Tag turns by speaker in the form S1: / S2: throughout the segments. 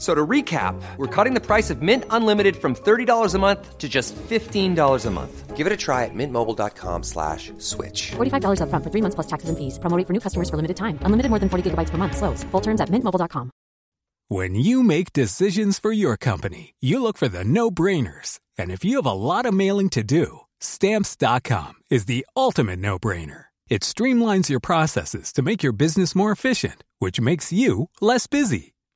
S1: So to recap, we're cutting the price of Mint Unlimited from $30 a month to just $15 a month. Give it a try at mintmobile.com slash switch.
S2: $45 upfront for three months plus taxes and fees. Promo rate for new customers for limited time. Unlimited more than 40 gigabytes per month. Slows. Full terms at mintmobile.com.
S3: When you make decisions for your company, you look for the no-brainers. And if you have a lot of mailing to do, stamps.com is the ultimate no-brainer. It streamlines your processes to make your business more efficient, which makes you less busy.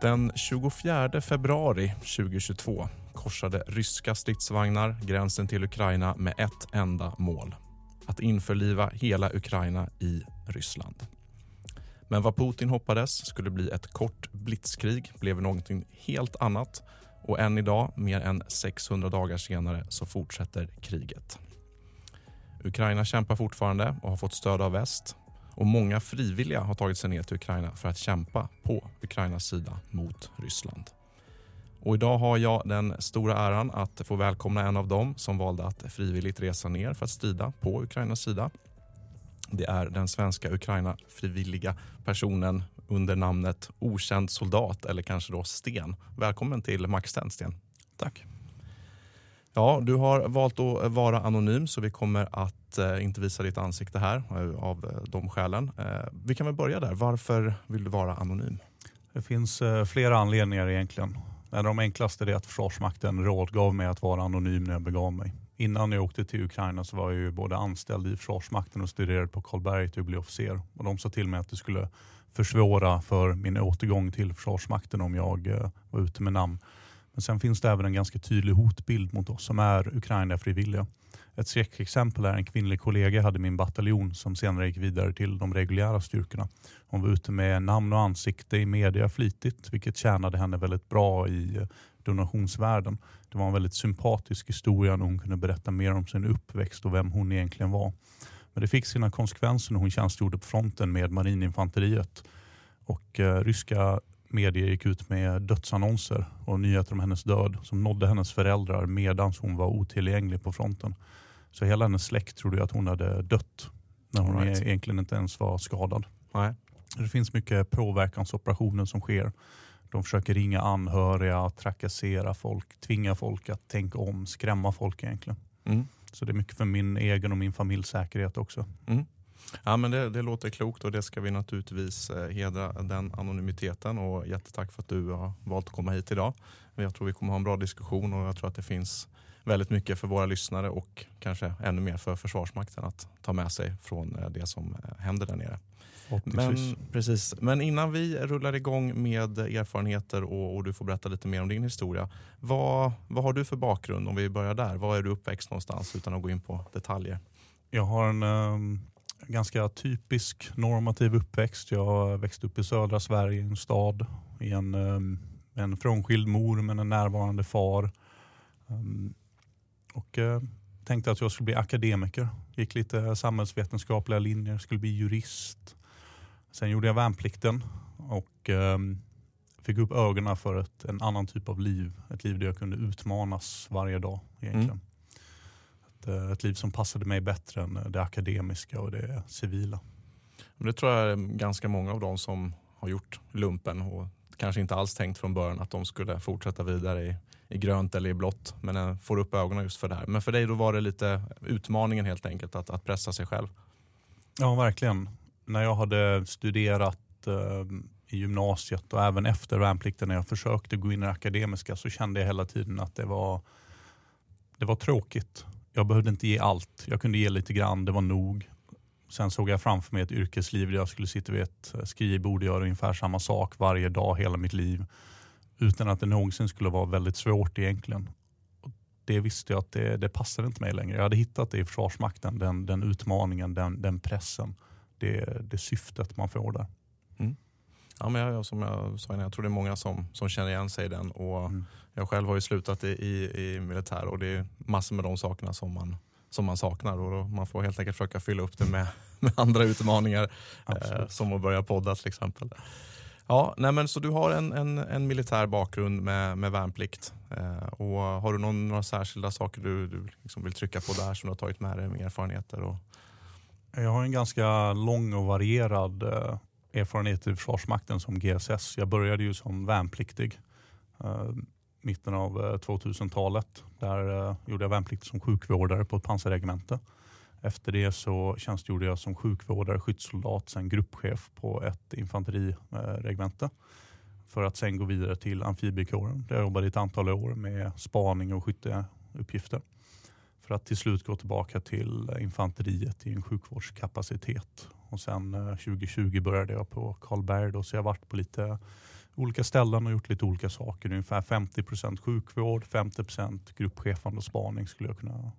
S4: Den 24 februari 2022 korsade ryska stridsvagnar gränsen till Ukraina med ett enda mål. Att införliva hela Ukraina i Ryssland. Men vad Putin hoppades skulle bli ett kort blitzkrig blev någonting helt annat och än idag, mer än 600 dagar senare, så fortsätter kriget. Ukraina kämpar fortfarande och har fått stöd av väst och många frivilliga har tagit sig ner till Ukraina för att kämpa på Ukrainas sida mot Ryssland. Och idag har jag den stora äran att få välkomna en av dem som valde att frivilligt resa ner för att strida på Ukrainas sida. Det är den svenska Ukraina-frivilliga personen under namnet Okänd soldat eller kanske då Sten. Välkommen till Maxten, Sten.
S5: Tack.
S4: Ja, du har valt att eh, vara anonym så vi kommer att eh, inte visa ditt ansikte här eh, av eh, de skälen. Eh, vi kan väl börja där. Varför vill du vara anonym?
S5: Det finns eh, flera anledningar egentligen. En av de enklaste är att Försvarsmakten rådgav mig att vara anonym när jag begav mig. Innan jag åkte till Ukraina så var jag ju både anställd i Försvarsmakten och studerade på Karlberg till att bli officer. Och de sa till mig att det skulle försvåra för min återgång till Försvarsmakten om jag eh, var ute med namn. Men sen finns det även en ganska tydlig hotbild mot oss som är Ukraina-frivilliga. Ett skräckexempel är en kvinnlig kollega jag hade i min bataljon som senare gick vidare till de reguljära styrkorna. Hon var ute med namn och ansikte i media flitigt vilket tjänade henne väldigt bra i eh, donationsvärlden. Det var en väldigt sympatisk historia när hon kunde berätta mer om sin uppväxt och vem hon egentligen var. Men det fick sina konsekvenser när hon tjänstgjorde på fronten med marininfanteriet. Och eh, ryska medier gick ut med dödsannonser och nyheter om hennes död som nådde hennes föräldrar medan hon var otillgänglig på fronten. Så hela hennes släkt trodde att hon hade dött när hon
S4: Right.
S5: egentligen inte ens var skadad.
S4: Nej.
S5: Det finns mycket påverkansoperationer som sker. De försöker ringa anhöriga, trakassera folk, tvinga folk att tänka om, skrämma folk egentligen.
S4: Mm.
S5: Så det är mycket för min egen och min familjs säkerhet också.
S4: Mm. Ja, men det, det låter klokt och det ska vi naturligtvis eh, hedra den anonymiteten och jättetack för att du har valt att komma hit idag. Jag tror vi kommer ha en bra diskussion och jag tror att det finns väldigt mycket för våra lyssnare och kanske ännu mer för Försvarsmakten att ta med sig från eh, det som eh, händer där nere. Men, precis. Men innan vi rullar igång med erfarenheter och, och du får berätta lite mer om din historia. Vad, vad har du för bakgrund om vi börjar där? Var är du uppväxt någonstans utan att gå in på detaljer?
S5: Jag har en ehm, ganska typisk normativ uppväxt. Jag växte upp i södra Sverige, i en stad, i en, ehm, en frånskild mor men en närvarande far. Ehm, och eh, tänkte att jag skulle bli akademiker. Gick lite samhällsvetenskapliga linjer, skulle bli jurist. Sen gjorde jag värnplikten och ehm, fick upp ögonen för ett, en annan typ av liv. Ett liv där jag kunde utmanas varje dag egentligen. Mm. Ett, eh, ett, liv som passade mig bättre än det akademiska och det civila.
S4: Det tror jag är ganska många av dem som har gjort lumpen och kanske inte alls tänkt från början att de skulle fortsätta vidare i, i grönt eller i blått men eh, får upp ögonen just för det här. Men för dig då var det lite utmaningen helt enkelt att, att pressa sig själv.
S5: Ja verkligen. När jag hade studerat eh, i gymnasiet och även efter värnplikten när jag försökte gå in i det akademiska så kände jag hela tiden att det var, det var tråkigt. Jag behövde inte ge allt. Jag kunde ge lite grann, det var nog. Sen såg jag framför mig ett yrkesliv där jag skulle sitta vid ett skrivbord och göra ungefär samma sak varje dag hela mitt liv. Utan att det någonsin skulle vara väldigt svårt egentligen. det visste jag att det, det passade inte mig längre. Jag hade hittat det i Försvarsmakten, den, den utmaningen, den, den pressen. Det, det syftet man får där. Mm.
S4: Ja, men jag, som jag sa innan, jag tror det är många som, som känner igen sig i den. Och mm. Jag själv har ju slutat i, i, i militär och det är massor med de sakerna som man som man saknar och man får helt enkelt försöka fylla upp det med, med andra utmaningar eh, som att börja podda till exempel. Ja, nej men, så du har en, en, en militär bakgrund med, med värnplikt. Eh, och har du någon, några särskilda saker du, du liksom vill trycka på där som du har tagit med dig med erfarenheter? Och...
S5: Jag har en ganska lång och varierad eh, erfarenhet i Försvarsmakten som GSS. Jag började ju som värnpliktig. Mitten av eh, 2000-talet. Där eh, gjorde jag värnplikt som sjukvårdare på ett pansarregemente. Efter det så tjänstgjorde jag som sjukvårdare, skyddssoldat, sen gruppchef på ett infanteriregemente. För att sen gå vidare till amfibiekåren där jag jobbade ett antal år med spaning och skytteuppgifter. För att till slut gå tillbaka till infanteriet i en sjukvårdskapacitet. Och sen eh, 2020 började jag på Karlberg så jag har varit på lite olika ställen och gjort lite olika saker. Ungefär 50% sjukvård, 50% gruppchefande och spaning skulle jag kunna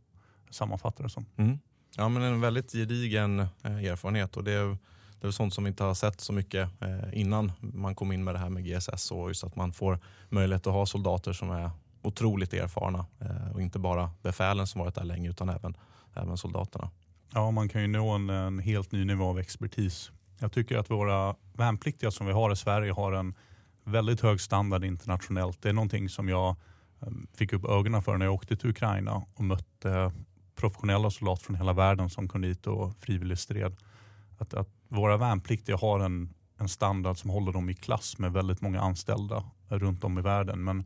S5: sammanfatta det som. Mm.
S4: Ja, men en väldigt gedigen eh, erfarenhet och det är, det är sånt som vi inte har sett så mycket eh, innan man kom in med det här med GSS och just att man får möjlighet att ha soldater som är otroligt erfarna eh, och inte bara befälen som varit där länge utan även, även soldaterna.
S5: Ja, man kan ju nå en, en helt ny nivå av expertis. Jag tycker att våra värnpliktiga som vi har i Sverige har en väldigt hög standard internationellt. Det är någonting som jag ehm, fick upp ögonen för när jag åkte till Ukraina och mötte professionella soldater från hela världen som kom dit och frivilligt stred. Att, att våra värnpliktiga har en, en standard som håller dem i klass med väldigt många anställda runt om i världen. Men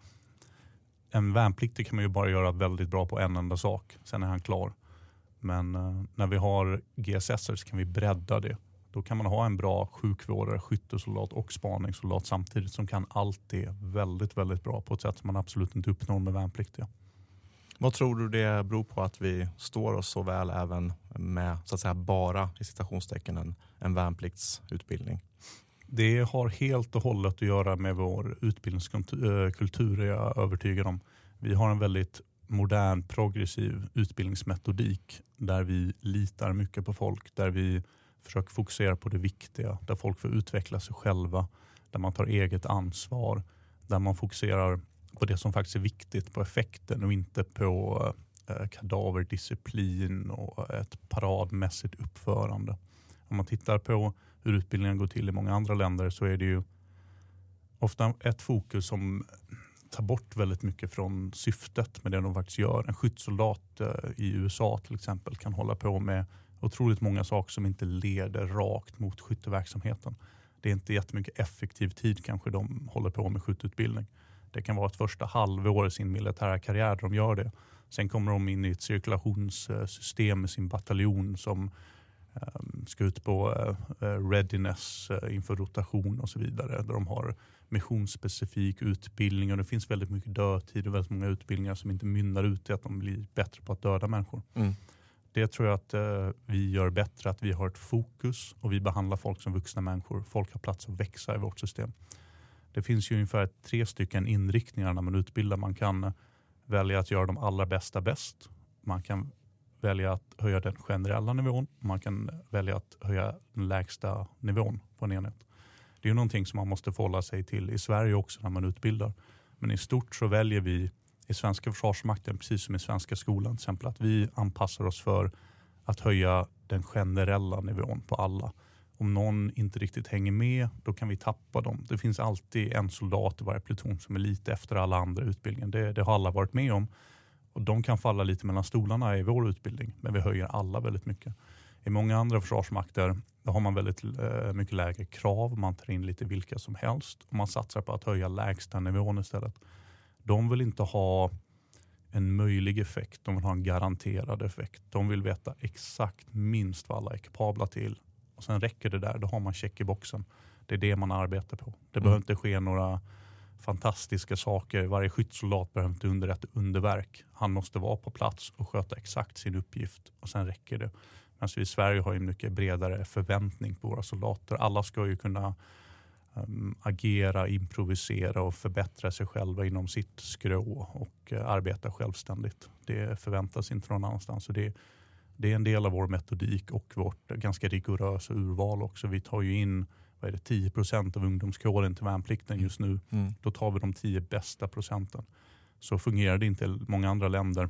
S5: en värnpliktig kan man ju bara göra väldigt bra på en enda sak, sen är han klar. Men eh, när vi har GSS så kan vi bredda det då kan man ha en bra sjukvårdare, skyttesoldat och spaningssoldat samtidigt som kan allt det väldigt, väldigt bra på ett sätt som man absolut inte uppnår med värnpliktiga.
S4: Vad tror du det beror på att vi står oss så väl även med så att säga bara i citationstecken en, en värnpliktsutbildning?
S5: Det har helt och hållet att göra med vår utbildningskultur är jag övertygad om. Vi har en väldigt modern progressiv utbildningsmetodik där vi litar mycket på folk, där vi Försök fokusera på det viktiga, där folk får utveckla sig själva, där man tar eget ansvar, där man fokuserar på det som faktiskt är viktigt, på effekten och inte på eh, kadaverdisciplin och ett paradmässigt uppförande. Om man tittar på hur utbildningen går till i många andra länder så är det ju ofta ett fokus som tar bort väldigt mycket från syftet med det de faktiskt gör. En skyddssoldat eh, i USA till exempel kan hålla på med otroligt många saker som inte leder rakt mot skytteverksamheten. Det är inte jättemycket effektiv tid kanske de håller på med skytteutbildning. Det kan vara ett första halvår i sin militära karriär där de gör det. Sen kommer de in i ett cirkulationssystem med sin bataljon som ehm, ska ut på eh, eh, readiness eh, inför rotation och så vidare. Där de har missionsspecifik utbildning och det finns väldigt mycket dödtid och väldigt många utbildningar som inte mynnar ut i att de blir bättre på att döda människor. Mm. Det tror jag att eh, vi gör bättre, att vi har ett fokus och vi behandlar folk som vuxna människor. Folk har plats att växa i vårt system. Det finns ju ungefär tre stycken inriktningar när man utbildar. Man kan eh, välja att göra de allra bästa bäst. Man kan välja att höja den generella nivån. Man kan välja att höja den lägsta nivån på en enhet. Det är ju någonting som man måste förhålla sig till i Sverige också när man utbildar. Men i stort så väljer vi i svenska försvarsmakten, precis som i svenska skolan till exempel, att vi anpassar oss för att höja den generella nivån på alla. Om någon inte riktigt hänger med, då kan vi tappa dem. Det finns alltid en soldat i varje pluton som är lite efter alla andra i utbildningen. Det, det har alla varit med om. Och De kan falla lite mellan stolarna i vår utbildning, men vi höjer alla väldigt mycket. I många andra försvarsmakter då har man väldigt eh, mycket lägre krav. Man tar in lite vilka som helst och man satsar på att höja lägsta nivån istället. De vill inte ha en möjlig effekt, de vill ha en garanterad effekt. De vill veta exakt minst vad alla är kapabla till. Och Sen räcker det där, då har man check i boxen. Det är det man arbetar på. Det
S4: Mm.
S5: behöver inte ske några fantastiska saker. Varje skyddsoldat behöver inte underrätta underverk. Han måste vara på plats och sköta exakt sin uppgift och sen räcker det. Medan vi i Sverige har en mycket bredare förväntning på våra soldater. Alla ska ju kunna agera, improvisera och förbättra sig själva inom sitt skrå och uh, arbeta självständigt. Det förväntas inte någon annanstans. Så det, det är en del av vår metodik och vårt ganska rigorösa urval också. Vi tar ju in vad är det, 10 procent av ungdomskåren till värnplikten just nu.
S4: Mm.
S5: Då tar vi de 10 bästa procenten. Så fungerar det inte i många andra länder.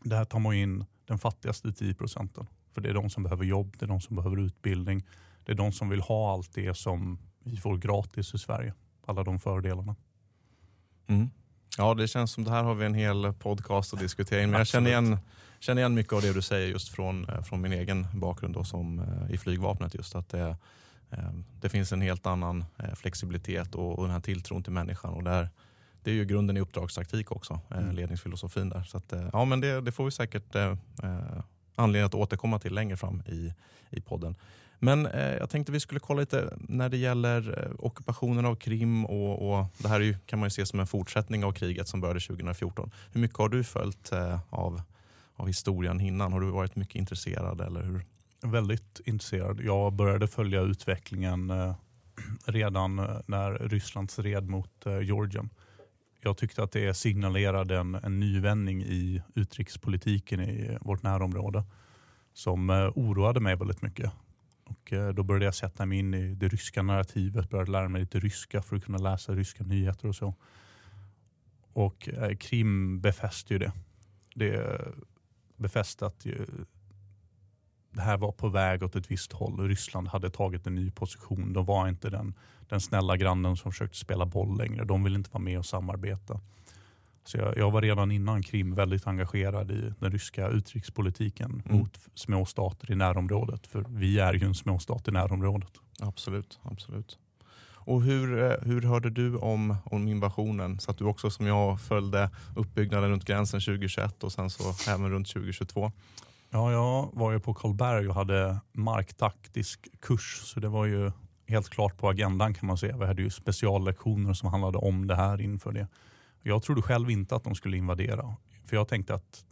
S5: Där tar man in den fattigaste 10 procenten. För det är de som behöver jobb, det är de som behöver utbildning. Det är de som vill ha allt det som vi får gratis i Sverige. Alla de fördelarna.
S4: Mm. Ja, det känns som det här har vi en hel podcast att diskutera in. Men jag känner igen, känner igen mycket av det du säger just från, eh, från min egen bakgrund då, som, eh, i flygvapnet. Just att det, eh, det finns en helt annan flexibilitet och, och den här tilltron till människan. Och där, det är ju grunden i uppdragstaktik också,
S5: Mm.
S4: ledningsfilosofin där. Så att, ja, men det, det får vi säkert eh, anledning att återkomma till längre fram i, i podden. Men eh, jag tänkte vi skulle kolla lite när det gäller eh, ockupationen av Krim och, och det här är ju, kan man ju se som en fortsättning av kriget som började 2014. Hur mycket har du följt eh, av, av historien innan? Har du varit mycket intresserad eller hur?
S5: Väldigt intresserad. Jag började följa utvecklingen eh, redan eh, när Ryssland stred mot eh, Georgien. Jag tyckte att det signalerade en, en nyvändning i utrikespolitiken i vårt närområde som eh, oroade mig väldigt mycket. Och eh, då började jag sätta mig in i det ryska narrativet, började lära mig lite ryska för att kunna läsa ryska nyheter och så. Och eh, Krim befäste ju det. Det befäste att det här var på väg åt ett visst håll. Ryssland hade tagit en ny position. De var inte den, den snälla grannen som försökte spela boll längre. De ville inte vara med och samarbeta. Så jag, jag var redan innan Krim väldigt engagerad i den ryska utrikespolitiken
S4: Mm.
S5: mot småstater i närområdet. För vi är ju en småstat i närområdet.
S4: Absolut, absolut. Och hur, eh, hur hörde du om, om invasionen? Så att du också som jag följde uppbyggnaden runt gränsen 2021 och sen så även runt 2022.
S5: Ja, jag var ju på Karlberg och hade marktaktisk kurs. Så det var ju helt klart på agendan kan man säga. Vi hade ju speciallektioner som handlade om det här inför det. Jag trodde själv inte att de skulle invadera. För jag tänkte att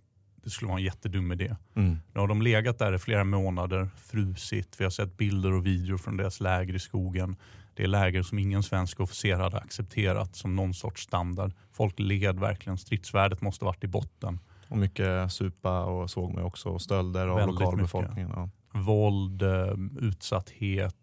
S5: det skulle vara en jättedum idé.
S4: Mm.
S5: Nu har de legat där i flera månader, frusit. Vi har sett bilder och videor från deras läger i skogen. Det är läger som ingen svensk officer hade accepterat som någon sorts standard. Folk led verkligen. Stridsvärdet måste varit i botten.
S4: Och mycket supa och såg mig också och stölder av lokalbefolkningen. Ja.
S5: Våld, eh, utsatthet,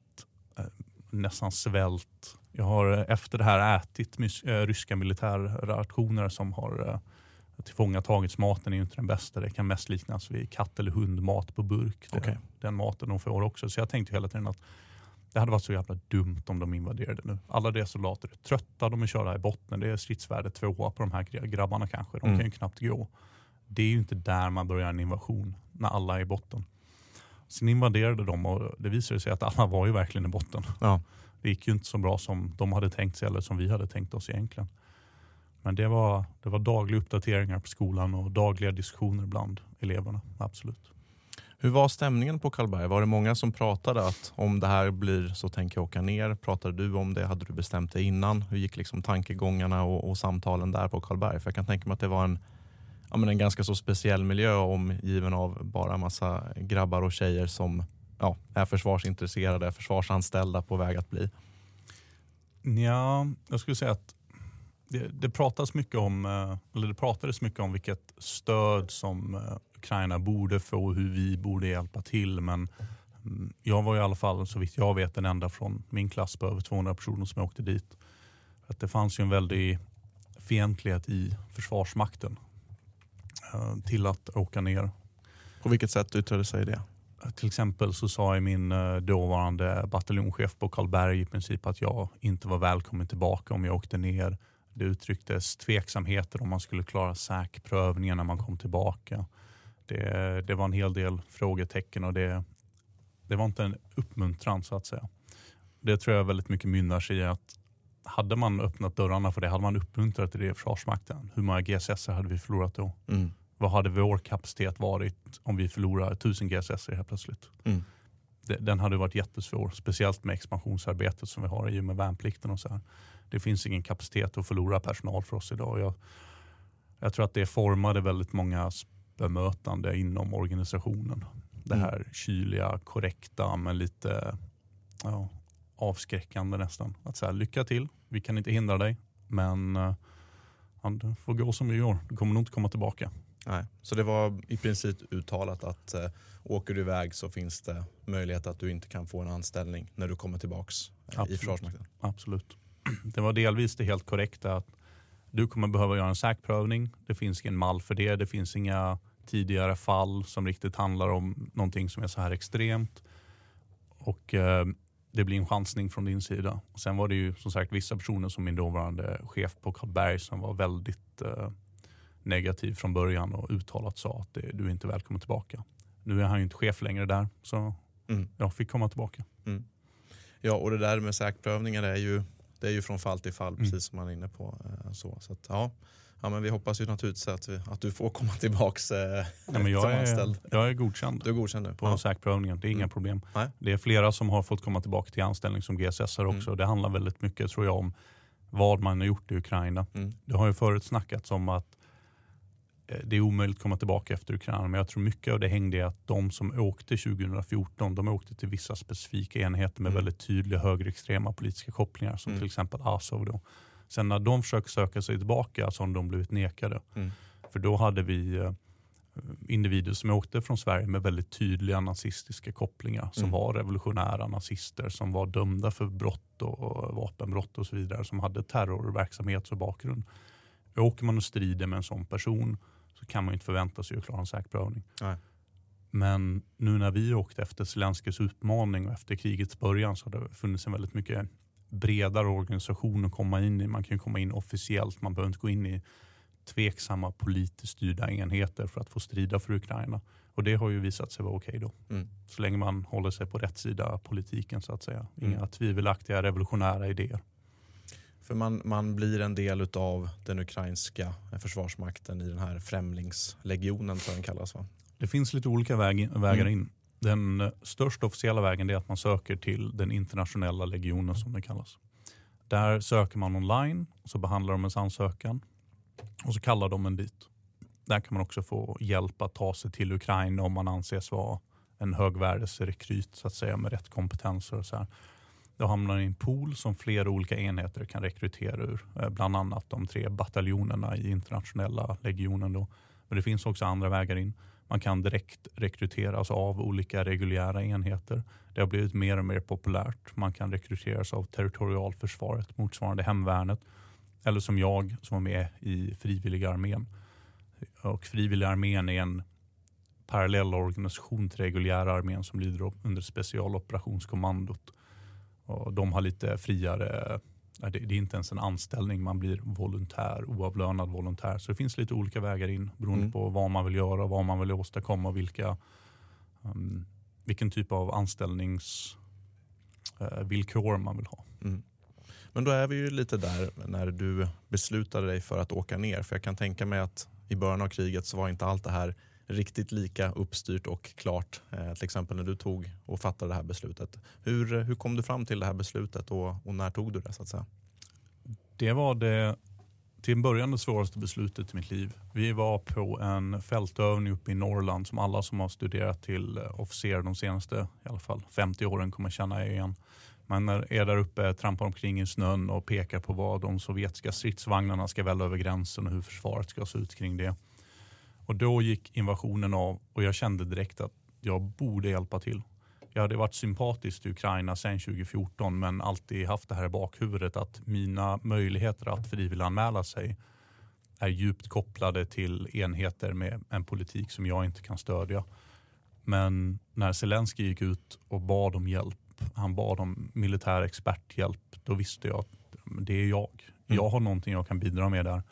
S5: eh, nästan svält. Jag har eh, efter det här ätit eh, ryska militärrationer som har eh, tillfångatagits. Maten är ju inte den bästa. Det kan mest liknas vid katt eller hundmat på burk. Det,
S4: Okej.
S5: Den maten de får också. Så jag tänkte hela tiden att det hade varit så jävla dumt om de invaderade nu. Alla deras soldater är trötta, de är körda i botten. Det är stridsvärde tvåa på de här grabbarna kanske. De
S4: Mm.
S5: kan ju knappt gå. Det är ju inte där man börjar en invasion, när alla är i botten. Sen invaderade de och det visade sig att alla var ju verkligen i botten.
S4: Ja.
S5: Det gick ju inte så bra som de hade tänkt sig eller som vi hade tänkt oss egentligen. Men det var, det var dagliga uppdateringar på skolan och dagliga diskussioner bland eleverna. Absolut.
S4: Hur var stämningen på Karlberg? Var det många som pratade att om det här blir så tänker jag åka ner? Pratade du om det? Hade du bestämt dig innan? Hur gick liksom tankegångarna och, och samtalen där på Karlberg? För jag kan tänka mig att det var en, ja, men en ganska så speciell miljö omgiven av bara massa grabbar och tjejer som ja, är försvarsintresserade, försvarsanställda på väg att bli.
S5: Ja, jag skulle säga att det, det, pratas mycket om, eh, eller det pratades mycket om vilket stöd som eh, Ukraina borde få och hur vi borde hjälpa till. Men mm, jag var i alla fall, så vitt jag vet, den enda från min klass på över 200 personer som åkte dit. Att det fanns ju en väldig fientlighet i Försvarsmakten eh, till att åka ner.
S4: På vilket sätt yttrade sig det?
S5: Till exempel så sa min eh, dåvarande bataljonschef på Karlberg i princip att jag inte var välkommen tillbaka om jag åkte ner. Det uttrycktes tveksamheter om man skulle klara säkprövningen när man kom tillbaka. Det, det var en hel del frågetecken och det, det var inte en uppmuntran så att säga. Det tror jag väldigt mycket mynnar sig i att hade man öppnat dörrarna för det, hade man uppmuntrat till det i Försvarsmakten, hur många GSS hade vi förlorat då?
S4: Mm.
S5: Vad hade vår kapacitet varit om vi förlorar 1000 GSS helt plötsligt?
S4: Mm.
S5: Den hade varit jättesvår, speciellt med expansionsarbetet som vi har i och med värnplikten och så här. Det finns ingen kapacitet att förlora personal för oss idag. Jag, jag tror att det formade väldigt många bemötande inom organisationen. Det här mm. kyliga, korrekta men lite ja, avskräckande nästan. Att säga lycka till, vi kan inte hindra dig men uh, det får gå som det går. Du kommer nog inte komma tillbaka.
S4: Nej. Så det var i princip uttalat att eh, åker du iväg så finns det möjlighet att du inte kan få en anställning när du kommer tillbaks eh, i Försvarsmakten?
S5: Absolut. Det var delvis det helt korrekta att du kommer behöva göra en säkprövning. Det finns ingen mall för det. Det finns inga tidigare fall som riktigt handlar om någonting som är så här extremt. Och eh, det blir en chansning från din sida. Och sen var det ju som sagt vissa personer som min dåvarande chef på Karlberg som var väldigt eh, negativ från början och uttalat sa att du är inte välkommen tillbaka. Nu är han ju inte chef längre där så mm. jag fick komma tillbaka. Mm.
S4: Ja och det där med säkprövningar är ju, det är ju från fall till fall mm. precis som man är inne på. Eh, så, så att, ja. Ja, men vi hoppas ju naturligtvis att, vi, att du får komma tillbaka eh,
S5: ja, men jag som är, anställd. Jag är godkänd,
S4: du är godkänd nu.
S5: på ja. säkprövningen. Det är inga mm. problem. Nej. Det är flera som har fått komma tillbaka till anställning som GSS också. Mm. Det handlar väldigt mycket tror jag om vad man har gjort i Ukraina. Mm. Det har ju förut snackats om att det är omöjligt att komma tillbaka efter Ukraina. Men jag tror mycket av det hängde i att de som åkte 2014, de åkte till vissa specifika enheter med mm. väldigt tydliga högerextrema politiska kopplingar som mm. till exempel Azov. Då. Sen när de försöker söka sig tillbaka så har de blivit nekade. Mm. För då hade vi eh, individer som åkte från Sverige med väldigt tydliga nazistiska kopplingar som mm. var revolutionära nazister som var dömda för brott och vapenbrott och så vidare som hade terrorverksamhet som bakgrund. Åker man och strider med en sån person så kan man inte förvänta sig att klara en säkerprövning. Men nu när vi åkte efter Zelenskyjs utmaning och efter krigets början så har det funnits en väldigt mycket bredare organisation att komma in i. Man kan komma in officiellt, man behöver inte gå in i tveksamma politiskt styrda enheter för att få strida för Ukraina. Och det har ju visat sig vara okej okay då. Mm. Så länge man håller sig på rätt sida politiken så att säga. Inga mm. tvivelaktiga revolutionära idéer.
S4: För man, man blir en del av den ukrainska försvarsmakten i den här främlingslegionen tror jag den kallas va?
S5: Det finns lite olika väg, vägar mm. in. Den största officiella vägen är att man söker till den internationella legionen som den kallas. Där söker man online, och så behandlar de ens ansökan och så kallar de en dit. Där kan man också få hjälp att ta sig till Ukraina om man anses vara en högvärdesrekryt så att säga med rätt kompetenser. Och så här. Det hamnar i en pool som flera olika enheter kan rekrytera ur. Eh, bland annat de tre bataljonerna i internationella legionen. Då. Men det finns också andra vägar in. Man kan direkt rekryteras av olika reguljära enheter. Det har blivit mer och mer populärt. Man kan rekryteras av territorialförsvaret, motsvarande hemvärnet. Eller som jag som var med i frivilliga armén. Och frivilliga armén är en parallell organisation till reguljära armén som lyder under specialoperationskommandot. Och de har lite friare, det är inte ens en anställning, man blir volontär, oavlönad volontär. Så det finns lite olika vägar in beroende mm. på vad man vill göra, vad man vill åstadkomma och vilka, um, vilken typ av anställningsvillkor uh, man vill ha. Mm.
S4: Men då är vi ju lite där när du beslutade dig för att åka ner. För jag kan tänka mig att i början av kriget så var inte allt det här riktigt lika uppstyrt och klart. Eh, till exempel när du tog och fattade det här beslutet. Hur, eh, hur kom du fram till det här beslutet och, och när tog du det? så att säga?
S5: Det var det till en början det svåraste beslutet i mitt liv. Vi var på en fältövning uppe i Norrland som alla som har studerat till eh, officer de senaste i alla fall 50 åren kommer känna igen. Man är där uppe, trampar omkring i snön och pekar på vad de sovjetiska stridsvagnarna ska välla över gränsen och hur försvaret ska se ut kring det. Och då gick invasionen av och jag kände direkt att jag borde hjälpa till. Jag hade varit sympatisk till Ukraina sedan 2014 men alltid haft det här i bakhuvudet att mina möjligheter att frivilliganmäla sig är djupt kopplade till enheter med en politik som jag inte kan stödja. Men när Zelensky gick ut och bad om hjälp, han bad om militär experthjälp, då visste jag att det är jag. Mm. Jag har någonting jag kan bidra med där.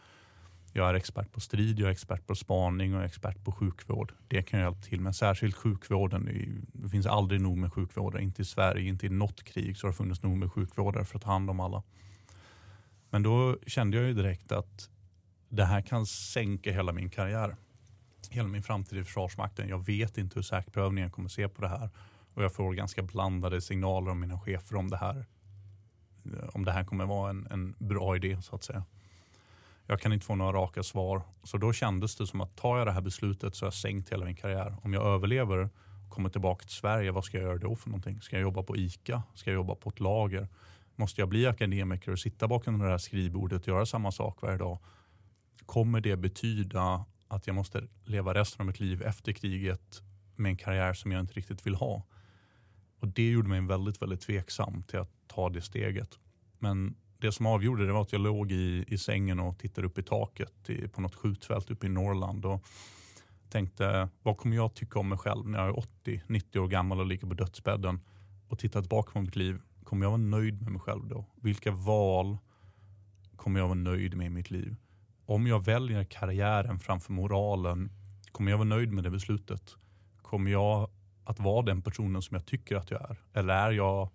S5: Jag är expert på strid, jag är expert på spaning och jag är expert på sjukvård. Det kan jag hjälpa till med. Särskilt sjukvården. Det finns aldrig nog med sjukvårdare. Inte i Sverige, inte i något krig så har det funnits nog med sjukvårdare för att ta hand om alla. Men då kände jag ju direkt att det här kan sänka hela min karriär. Hela min framtid i Försvarsmakten. Jag vet inte hur säkerhetsprövningen kommer se på det här. Och jag får ganska blandade signaler av mina chefer om det här. Om det här kommer vara en, en bra idé så att säga. Jag kan inte få några raka svar. Så då kändes det som att tar jag det här beslutet så har jag sänkt hela min karriär. Om jag överlever och kommer tillbaka till Sverige, vad ska jag göra då för någonting? Ska jag jobba på ICA? Ska jag jobba på ett lager? Måste jag bli akademiker och sitta bakom det här skrivbordet och göra samma sak varje dag? Kommer det betyda att jag måste leva resten av mitt liv efter kriget med en karriär som jag inte riktigt vill ha? Och Det gjorde mig väldigt, väldigt tveksam till att ta det steget. Men det som avgjorde det var att jag låg i, i sängen och tittade upp i taket i, på något skjutfält uppe i Norrland och tänkte vad kommer jag tycka om mig själv när jag är 80-90 år gammal och ligger på dödsbädden och tittar tillbaka på mitt liv. Kommer jag vara nöjd med mig själv då? Vilka val kommer jag vara nöjd med i mitt liv? Om jag väljer karriären framför moralen, kommer jag vara nöjd med det beslutet? Kommer jag att vara den personen som jag tycker att jag är? Eller är jag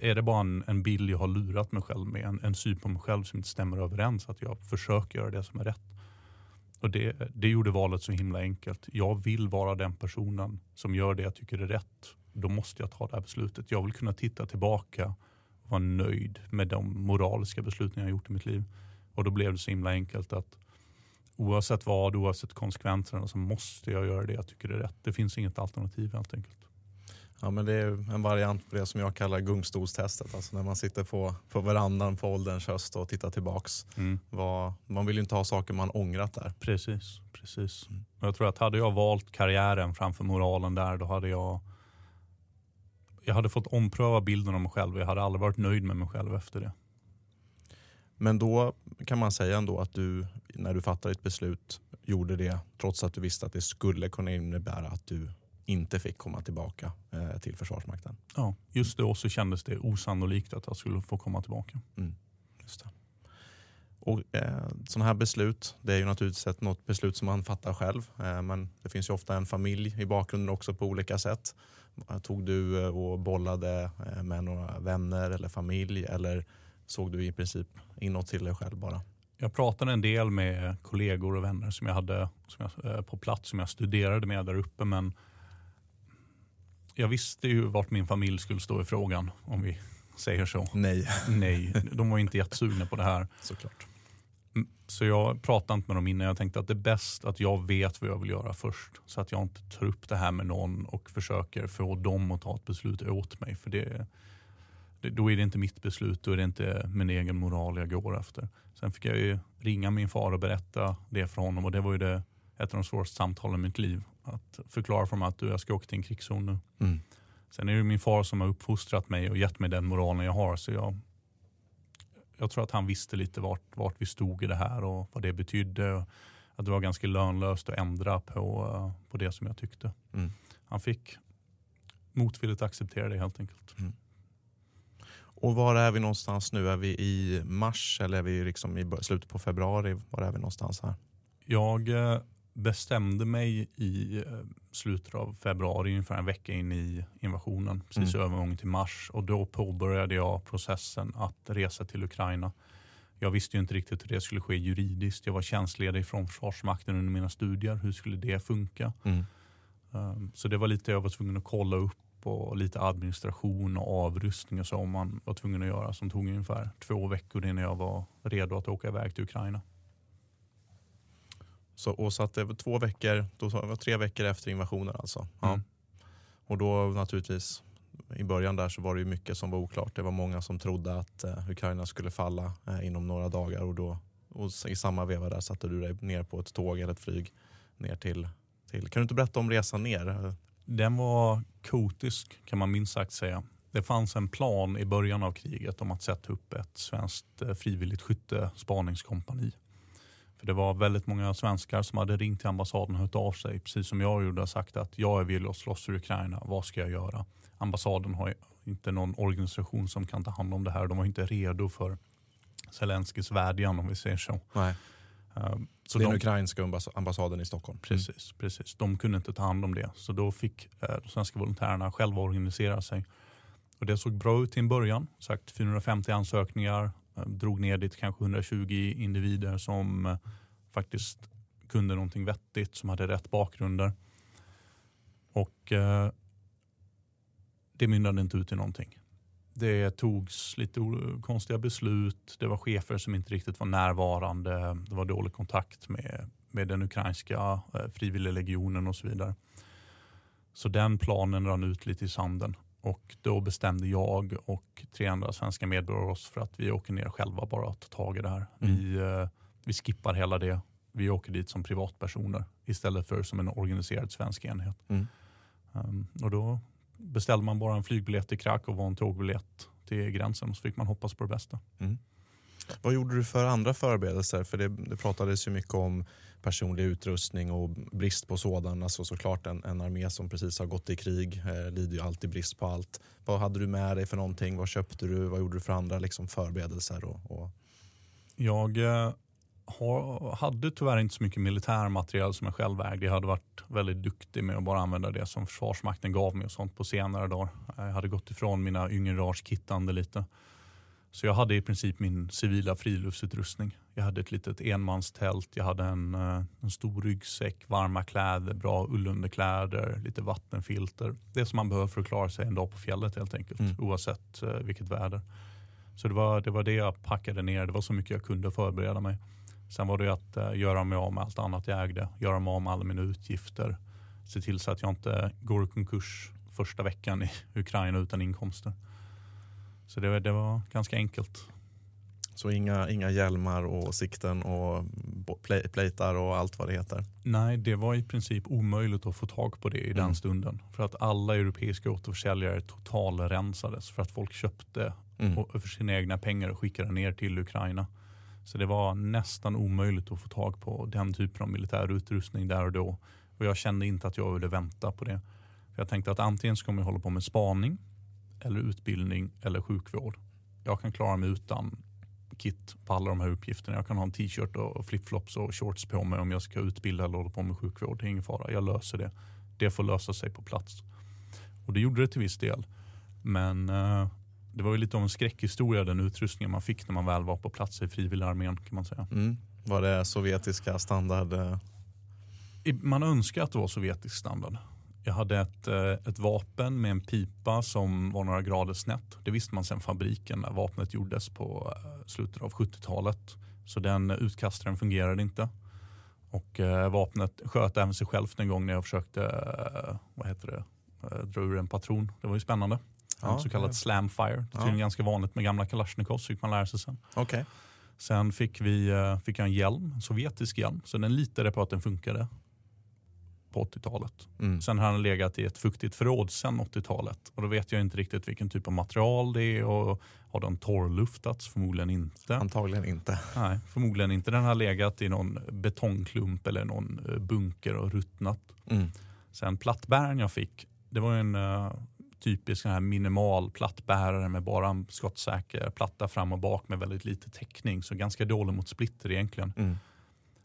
S5: är det bara en, en bild jag har lurat mig själv med? En, en syn på mig själv som inte stämmer överens? Att jag försöker göra det som är rätt? Och det, det gjorde valet så himla enkelt. Jag vill vara den personen som gör det jag tycker är rätt. Då måste jag ta det här beslutet. Jag vill kunna titta tillbaka och vara nöjd med de moraliska besluten jag har gjort i mitt liv. Och då blev det så himla enkelt att oavsett vad, oavsett konsekvenserna så måste jag göra det jag tycker är rätt. Det finns inget alternativ helt enkelt.
S4: Ja, men det är en variant på det som jag kallar gungstolstestet. Alltså när man sitter på, på verandan på ålderns höst och tittar tillbaks. Mm. Vad, man vill ju inte ha saker man ångrat där.
S5: Precis. precis. Mm. Jag tror att hade jag valt karriären framför moralen där, då hade jag jag hade fått ompröva bilden av mig själv. Jag hade aldrig varit nöjd med mig själv efter det.
S4: Men då kan man säga ändå att du, när du fattade ett beslut, gjorde det trots att du visste att det skulle kunna innebära att du inte fick komma tillbaka eh, till Försvarsmakten.
S5: Ja, just då så kändes det osannolikt att jag skulle få komma tillbaka. Mm,
S4: just det. Och eh, Sådana här beslut, det är ju naturligtvis ett något beslut som man fattar själv. Eh, men det finns ju ofta en familj i bakgrunden också på olika sätt. Tog du eh, och bollade eh, med några vänner eller familj eller såg du i princip inåt till dig själv bara?
S5: Jag pratade en del med kollegor och vänner som jag hade som jag, eh, på plats som jag studerade med där uppe. Men jag visste ju vart min familj skulle stå i frågan om vi säger så.
S4: Nej.
S5: Nej, de var inte jättesugna på det här.
S4: Såklart.
S5: Mm, så jag pratade inte med dem innan. Jag tänkte att det är bäst att jag vet vad jag vill göra först. Så att jag inte tar upp det här med någon och försöker få dem att ta ett beslut åt mig. För det, det, då är det inte mitt beslut, då är det inte min egen moral jag går efter. Sen fick jag ju ringa min far och berätta det för honom och det var ju det, ett av de svåraste samtalen i mitt liv. Att förklara för honom att du, jag ska åka till en krigszon nu. Mm. Sen är det min far som har uppfostrat mig och gett mig den moralen jag har. Så jag, jag tror att han visste lite vart, vart vi stod i det här och vad det betydde. Att det var ganska lönlöst att ändra på, på det som jag tyckte. Mm. Han fick motvilligt acceptera det helt enkelt. Mm.
S4: Och var är vi någonstans nu? Är vi i mars eller är vi liksom i slutet på februari? Var är vi någonstans här?
S5: Jag eh, bestämde mig i eh, slutet av februari, ungefär en vecka in i invasionen, precis mm. övergången till mars. Och då påbörjade jag processen att resa till Ukraina. Jag visste inte riktigt hur det skulle ske juridiskt. Jag var tjänstledig från Försvarsmakten under mina studier. Hur skulle det funka? Mm. Um, så det var lite jag var tvungen att kolla upp och lite administration och avrustning och så man var tvungen att göra som tog ungefär två veckor innan jag var redo att åka iväg till Ukraina.
S4: Så, och så att det var två veckor, då var tre veckor efter invasionen alltså. Ja. Mm. Och då naturligtvis, i början där så var det ju mycket som var oklart. Det var många som trodde att eh, Ukraina skulle falla eh, inom några dagar och då och i samma veva där satte du dig ner på ett tåg eller ett flyg ner till, till. Kan du inte berätta om resan ner?
S5: Den var kotisk kan man minst sagt säga. Det fanns en plan i början av kriget om att sätta upp ett svenskt eh, frivilligt skytte spaningskompani För det var väldigt många svenskar som hade ringt till ambassaden och hört av sig, precis som jag gjorde och sagt att jag är villig att slåss för Ukraina, vad ska jag göra? Ambassaden har inte någon organisation som kan ta hand om det här. De var inte redo för Zelenskyjs vädjan om vi säger så.
S4: Nej.
S5: Um,
S4: så den de, ukrainska ambassaden i Stockholm?
S5: Mm. Precis, precis. De kunde inte ta hand om det. Så då fick eh, de svenska volontärerna själva organisera sig. Och det såg bra ut i en början. Sagt 450 ansökningar, eh, Eh, drog ner det till kanske 120 individer som eh, faktiskt kunde någonting vettigt, som hade rätt bakgrunder. Och eh, det mynnade inte ut i någonting. Det togs lite konstiga beslut. Det var chefer som inte riktigt var närvarande. Det var dålig kontakt med, med den ukrainska eh, frivilliglegionen och så vidare. Så den planen rann ut lite i sanden. Och då bestämde jag och tre andra svenska medborgare oss för att vi åker ner själva bara och tar tag i det här. Mm. Vi, eh, vi skippar hela det. Vi åker dit som privatpersoner istället för som en organiserad svensk enhet. Mm. Um, och då beställde man bara en flygbiljett till Krakow och en tågbiljett till gränsen och så fick man hoppas på det bästa. Mm.
S4: Vad gjorde du för andra förberedelser? För det, det pratades ju mycket om personlig utrustning och brist på sådan. Alltså såklart en, en armé som precis har gått i krig eh, lider ju alltid brist på allt. Vad hade du med dig för någonting? Vad köpte du? Vad gjorde du för andra liksom, förberedelser? Och, och...
S5: Jag eh, har, hade tyvärr inte så mycket militärmaterial som jag själv ägde. Jag hade varit väldigt duktig med att bara använda det som Försvarsmakten gav mig och sånt på senare dagar. Jag hade gått ifrån mina yngre lite. Så jag hade i princip min civila friluftsutrustning. Jag hade ett litet enmanstält, jag hade en, eh, en stor ryggsäck, varma kläder, bra ullunderkläder, lite vattenfilter. Det som man behöver för att klara sig en dag på fjället helt enkelt, mm. oavsett uh, vilket väder. Så det var, det var det jag packade ner, det var så mycket jag kunde förbereda mig. Sen var det att uh, göra mig av med allt annat jag ägde, göra mig av med alla mina utgifter, se till så att jag inte går i konkurs första veckan i Ukraina utan inkomster. Så det, det var ganska enkelt.
S4: Så inga, inga hjälmar och sikten och plejtar och allt vad det heter?
S5: Nej, det var i princip omöjligt att få tag på det i den mm. stunden. För att alla europeiska återförsäljare totalrensades för att folk köpte mm. för sina egna pengar och skickade ner till Ukraina. Så det var nästan omöjligt att få tag på den typen av militär utrustning där och då. Och jag kände inte att jag ville vänta på det. För jag tänkte att antingen ska man hålla på med spaning eller utbildning eller sjukvård. Jag kan klara mig utan kit på alla de här uppgifterna. Jag kan ha en t-shirt och flipflops och shorts på mig om jag ska utbilda eller hålla på med sjukvård. Det är ingen fara, jag löser det. Det får lösa sig på plats. Och det gjorde det till viss del. Men uh, det var ju lite av en skräckhistoria den utrustningen man fick när man väl var på plats i frivilligarmén kan man säga.
S4: Mm. Var det sovjetiska standard?
S5: Man önskar att det var sovjetisk standard. Jag hade ett, eh, ett vapen med en pipa som var några grader snett. Det visste man sen fabriken när vapnet gjordes på eh, slutet av 70-talet. Så den utkastaren fungerade inte. Och eh, vapnet sköt även sig självt en gång när jag försökte vad heter det, dra ur en patron. Det var ju spännande. Ja, så kallad slamfire. Det är tydligen ja. ganska vanligt med gamla Kalashnikov, så fick man lära sig sen.
S4: Okay.
S5: Sen fick, vi, fick jag en hjälm, en sovjetisk hjälm. Så den litade på att den funkade på 80-talet. Mm. Sen har han legat i ett fuktigt förråd sen 80-talet. Och då vet jag inte riktigt vilken typ av material det är. Och har den torrluftats? Förmodligen inte.
S4: Antagligen inte.
S5: Nej, förmodligen inte. Den har legat i någon betongklump eller någon eh, bunker och ruttnat. Mm. Sen plattbäraren jag fick, det var en uh, typisk här minimal plattbärare med bara en skottsäker platta fram och bak med väldigt lite täckning. Så ganska dålig mot splitter egentligen. Mm.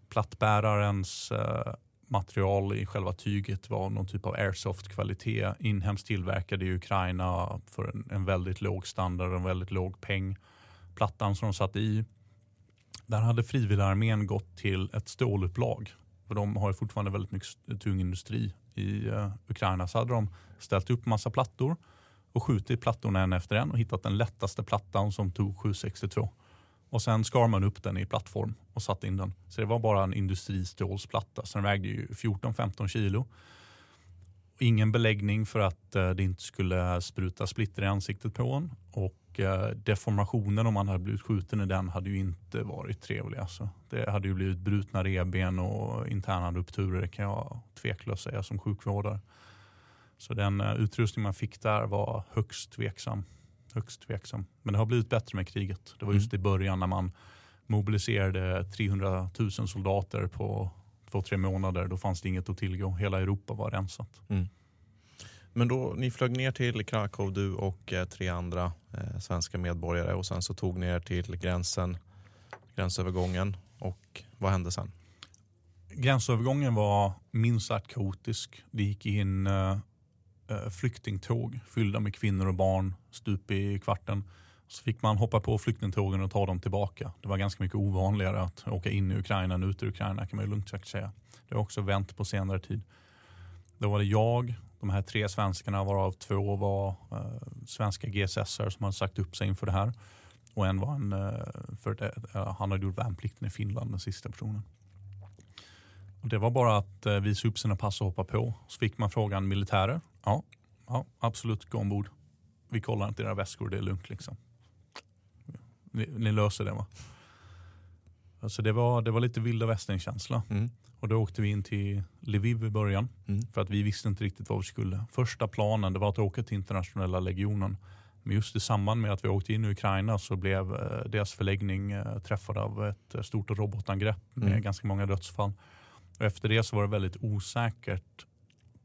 S5: Plattbärarens uh, material i själva tyget var någon typ av airsoft-kvalitet. Inhemskt tillverkade i Ukraina för en, en, väldigt låg standard och en väldigt låg peng. Plattan som de satt i, där hade frivilligarmén gått till ett stålupplag. För de har fortfarande väldigt mycket tung industri i uh, Ukraina. Så hade de ställt upp massa plattor och skjutit plattorna en efter en och hittat den lättaste plattan som tog 762. Och sen skar man upp den i plattform och satte in den. Så det var bara en industristålsplatta. Så den vägde ju 14-15 kilo. Ingen beläggning för att eh, det inte skulle spruta splitter i ansiktet på en. Och eh, deformationen om man hade blivit skjuten i den hade ju inte varit trevlig. Alltså. Det hade ju blivit brutna revben och interna rupturer kan jag tveklöst säga som sjukvårdare. Så den eh, utrustning man fick där var högst tveksam högst tveksam. Men det har blivit bättre med kriget. Det var just mm. i början när man mobiliserade 300 000 soldater på två, tre månader. Då fanns det inget att tillgå. Hela Europa var rensat.
S4: Mm. Men då, ni flög ner till Krakow, du och eh, tre andra eh, svenska medborgare och sen så tog ni er till gränsen, gränsövergången och vad hände sen?
S5: Gränsövergången var minst sagt kaotisk. Det gick in eh, eh, Eh, flyktingtåg fyllda med kvinnor och barn stup i kvarten. Så fick man hoppa på flyktingtågen och ta dem tillbaka. Det var ganska mycket ovanligare att åka in i Ukraina än ut ur Ukraina kan man ju lugnt sagt säga. Det har också vänt på senare tid. Då var det jag, de här tre svenskarna varav två var eh, svenska GSS som hade sagt upp sig inför det här. Och en var en, eh, för det, eh, han hade gjort värnplikten i Finland, den sista personen. Och det var bara att eh, visa upp sina pass och hoppa på. Så fick man frågan militärer. Ja, ja absolut, gå ombord. Vi kollar inte era väskor, det är lugnt. liksom. Ni, ni löser det va? Alltså det, var, det var lite vilda västern-känsla.
S4: Mm.
S5: Och då åkte vi in till Lviv i början.
S4: Mm.
S5: För att vi visste inte riktigt vad vi skulle. Första planen det var att åka till internationella legionen. Men just i samband med att vi åkte in i Ukraina så blev eh, deras förläggning eh, träffad av ett eh, stort robotangrepp med
S4: Mm.
S5: ganska många dödsfall. Och efter det så var det väldigt osäkert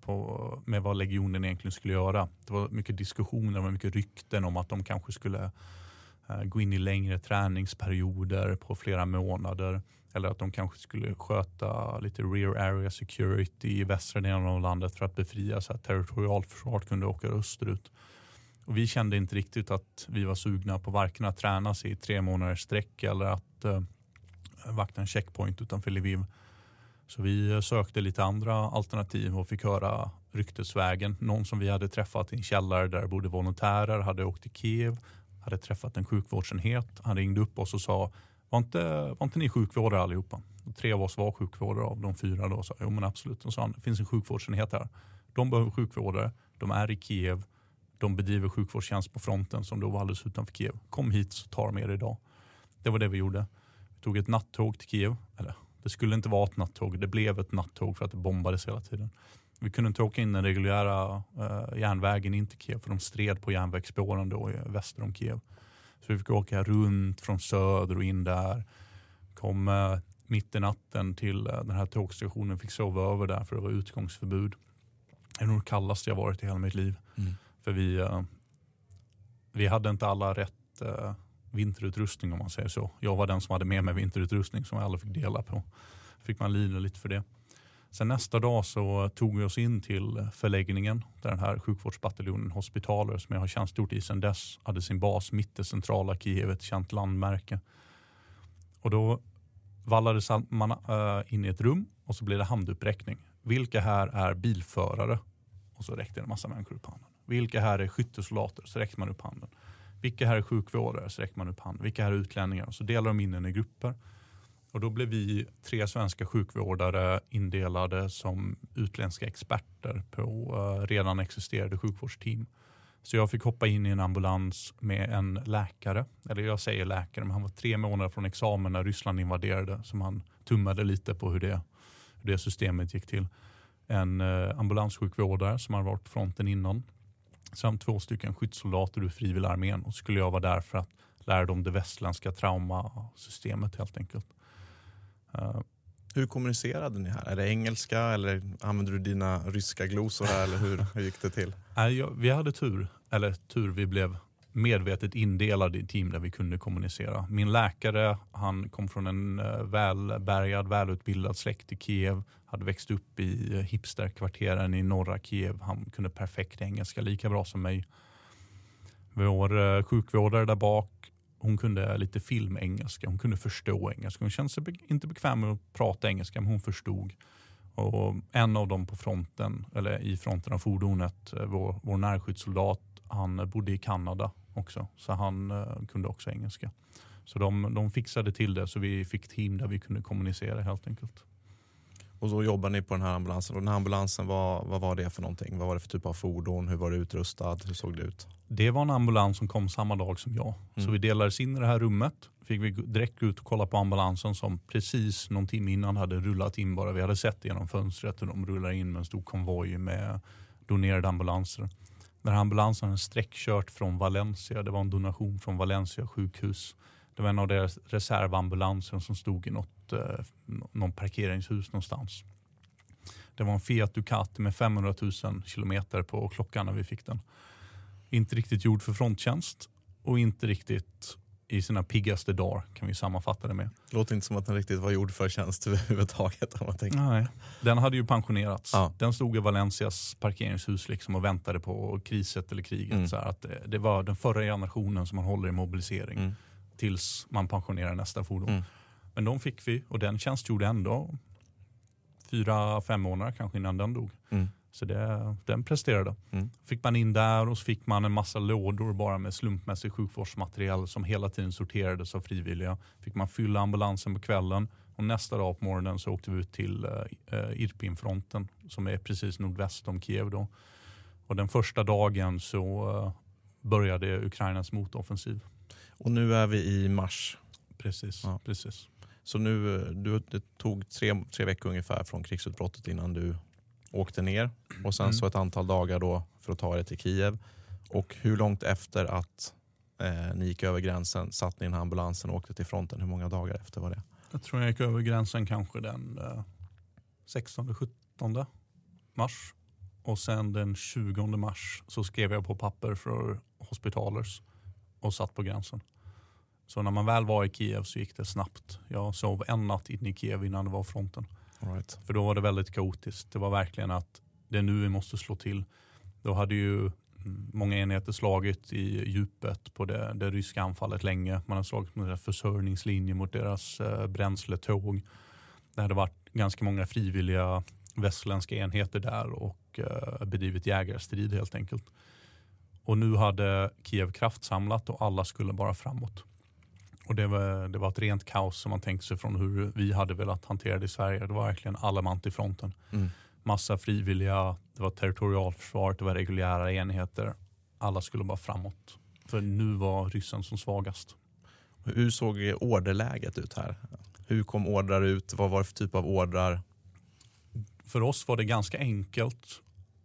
S5: på, med vad legionen egentligen skulle göra. Det var mycket diskussioner, och mycket rykten om att de kanske skulle eh, gå in i längre träningsperioder på flera månader. Eller att de kanske skulle sköta lite rear area security i västra delen av landet för att befria så att territorialförsvaret kunde åka österut. Och vi kände inte riktigt att vi var sugna på varken att träna sig i tre månaders sträck eller att eh, vakta en checkpoint utanför Lviv. Så vi eh, sökte lite andra alternativ och fick höra ryktesvägen. Någon som vi hade träffat i en källare där det bodde volontärer hade åkt till Kiev, hade träffat en sjukvårdsenhet. Han ringde upp oss och sa var inte, var inte ni sjukvårdare allihopa? Och tre av oss var sjukvårdare av de fyra. Då sa, jo men absolut. Och sa han, det finns en sjukvårdsenhet här. De behöver sjukvårdare. De är i Kiev. De bedriver sjukvårdstjänst på fronten som då var alldeles utanför Kiev. Kom hit så tar de er idag. Det var det vi gjorde. Vi tog ett nattåg till Kiev. Eller det skulle inte vara ett nattåg. Det blev ett nattåg för att det bombades hela tiden. Vi kunde inte åka in den reguljära eh, järnvägen in till Kiev för de stred på järnvägsspåren då väster om Kiev. Så vi fick åka runt från söder och in där. Kom eh, mitt i natten till eh, den här tågstationen. Fick sova över där för det var utgångsförbud. Det är nog det kallaste jag varit i hela mitt liv.
S4: Mm.
S5: För vi, eh, vi hade inte alla rätt eh, vinterutrustning om man säger så. Jag var den som hade med mig vinterutrustning som jag aldrig fick dela på. Fick man lida lite för det. Sen nästa dag så tog vi oss in till förläggningen där den här sjukvårdsbataljonen Hospitaler som jag har tjänstgjort i sedan dess hade sin bas mitt i centrala Kiev, ett känt landmärke. Och då vallades man eh, in i ett rum och så blev det handuppräckning. Vilka här är bilförare? Och så räckte en massa människor upp handen. Vilka här är skyttesoldater? Så räckte man upp handen. Vilka här är sjukvårdare? Så räcker man upp handen. Vilka här är utlänningar? Så delar de in en i grupper. Och då blev vi tre svenska sjukvårdare indelade som utländska experter på uh, redan existerande sjukvårdsteam. Så jag fick hoppa in i en ambulans med en läkare, eller jag säger läkare, men han var tre månader från examen när Ryssland invaderade, som han tummade lite på hur det, hur det systemet gick till. En uh, ambulanssjukvårdare som har varit på fronten innan, samt två stycken skyddssoldater ur frivilligarmén och skulle jag vara där för att lära dem det västländska traumasystemet helt enkelt. Uh,
S4: Hur kommunicerade ni här? Är det engelska eller använder du dina ryska glosor här eller hur, hur gick det till?
S5: Nej, jag, vi hade tur, eller tur, vi blev medvetet indelad i team där vi kunde kommunicera. Min läkare, han kom från en eh, välbärgad, välutbildad släkt i Kiev, hade växt upp i eh, hipsterkvarteren i norra Kiev. Han kunde perfekt engelska, lika bra som mig. Vår eh, sjukvårdare där bak, hon kunde lite filmengelska, hon kunde förstå engelska. Hon kände sig inte bekväm med att prata engelska, men hon förstod. Och en av dem på fronten, eller i fronten av fordonet, vår, vår närskyddssoldat, han bodde i Kanada också, så han uh, kunde också engelska. Så de, de fixade till det så vi fick team där vi kunde kommunicera helt enkelt.
S4: Och så jobbar ni på den här ambulansen. Och den här ambulansen, vad, vad var det för någonting? Vad var det för typ av fordon? Hur var det utrustad? Hur såg det ut?
S5: Det var en ambulans som kom samma dag som jag.
S4: Mm.
S5: Så vi delades in i det här rummet. Fick vi direkt ut och kolla på ambulansen som precis någon timme innan hade rullat in bara. Vi hade sett genom fönstret hur de rullar in med en stor konvoj med donerade ambulanser. Den här ambulansen hade sträckkört från Valencia. Det var en donation från Valencia sjukhus. Det var en av deras reservambulanser som stod i något, eh, någon parkeringshus någonstans. Det var en Fiat Ducati med 500 000 kilometer på klockan när vi fick den. Inte riktigt gjord för fronttjänst och inte riktigt i sina piggaste dagar kan vi sammanfatta det med.
S4: Låter inte som att den riktigt var gjord för tjänst överhuvudtaget. Om man tänker.
S5: Nej, den hade ju pensionerats.
S4: Ja.
S5: Den stod i Valencias parkeringshus liksom och väntade på kriset eller kriget.
S4: Mm.
S5: Så att det, det var den förra generationen som man håller i mobilisering
S4: Mm.
S5: tills man pensionerar nästa fordon.
S4: Mm.
S5: Men de fick vi och den tjänstgjorde ändå fyra, fem månader kanske innan den dog. Så det, den presterade.
S4: Mm.
S5: Fick man in där och så fick man en massa lådor bara med slumpmässig sjukvårdsmaterial som hela tiden sorterades av frivilliga. Fick man fylla ambulansen på kvällen och nästa dag på morgonen så åkte vi ut till uh, Irpinfronten som är precis nordväst om Kiev. Då. Och den första dagen så eh, började Ukrainas motoffensiv.
S4: Och nu är vi i mars.
S5: Precis,
S4: Ja.
S5: precis.
S4: Så nu, eh, du, det tog tre, tre veckor ungefär från krigsutbrottet innan du åkte ner. Och sen
S5: Mm.
S4: så ett antal dagar då för att ta dig till Kiev. Och hur långt efter att eh, ni gick över gränsen satt ni i den här ambulansen och åkte till fronten? Hur många dagar efter var det?
S5: Jag tror jag gick över gränsen kanske den eh, 16-17 mars. Och sen den 20 mars så skrev jag på papper för Hospitalers och satt på gränsen. Så när man väl var i Kiev så gick det snabbt. Jag sov en natt inne i Kiev innan det var fronten.
S4: Right.
S5: För då var det väldigt kaotiskt. Det var verkligen att det är nu vi måste slå till. Då hade ju mm, många enheter slagit i djupet på det, det ryska anfallet länge. Man har slagit med deras försörjningslinje mot deras eh, bränsletåg. Det hade varit ganska många frivilliga västländska enheter där och eh, bedrivit jägarstrid helt enkelt. Och nu hade Kiev kraftsamlat och alla skulle bara framåt. Och det var, det var ett rent kaos som man tänkte sig från hur vi hade velat hantera det i Sverige. Det var verkligen alla man till fronten.
S4: Mm.
S5: Massa frivilliga, det var territorialförsvar, det var reguljära enheter. Alla skulle bara framåt. För nu var ryssen som svagast.
S4: Hur såg orderläget ut här? Hur kom ordrar ut? Vad var det för typ av ordrar?
S5: För oss var det ganska enkelt,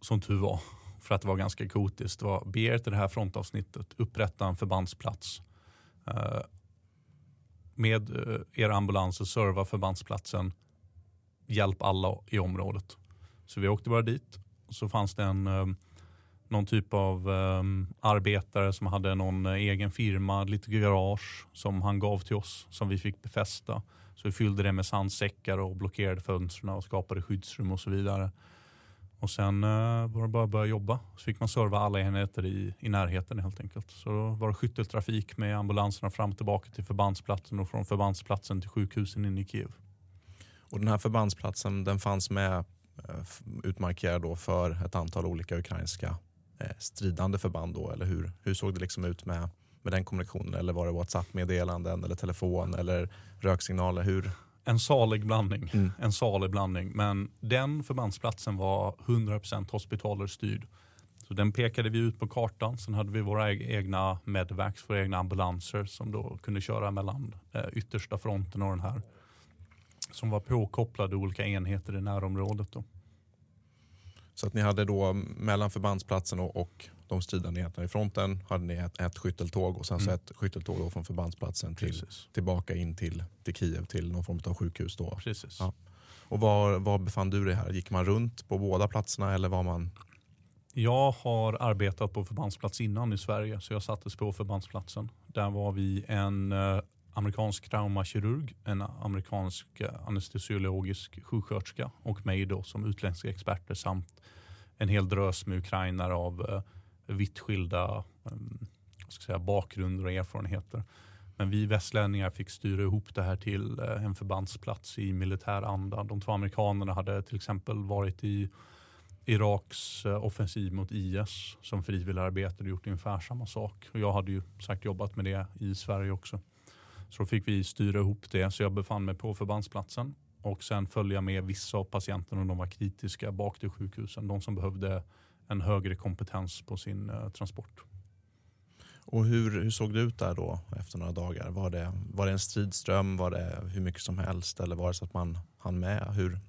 S5: som tur var. För att det var ganska kaotiskt. Det var begär till det här frontavsnittet, upprätta en förbandsplats. Med eh, er ambulans och serva förbandsplatsen, hjälp alla i området. Så vi åkte bara dit. Så fanns det en, eh, någon typ av eh, arbetare som hade någon egen firma, lite garage som han gav till oss som vi fick befästa. Så vi fyllde det med sandsäckar och blockerade fönstren och skapade skyddsrum och så vidare. Och sen eh, var det bara att börja jobba. Så fick man serva alla enheter i, i närheten helt enkelt. Så då var det skytteltrafik med ambulanserna fram och tillbaka till förbandsplatsen och från förbandsplatsen till sjukhusen inne i Kiev.
S4: Och den här förbandsplatsen den fanns med eh, utmarkerad då för ett antal olika ukrainska eh, stridande förband då, eller hur? Hur såg det liksom ut med, med den kommunikationen? Eller var det WhatsApp-meddelanden eller telefon eller röksignaler? Hur?
S5: En salig blandning.
S4: Mm.
S5: En salig blandning. Men den förbandsplatsen var 100% hospitalerstyrd. Så den pekade vi ut på kartan. Sen hade vi våra eg- egna medvacs, våra egna ambulanser som då kunde köra mellan eh, yttersta fronten och den här. Som var påkopplade olika enheter i närområdet. Då.
S4: Så att ni hade då mellan förbandsplatsen och, och de stridande enheterna i fronten hade ni ett, ett skytteltåg och sen så
S5: Mm.
S4: ett skytteltåg från förbandsplatsen till,
S5: Precis.
S4: tillbaka in till, till Kiev till någon form av sjukhus då.
S5: Precis.
S4: Ja. Och var, var befann du dig här? Gick man runt på båda platserna eller var man
S5: Jag har arbetat på förbandsplats innan i Sverige så jag sattes på förbandsplatsen. Där var vi en eh, amerikansk traumakirurg, en amerikansk eh, anestesiologisk sjuksköterska och mig då som utländska experter samt en hel drös med ukrainare av eh, vitt skilda ehm, ska säga, bakgrunder och erfarenheter. Men vi västlänningar fick styra ihop det här till eh, en förbandsplats i militär anda. De två amerikanerna hade till exempel varit i Iraks eh, offensiv mot IS som frivilligarbetare och gjort ungefär samma sak. Och jag hade ju sagt jobbat med det i Sverige också. Så då fick vi styra ihop det. Så jag befann mig på förbandsplatsen och sen följa med vissa av patienterna om de var kritiska bak till sjukhusen. De som behövde en högre kompetens på sin eh, transport.
S4: Och hur, hur såg det ut där då efter några dagar? Var det, var det en stridström? Var det hur mycket som helst? Eller var det så att man hann med? Hur,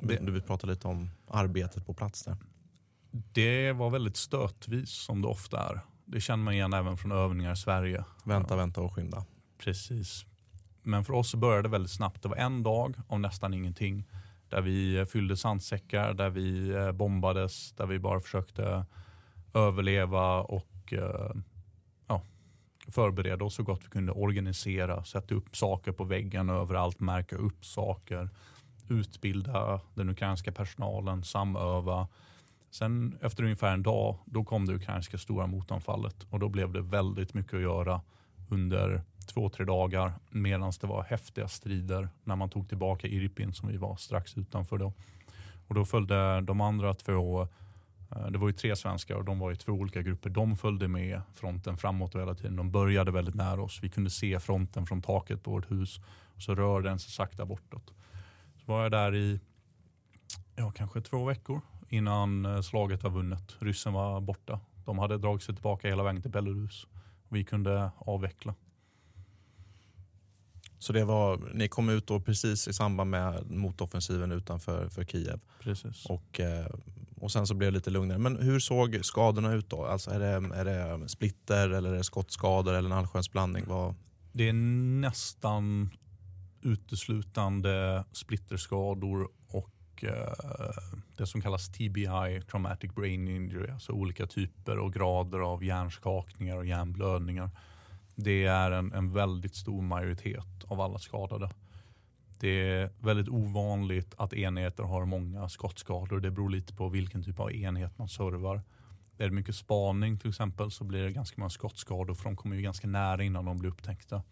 S4: Du vill prata lite om arbetet på plats där.
S5: Det var väldigt stötvis som det ofta är. Det känner man igen även från övningar i Sverige.
S4: Vänta, vänta och skynda.
S5: Precis. Men för oss började det väldigt snabbt. Det var en dag av nästan ingenting. Där vi eh, fyllde sandsäckar, där vi eh, bombades, där vi bara försökte överleva och eh, ja, förbereda oss så gott vi kunde. Organisera, sätta upp saker på väggen överallt, märka upp saker, utbilda den ukrainska personalen, samöva. Sen efter ungefär en dag, då kom det ukrainska stora motanfallet och då blev det väldigt mycket att göra under två, tre dagar medan det var häftiga strider när man tog tillbaka Irpin som vi var strax utanför då. Och då följde de andra två, eh, det var ju tre svenskar och de var i två olika grupper. De följde med fronten framåt hela tiden. De började väldigt nära oss. Vi kunde se fronten från taket på vårt hus och så rörde den sig sakta bortåt. Så var jag där i ja, kanske två veckor innan eh, slaget var vunnet. Ryssen var borta. De hade dragit sig tillbaka hela vägen till Belarus. Vi kunde avveckla.
S4: Så det var, ni kom ut då precis i samband med motoffensiven utanför för Kiev.
S5: Precis.
S4: Och, eh, och sen så blev det lite lugnare. Men hur såg skadorna ut då? Alltså är, det, är det splitter eller är det skottskador eller en allsköns blandning? Vad...
S5: Det är nästan uteslutande splitterskador och Eh, det som kallas TBI, traumatic brain injury, alltså olika typer och grader av hjärnskakningar och hjärnblödningar. Det är en, en väldigt stor majoritet av alla skadade. Det är väldigt ovanligt att enheter har många skottskador. Det beror lite på vilken typ av enhet man servar. Är det mycket spaning till exempel så blir det ganska många skottskador för de kommer ju ganska nära innan de blir upptäckta.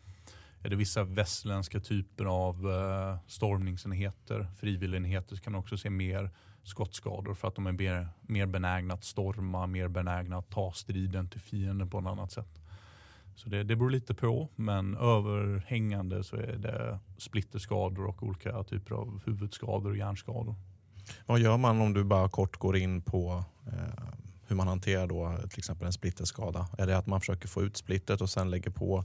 S5: Är det vissa västländska typer av eh, stormningsenheter, frivilligenheter så kan man också se mer skottskador för att de är mer, mer benägna att storma, mer benägna att ta striden till fienden på ett annat sätt. Så det, det beror lite på, men överhängande så är det splitterskador och olika typer av huvudskador och hjärnskador.
S4: Vad gör man om du bara kort går in på eh, hur man hanterar då till exempel en splitterskada? Är det att man försöker få ut splittret och sen lägger på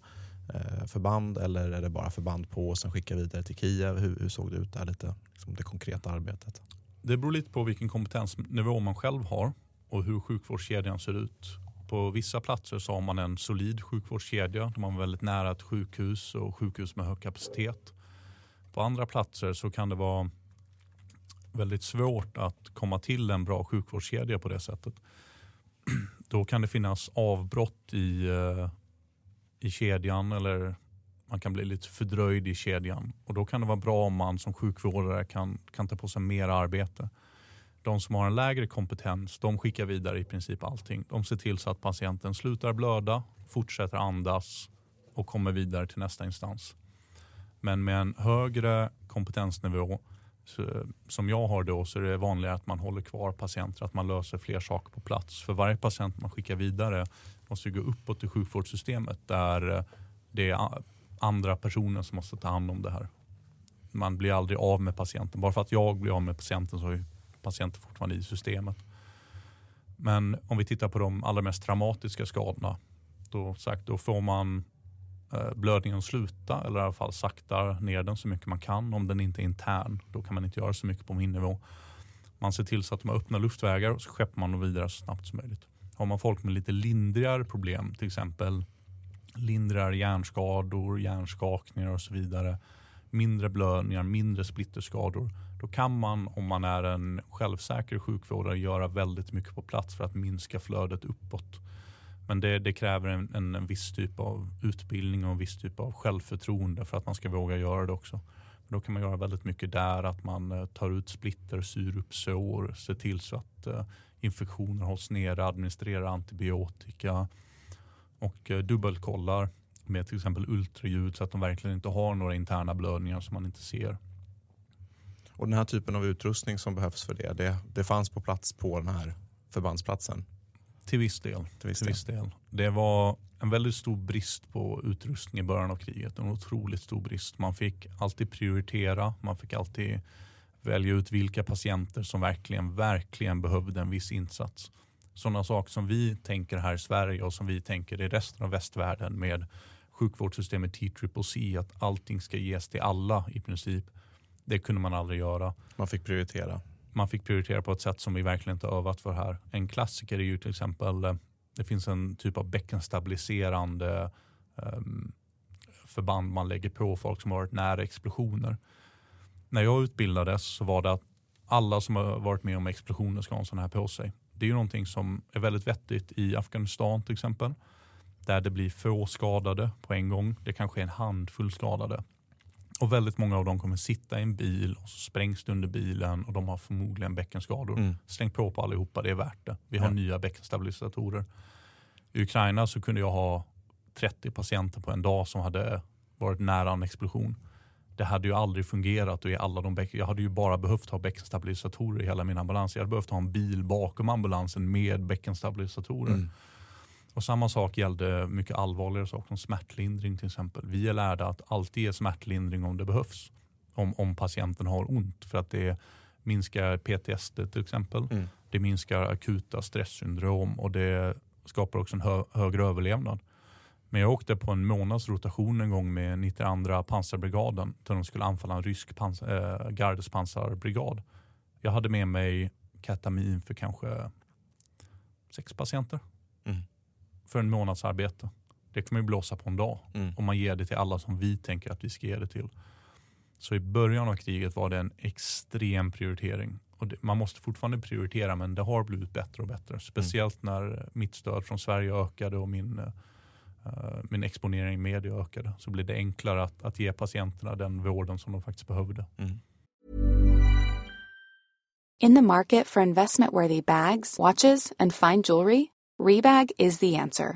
S4: Eh, förband eller är det bara förband på och sen skicka vidare till Kiev? Hur, hur såg det ut där lite, liksom det konkreta arbetet?
S5: Det beror lite på vilken kompetensnivå man själv har och hur sjukvårdskedjan ser ut. På vissa platser så har man en solid sjukvårdskedja. Där man är väldigt nära ett sjukhus och sjukhus med hög kapacitet. På andra platser så kan det vara väldigt svårt att komma till en bra sjukvårdskedja på det sättet. Då kan det finnas avbrott i, eh, i kedjan eller man kan bli lite fördröjd i kedjan. Och Då kan det vara bra om man som sjukvårdare kan, kan ta på sig mer arbete. De som har en lägre kompetens de skickar vidare i princip allting. De ser till så att patienten slutar blöda, fortsätter andas och kommer vidare till nästa instans. Men med en högre kompetensnivå så, som jag har då så är det vanligare att man håller kvar patienter, att man löser fler saker på plats. För varje patient man skickar vidare måste gå uppåt i sjukvårdssystemet där eh, det är andra personer som måste ta hand om det här. Man blir aldrig av med patienten. Bara för att jag blir av med patienten så är patienten fortfarande i systemet. Men om vi tittar på de allra mest traumatiska skadorna. Då, sagt, då får man eh, blödningen att sluta eller i alla fall sakta ner den så mycket man kan. Om den inte är intern, då kan man inte göra så mycket på min nivå. Man ser till så att de har öppna luftvägar och så skeppar man dem vidare så snabbt som möjligt. Har man folk med lite lindrigare problem, till exempel lindrigare hjärnskador, hjärnskakningar och så vidare, mindre blödningar, mindre splitterskador, då kan man om man är en självsäker sjukvårdare göra väldigt mycket på plats för att minska flödet uppåt. Men det, det kräver en, en, en, viss typ av utbildning och en viss typ av självförtroende för att man ska våga göra det också. Men då kan man göra väldigt mycket där, att man eh, tar ut splitter, syr upp sår, ser till så att eh, infektioner hålls nere, administrerar antibiotika och uh, dubbelkollar med till exempel ultraljud så att de verkligen inte har några interna blödningar som man inte ser.
S4: Och den här typen av utrustning som behövs för det, det, det fanns på plats på den här förbandsplatsen?
S5: Till viss del. Till viss, till viss del. Det var en väldigt stor brist på utrustning i början av kriget. En otroligt stor brist. Man fick alltid prioritera. Man fick alltid välja ut vilka patienter som verkligen, verkligen behövde en viss insats. Sådana saker som vi tänker här i Sverige och som vi tänker i resten av västvärlden med sjukvårdssystemet TCCC, att allting ska ges till alla i princip. Det kunde man aldrig göra.
S4: Man fick prioritera.
S5: Man fick prioritera på ett sätt som vi verkligen inte övat för här. En klassiker är ju till exempel, eh, det finns en typ av bäckenstabiliserande um, förband man lägger på folk som har varit nära explosioner. När jag utbildades så var det att alla som har varit med om explosioner ska ha en sån här på sig. Det är ju någonting som är väldigt vettigt i Afghanistan till exempel. Där det blir få skadade på en gång. Det kanske är en handfull skadade. Och väldigt många av dem kommer sitta i en bil och så sprängs det under bilen och de har förmodligen bäckenskador. Mm. Släng på på allihopa, det är värt det. Vi har ja. nya bäckenstabilisatorer. I Ukraina så kunde jag ha 30 patienter på en dag som hade varit nära en explosion. Det hade ju aldrig fungerat och i alla de jag hade ju bara behövt ha bäckenstabilisatorer i hela min ambulans. Jag hade behövt ha en bil bakom ambulansen med bäckenstabilisatorer. Mm. Och samma sak gällde mycket allvarligare saker som smärtlindring till exempel. Vi är lärda att alltid ge smärtlindring om det behövs. Om, om patienten har ont för att det minskar PTSD till exempel. Mm. Det minskar akuta stresssyndrom och det skapar också en hö högre överlevnad. Men jag åkte på en månads rotation en gång med 92 pansarbrigaden där de skulle anfalla en rysk pans äh, gardespansarbrigad. Jag hade med mig ketamin för kanske sex patienter. Mm för en månads arbete. Det kan man ju blåsa på en dag mm. om man ger det till alla som vi tänker att vi ska ge det till. Så i början av kriget var det en extrem prioritering. Och det, man måste fortfarande prioritera men det har blivit bättre och bättre. Speciellt mm. när mitt stöd från Sverige ökade och min, uh, min exponering i media ökade. Så blir det enklare att, att ge patienterna den vården som de faktiskt behövde. Mm.
S6: In the market for investment worthy bags, watches and fine jewelry Rebag is the answer.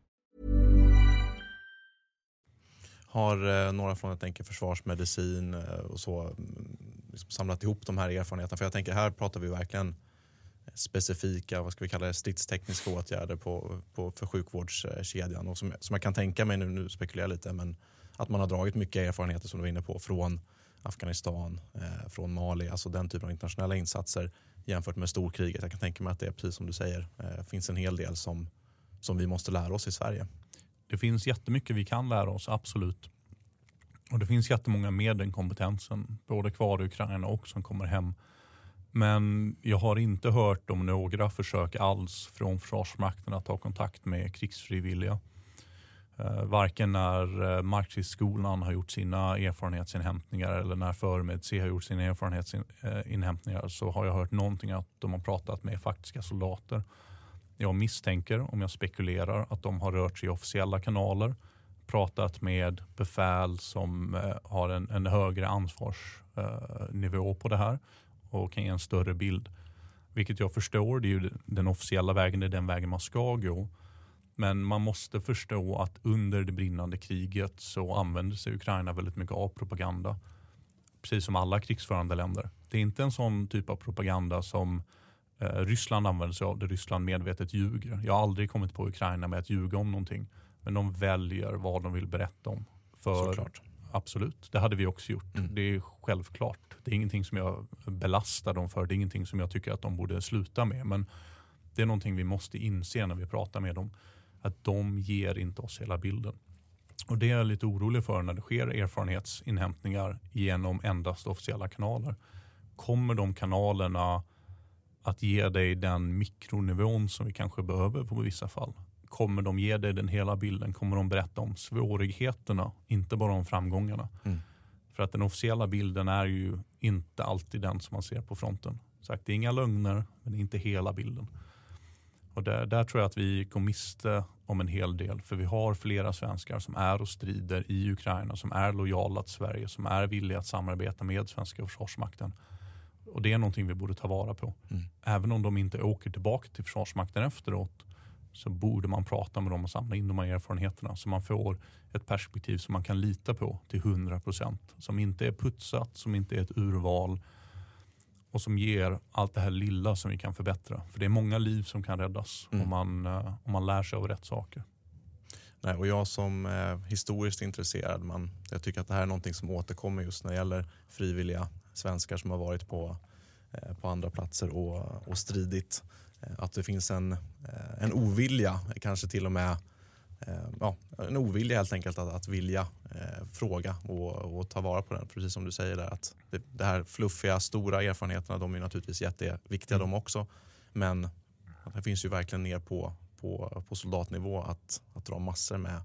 S4: Har eh, några från jag tänker försvarsmedicin eh, och så mm, liksom samlat ihop de här erfarenheterna? För jag tänker här pratar vi verkligen specifika, vad ska vi kalla det, stridstekniska åtgärder på, på, för sjukvårdskedjan. Och som, som jag kan tänka mig, nu, nu spekulerar jag lite, men att man har dragit mycket erfarenheter som du var inne på från Afghanistan, eh, från Mali, alltså den typen av internationella insatser jämfört med storkriget. Jag kan tänka mig att det är precis som du säger, eh, finns en hel del som, som vi måste lära oss i Sverige.
S5: Det finns jättemycket vi kan lära oss, absolut. Och det finns jättemånga med den kompetensen, både kvar i Ukraina och som kommer hem. Men jag har inte hört om några försök alls från Försvarsmakten att ta kontakt med krigsfrivilliga. Eh, varken när eh, Marxistskolan har gjort sina erfarenhetsinhämtningar eller när Förmed har gjort sina erfarenhetsinhämtningar eh, så har jag hört någonting att de har pratat med faktiska soldater. Jag misstänker, om jag spekulerar, att de har rört sig i officiella kanaler, pratat med befäl som eh, har en, en högre ansvarsnivå eh, på det här och kan ge en större bild. Vilket jag förstår, det är ju den officiella vägen, det är den vägen man ska gå. Men man måste förstå att under det brinnande kriget så använder sig Ukraina väldigt mycket av propaganda. Precis som alla krigsförande länder. Det är inte en sån typ av propaganda som eh, Ryssland använder sig av, där Ryssland medvetet ljuger. Jag har aldrig kommit på Ukraina med att ljuga om någonting. Men de väljer vad de vill berätta om. För
S4: Såklart.
S5: Absolut, det hade vi också gjort. Mm. Det är självklart. Det är ingenting som jag belastar dem för. Det är ingenting som jag tycker att de borde sluta med. Men det är någonting vi måste inse när vi pratar med dem. Att de ger inte oss hela bilden. Och Det är jag lite orolig för när det sker erfarenhetsinhämtningar genom endast officiella kanaler. Kommer de kanalerna att ge dig den mikronivån som vi kanske behöver på vissa fall? kommer de ge dig den hela bilden. Kommer de berätta om svårigheterna, inte bara om framgångarna. Mm. För att den officiella bilden är ju inte alltid den som man ser på fronten. Sagt, det är inga lögner, men det är inte hela bilden. Och där, där tror jag att vi går miste om en hel del. För vi har flera svenskar som är och strider i Ukraina, som är lojala till Sverige, som är villiga att samarbeta med svenska försvarsmakten. Och Det är någonting vi borde ta vara på.
S4: Mm.
S5: Även om de inte åker tillbaka till Försvarsmakten efteråt så borde man prata med dem och samla in de här erfarenheterna så man får ett perspektiv som man kan lita på till 100 procent. Som inte är putsat, som inte är ett urval och som ger allt det här lilla som vi kan förbättra. För det är många liv som kan räddas
S4: Mm.
S5: om, man, eh, om man lär sig av rätt saker.
S4: Nej, och jag som eh, historiskt intresserad, man, jag tycker att det här är någonting som återkommer just när det gäller frivilliga svenskar som har varit på, eh, på andra platser och, och stridit. Eh, att det finns en, eh, en ovilja, kanske till och med ja, en ovilja helt enkelt att, att vilja eh, fråga och, och ta vara på den. Precis som du säger där att det, det här fluffiga, stora erfarenheterna, de är naturligtvis jätteviktiga de också. Men det finns ju verkligen ner på, på, på soldatnivå att, att dra massor med,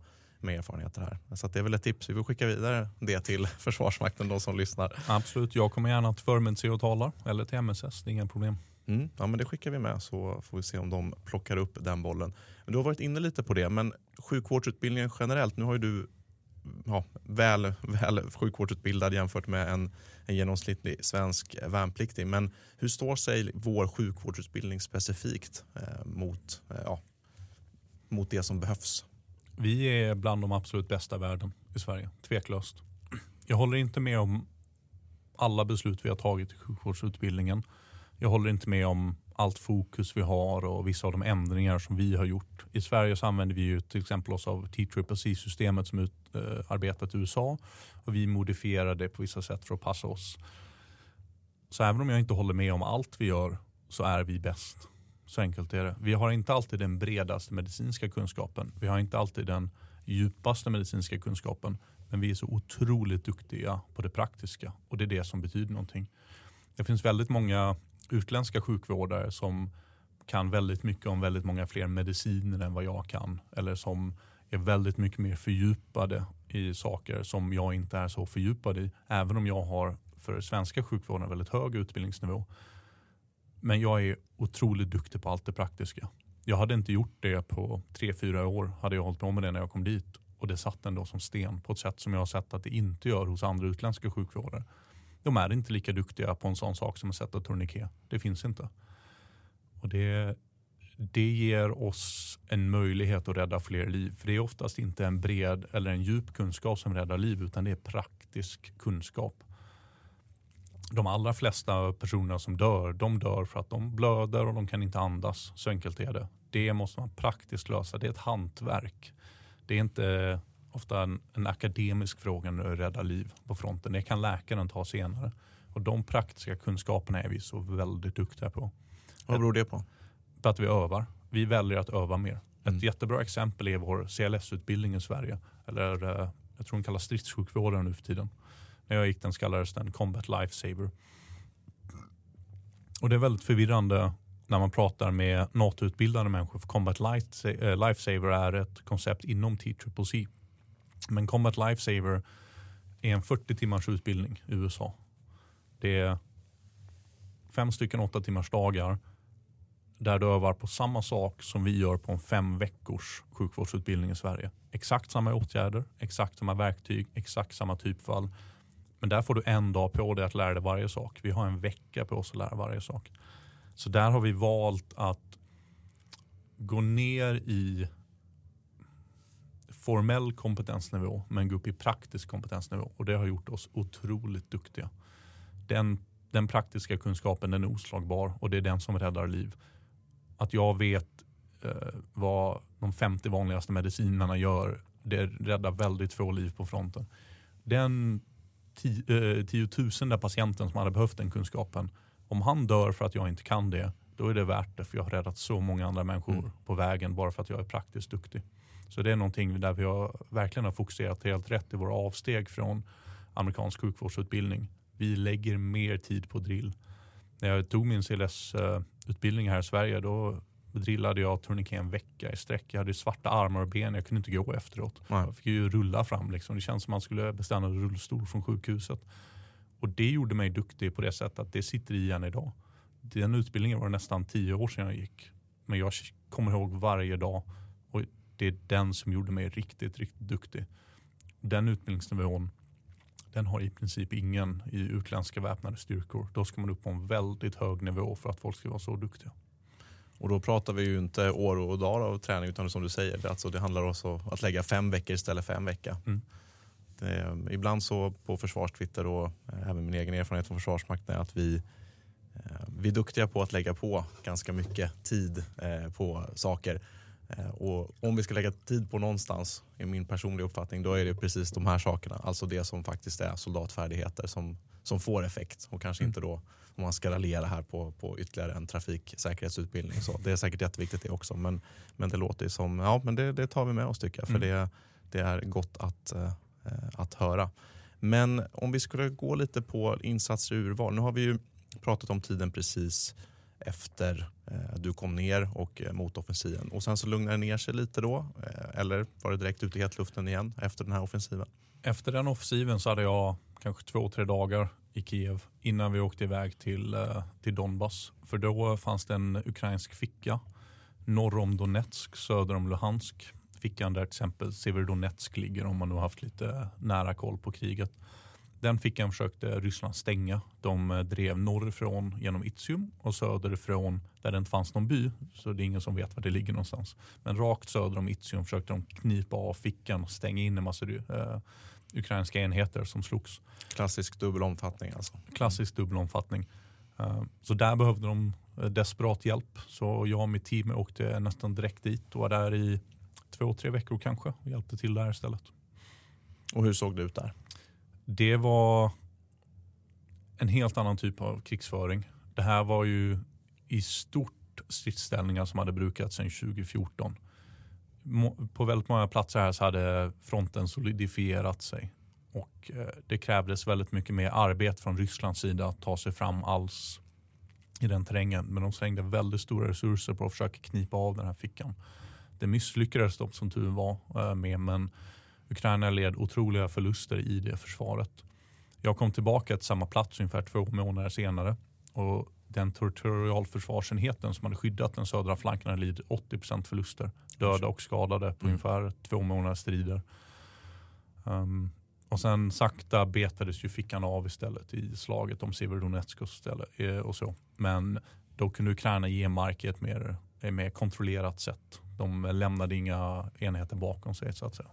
S4: med erfarenheter här. Så att det är väl ett tips. Vi får skicka vidare det till Försvarsmakten, de som lyssnar.
S5: Absolut, jag kommer gärna till Förmedse och talar eller till MSS, det är inga problem.
S4: Mm, ja, men det skickar vi med så får vi se om de plockar upp den bollen. Du har varit inne lite på det, men sjukvårdsutbildningen generellt, nu har ju du ja, väl, väl sjukvårdsutbildad jämfört med en, en genomsnittlig svensk värnpliktig. Men hur står sig vår sjukvårdsutbildning specifikt eh, mot, eh, ja, mot det som behövs?
S5: Vi är bland de absolut bästa i världen i Sverige, tveklöst. Jag håller inte med om alla beslut vi har tagit i sjukvårdsutbildningen. Jag håller inte med om allt fokus vi har och vissa av de ändringar som vi har gjort. I Sverige så använder vi ju till exempel oss av T-CCC-systemet som är utarbetat eh, i USA och vi modifierar det på vissa sätt för att passa oss. Så även om jag inte håller med om allt vi gör så är vi bäst. Så enkelt är det. Vi har inte alltid den bredaste medicinska kunskapen. Vi har inte alltid den djupaste medicinska kunskapen. Men vi är så otroligt duktiga på det praktiska och det är det som betyder någonting. Det finns väldigt många utländska sjukvårdare som kan väldigt mycket om väldigt många fler mediciner än vad jag kan. Eller som är väldigt mycket mer fördjupade i saker som jag inte är så fördjupad i. Även om jag har för svenska sjukvården väldigt hög utbildningsnivå. Men jag är otroligt duktig på allt det praktiska. Jag hade inte gjort det på tre, fyra år hade jag hållit på med det när jag kom dit. Och det satt ändå som sten på ett sätt som jag har sett att det inte gör hos andra utländska sjukvårdare. De är inte lika duktiga på en sån sak som att sätta tourniquet. Det finns inte. Och det, det ger oss en möjlighet att rädda fler liv. För det är oftast inte en bred eller en djup kunskap som räddar liv utan det är praktisk kunskap. De allra flesta personer som dör, de dör för att de blöder och de kan inte andas. Så enkelt är det. Det måste man praktiskt lösa. Det är ett hantverk. Det är inte ofta en, en akademisk fråga när du räddar liv på fronten. Det kan läkaren ta senare. Och de praktiska kunskaperna är vi så väldigt duktiga på.
S4: Vad beror det på?
S5: På att vi övar. Vi väljer att öva mer.
S4: Mm.
S5: Ett jättebra exempel är vår CLS-utbildning i Sverige. Eller eh, jag tror den kallas stridssjukvårdare nu för tiden. När jag gick den kallades den Combat Lifesaver. Och det är väldigt förvirrande när man pratar med NATO-utbildade människor. För Combat eh, Lifesaver är ett koncept inom TCCC. Men Combat Lifesaver är en 40 timmars utbildning i USA. Det är fem stycken åtta timmars dagar där du övar på samma sak som vi gör på en fem veckors sjukvårdsutbildning i Sverige. Exakt samma åtgärder, exakt samma verktyg, exakt samma typfall. Men där får du en dag på dig att lära dig varje sak. Vi har en vecka på oss att lära varje sak. Så där har vi valt att gå ner i formell kompetensnivå men gå upp i praktisk kompetensnivå. Och det har gjort oss otroligt duktiga. Den, den praktiska kunskapen den är oslagbar och det är den som räddar liv. Att jag vet eh, vad de 50 vanligaste medicinerna gör, det räddar väldigt få liv på fronten. Den ti, eh, tiotusende patienten som hade behövt den kunskapen, om han dör för att jag inte kan det, då är det värt det för jag har räddat så många andra människor
S4: Mm.
S5: på vägen bara för att jag är praktiskt duktig. Så det är någonting där vi har, verkligen har fokuserat helt rätt i våra avsteg från amerikansk sjukvårdsutbildning. Vi lägger mer tid på drill. När jag tog min CLS-utbildning här i Sverige då drillade jag tourniquet en vecka i sträck. Jag hade svarta armar och ben, jag kunde inte gå efteråt.
S4: Nej.
S5: Jag fick ju rulla fram. Liksom. Det känns som man skulle beställa en rullstol från sjukhuset. Och det gjorde mig duktig på det sättet att det sitter i än idag. Den utbildningen var nästan tio år sedan jag gick. Men jag kommer ihåg varje dag. Och det är den som gjorde mig riktigt, riktigt duktig. Den utbildningsnivån den har i princip ingen i utländska väpnade styrkor. Då ska man upp på en väldigt hög nivå för att folk ska vara så duktiga.
S4: Och då pratar vi ju inte år och dagar av träning utan som du säger, alltså det handlar också om att lägga fem veckor istället för en vecka. Mm. Det, ibland så på försvarstwitter och eh, även min egen erfarenhet från Försvarsmakten är att vi, eh, vi är duktiga på att lägga på ganska mycket tid eh, på saker. Och om vi ska lägga tid på någonstans, i min personliga uppfattning, då är det precis de här sakerna. Alltså det som faktiskt är soldatfärdigheter som, som får effekt och kanske mm. inte då om man ska raljera här på, på ytterligare en trafiksäkerhetsutbildning. Så det är säkert jätteviktigt det också men, men det låter som, ja men det, det tar vi med oss tycker jag för mm. det, det är gott att, eh, att höra. Men om vi skulle gå lite på insatser och urval. Nu har vi ju pratat om tiden precis efter eh, du kom ner och eh, motoffensiven. Och sen så lugnade det ner sig lite då? Eh, eller var det direkt ut i hetluften igen efter den här offensiven?
S5: Efter den offensiven så hade jag kanske två, tre dagar i Kiev innan vi åkte iväg till, eh, till Donbass. För då fanns det en ukrainsk ficka norr om Donetsk, söder om Luhansk. Fickan där till exempel Severodonetsk ligger om man nu haft lite nära koll på kriget. Den fickan försökte Ryssland stänga. De eh, drev norrifrån genom Izium och söderifrån där det inte fanns någon by. Så det är ingen som vet var det ligger någonstans. Men rakt söder om Izium försökte de knipa av fickan och stänga in en massa eh, ukrainska enheter som slogs.
S4: Klassisk dubbelomfattning alltså?
S5: Klassisk dubbelomfattning. Eh, så där behövde de eh, desperat hjälp. Så jag och mitt team åkte nästan direkt dit och var där i två, tre veckor kanske och hjälpte till där istället.
S4: Och hur såg det ut där?
S5: Det var en helt annan typ av krigsföring. Det här var ju i stort stridsställningar som hade brukats sedan 2014 på väldigt många platser här så hade fronten solidifierat sig. Och eh, det krävdes väldigt mycket mer arbete från Rysslands sida att ta sig fram alls i den terrängen. Men de slängde väldigt stora resurser på att försöka knipa av den här fickan. Det misslyckades de som tur var eh, med men Ukraina led otroliga förluster i det försvaret. Jag kom tillbaka till samma plats ungefär två månader senare och den territorialförsvarsenheten som hade skyddat den södra flanken hade lidit 80% förluster. Döda och skadade på mm. ungefär två månaders strider. Um, och sen sakta betades ju fickan av istället i slaget om Severodonetsk och, eh, och så. Men då kunde Ukraina ge mark i ett mer, ett mer kontrollerat sätt. De lämnade inga enheter bakom sig så att säga.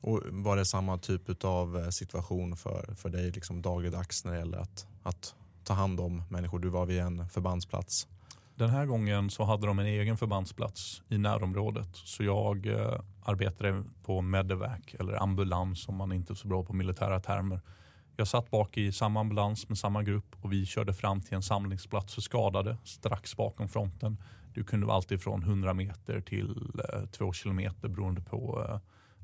S4: Och Var det samma typ av eh, situation för, för dig liksom dagligdags när det gäller att, att ta hand om människor? Du var vid en förbandsplats.
S5: Den här gången så hade de en egen förbandsplats i närområdet. Så jag eh, arbetade på medevac eller ambulans om man inte är så bra på militära termer. Jag satt bak i samma ambulans med samma grupp och vi körde fram till en samlingsplats för skadade strax bakom fronten. Du kunde vara alltifrån 100 meter till eh, 2 kilometer beroende på eh,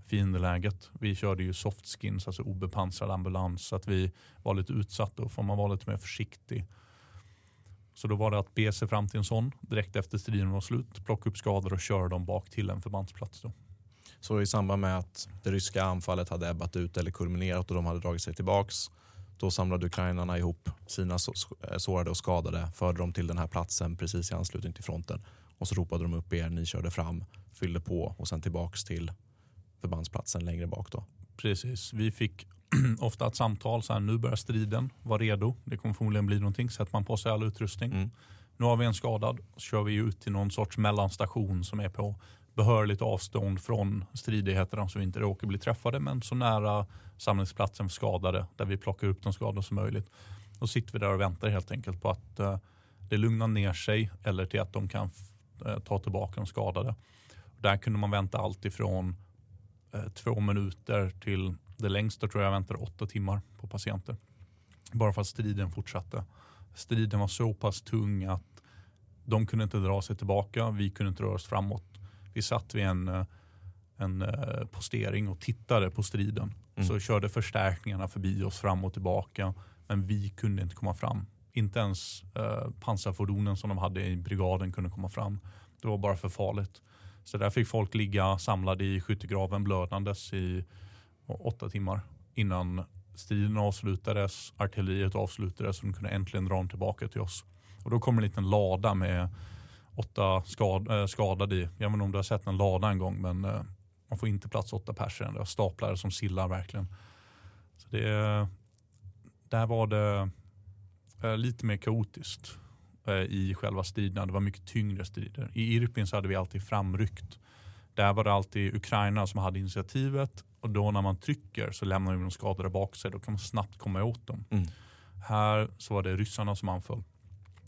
S5: fiendeläget. Vi körde ju soft skins, alltså obepansrad ambulans, så att vi var lite utsatta och får man vara lite mer försiktig. Så då var det att be sig fram till en sån direkt efter striden var slut, plocka upp skador och köra dem bak till en förbandsplats. Då.
S4: Så i samband med att det ryska anfallet hade ebbat ut eller kulminerat och de hade dragit sig tillbaks, då samlade ukrainarna ihop sina eh, sårade och skadade, förde dem till den här platsen precis i anslutning till fronten och så ropade de upp er, ni körde fram, fyllde på och sen tillbaks till förbandsplatsen längre bak. Då.
S5: Precis, vi fick ofta ett samtal, så här, nu börjar striden, var redo, det kommer förmodligen bli någonting, sätter man på sig all utrustning. Mm. Nu har vi en skadad, så kör vi ut till någon sorts mellanstation som är på behörligt avstånd från stridigheterna så vi inte råkar bli träffade men så nära samlingsplatsen för skadade där vi plockar upp de skadade som möjligt. Då sitter vi där och väntar helt enkelt på att uh, det lugnar ner sig eller till att de kan uh, ta tillbaka de skadade. Där kunde man vänta allt ifrån två minuter till det längsta tror jag väntade åtta timmar på patienter. Bara för att striden fortsatte. Striden var så pass tung att de kunde inte dra sig tillbaka. Vi kunde inte röra oss framåt. Vi satt vid en, eh, en eh, postering och tittade på striden. Mm. Så körde förstärkningarna förbi oss fram och tillbaka. Men vi kunde inte komma fram. Inte ens eh, pansarfordonen som de hade i brigaden kunde komma fram. Det var bara för farligt. Så där fick folk ligga samlade i skyttegraven blödandes i åtta timmar innan striden avslutades, artilleriet avslutades och de kunde äntligen dra dem tillbaka till oss. Och då kom en liten lada med åtta skad, äh, skadade i. Jag vet inte om du har sett en lada en gång men äh, man får inte plats åtta personer. Det staplar som sillar verkligen. Så det, eh, där var det äh, lite mer kaotiskt i själva striderna. Det var mycket tyngre strider. I Irpin så hade vi alltid framryckt. Där var det alltid Ukraina som hade initiativet och då när man trycker så lämnar de skadade bak sig. Då kan man snabbt komma åt dem.
S4: Mm.
S5: Här så var det ryssarna som anföll.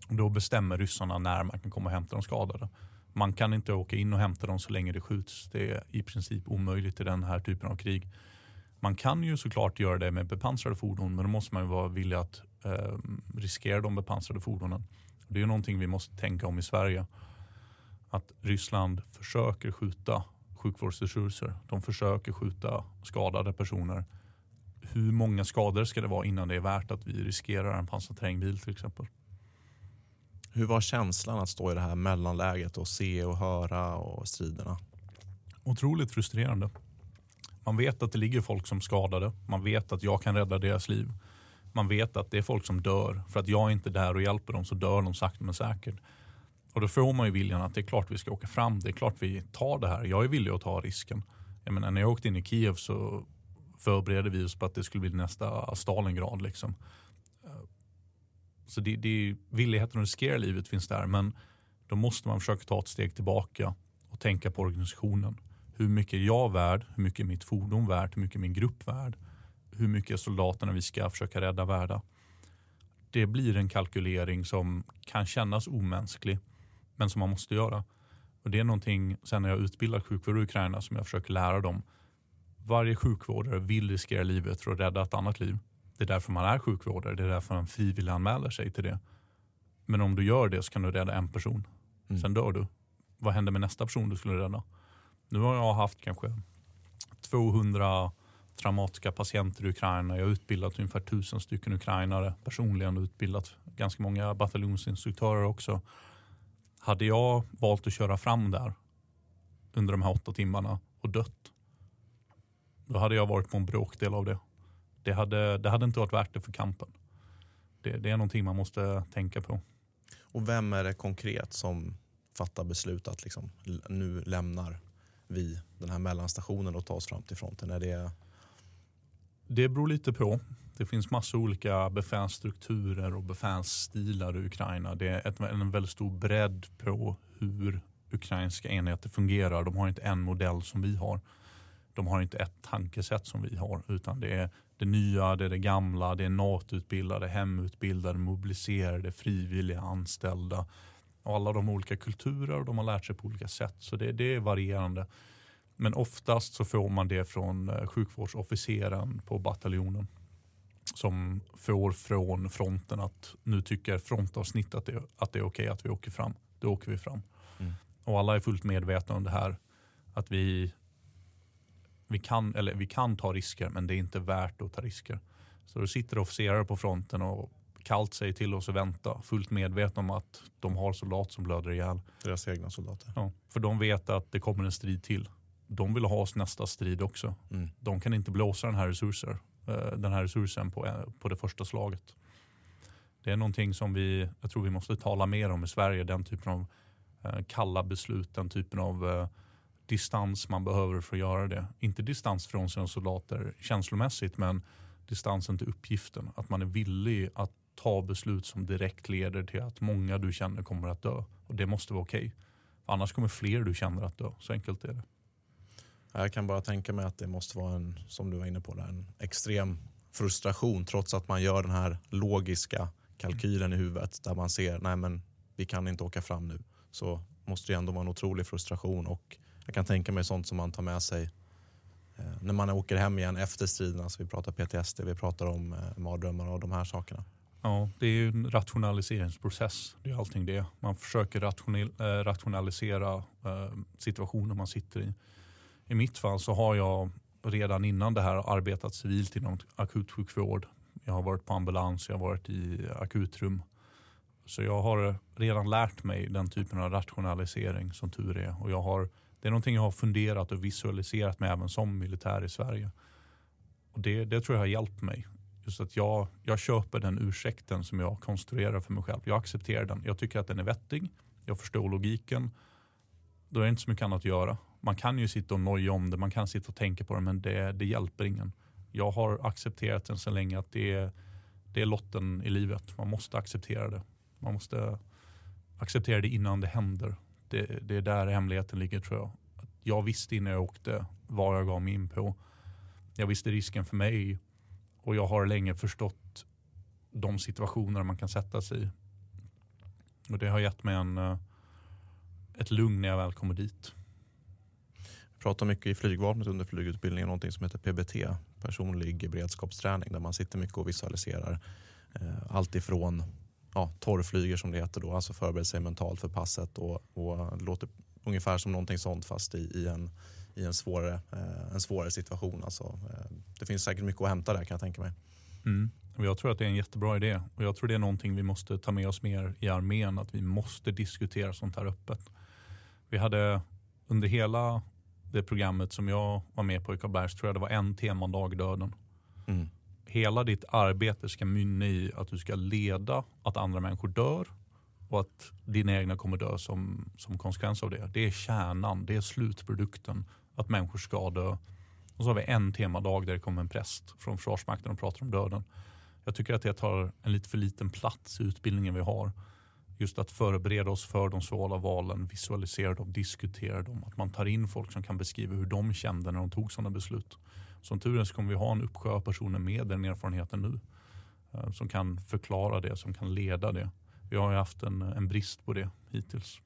S5: Då bestämmer ryssarna när man kan komma och hämta de skadade. Man kan inte åka in och hämta dem så länge det skjuts. Det är i princip omöjligt i den här typen av krig. Man kan ju såklart göra det med bepansrade fordon men då måste man ju vara villig att eh, riskera de bepansrade fordonen. Det är någonting vi måste tänka om i Sverige. Att Ryssland försöker skjuta sjukvårdsresurser. De försöker skjuta skadade personer. Hur många skador ska det vara innan det är värt att vi riskerar en pansarterrängbil till exempel?
S4: Hur var känslan att stå i det här mellanläget och se och höra och striderna?
S5: Otroligt frustrerande. Man vet att det ligger folk som skadade. Man vet att jag kan rädda deras liv. Man vet att det är folk som dör. För att jag är inte där och hjälper dem så dör de sakta men säkert. Och då får man ju viljan att det är klart vi ska åka fram. Det är klart vi tar det här. Jag är villig att ta risken. Jag menar, när jag åkte in i Kiev så förberedde vi oss på att det skulle bli nästa Stalingrad. Liksom. Så det, det, villigheten att riskera livet finns där. Men då måste man försöka ta ett steg tillbaka och tänka på organisationen. Hur mycket är jag värd? Hur mycket är mitt fordon värt? Hur mycket är min grupp värd? Hur mycket är soldaterna vi ska försöka rädda värda? Det blir en kalkylering som kan kännas omänsklig men som man måste göra. Och Det är någonting sen när jag utbildar sjukvård i Ukraina som jag försöker lära dem. Varje sjukvårdare vill riskera livet för att rädda ett annat liv. Det är därför man är sjukvårdare. Det är därför man frivilligt anmäler sig till det. Men om du gör det så kan du rädda en person. Mm. Sen dör du. Vad händer med nästa person du skulle rädda? Nu har jag haft kanske 200 traumatiska patienter i Ukraina. Jag har utbildat ungefär tusen stycken ukrainare personligen och utbildat ganska många bataljonsinstruktörer också. Hade jag valt att köra fram där under de här åtta timmarna och dött, då hade jag varit på en bråkdel av det. Det hade, det hade inte varit värt det för kampen. Det, det är någonting man måste tänka på.
S4: Och vem är det konkret som fattar beslut att liksom, nu lämnar vi den här mellanstationen och tar oss fram till fronten? Är det
S5: det beror lite på. Det finns massa olika befälsstrukturer och befälsstilar i Ukraina. Det är ett, en väldigt stor bredd på hur ukrainska enheter fungerar. De har inte en modell som vi har. De har inte ett tankesätt som vi har utan det är det nya, det är det gamla, det är NATO-utbildade, hemutbildade, mobiliserade, frivilliga, anställda. Och alla de olika kulturer och de har lärt sig på olika sätt. Så det, det är varierande. Men oftast så får man det från eh, sjukvårdsofficeren på bataljonen som får från fronten att nu tycker frontavsnitt att det, att det är okej okay att vi åker fram. Då åker vi fram. Mm. Och alla är fullt medvetna om det här. Att vi vi kan, eller vi kan ta risker men det är inte värt att ta risker. Så då sitter officerare på fronten och kallt säger till oss att vänta. Fullt medvetna om att de har soldater som blöder ihjäl.
S4: Deras egna soldater.
S5: Ja, för de vet att det kommer en strid till. De vill ha oss nästa strid också. Mm. De kan inte blåsa den här, resurser, eh, den här resursen på, eh, på det första slaget. Det är någonting som vi, jag tror vi måste tala mer om i Sverige. Den typen av eh, kalla beslut, den typen av distans man behöver för att göra det. Inte distans från sina soldater känslomässigt men distansen till uppgiften. Att man är villig att ta beslut som direkt leder till att många du känner kommer att dö. Och Det måste vara okej. Okay. Annars kommer fler du känner att dö. Så enkelt är det.
S4: Jag kan bara tänka mig att det måste vara en, som du var inne på, där, en extrem frustration trots att man gör den här logiska kalkylen i huvudet där man ser nej men vi kan inte åka fram nu. Så måste det ändå vara en otrolig frustration och jag kan tänka mig sånt som man tar med sig eh, när man åker hem igen efter striderna. Alltså vi pratar PTSD, vi pratar om eh, mardrömmar och de här sakerna.
S5: Ja, det är ju en rationaliseringsprocess. Det är allting det. Man försöker eh, rationalisera eh, situationen man sitter i. I mitt fall så har jag redan innan det här arbetat civilt inom akutsjukvård. Jag har varit på ambulans, jag har varit i akutrum. Så jag har redan lärt mig den typen av rationalisering som tur är. Och jag har det är någonting jag har funderat och visualiserat mig även som militär i Sverige. Och det, det tror jag har hjälpt mig. Just att jag, jag köper den ursäkten som jag konstruerar för mig själv. Jag accepterar den. Jag tycker att den är vettig. Jag förstår logiken. Då är det inte så mycket annat att göra. Man kan ju sitta och noja om det, man kan sitta och tänka på det men det, det hjälper ingen. Jag har accepterat den så länge att det är, det är lotten i livet. Man måste acceptera det. Man måste acceptera det innan det händer. Det, det är där hemligheten ligger tror jag. Jag visste innan jag åkte vad jag gav mig in på. Jag visste risken för mig och jag har länge förstått de situationer man kan sätta sig i. Och det har gett mig en, eh, ett lugn när jag väl kommer dit.
S4: Pratar mycket i flygvapnet under flygutbildningen någonting som heter PBT, personlig beredskapsträning, där man sitter mycket och visualiserar eh, allt ifrån ja, torrflyger som det heter då, alltså förbereder sig mentalt för passet och, och låter ungefär som någonting sånt fast i, i en, i en, svårare, eh, en svårare situation. Alltså, eh, det finns säkert mycket att hämta där kan jag tänka mig.
S5: Mm. Jag tror att det är en jättebra idé och jag tror det är någonting vi måste ta med oss mer i armén, att vi måste diskutera sånt här öppet. Vi hade under hela det programmet som jag var med på i Karlbergs tror jag det var en temadag döden. Mm. Hela ditt arbete ska mynna i att du ska leda att andra människor dör och att dina egna kommer dö som, som konsekvens av det. Det är kärnan, det är slutprodukten, att människor ska dö. Och så har vi en temadag där det kommer en präst från Försvarsmakten och pratar om döden. Jag tycker att det tar en lite för liten plats i utbildningen vi har. Just att förbereda oss för de svåra valen, visualisera dem, diskutera dem. Att man tar in folk som kan beskriva hur de kände när de tog sådana beslut. Som tur är så kommer vi ha en uppsjö av personer med den erfarenheten nu. Eh, som kan förklara det, som kan leda det. Vi har ju haft en, en brist på det hittills.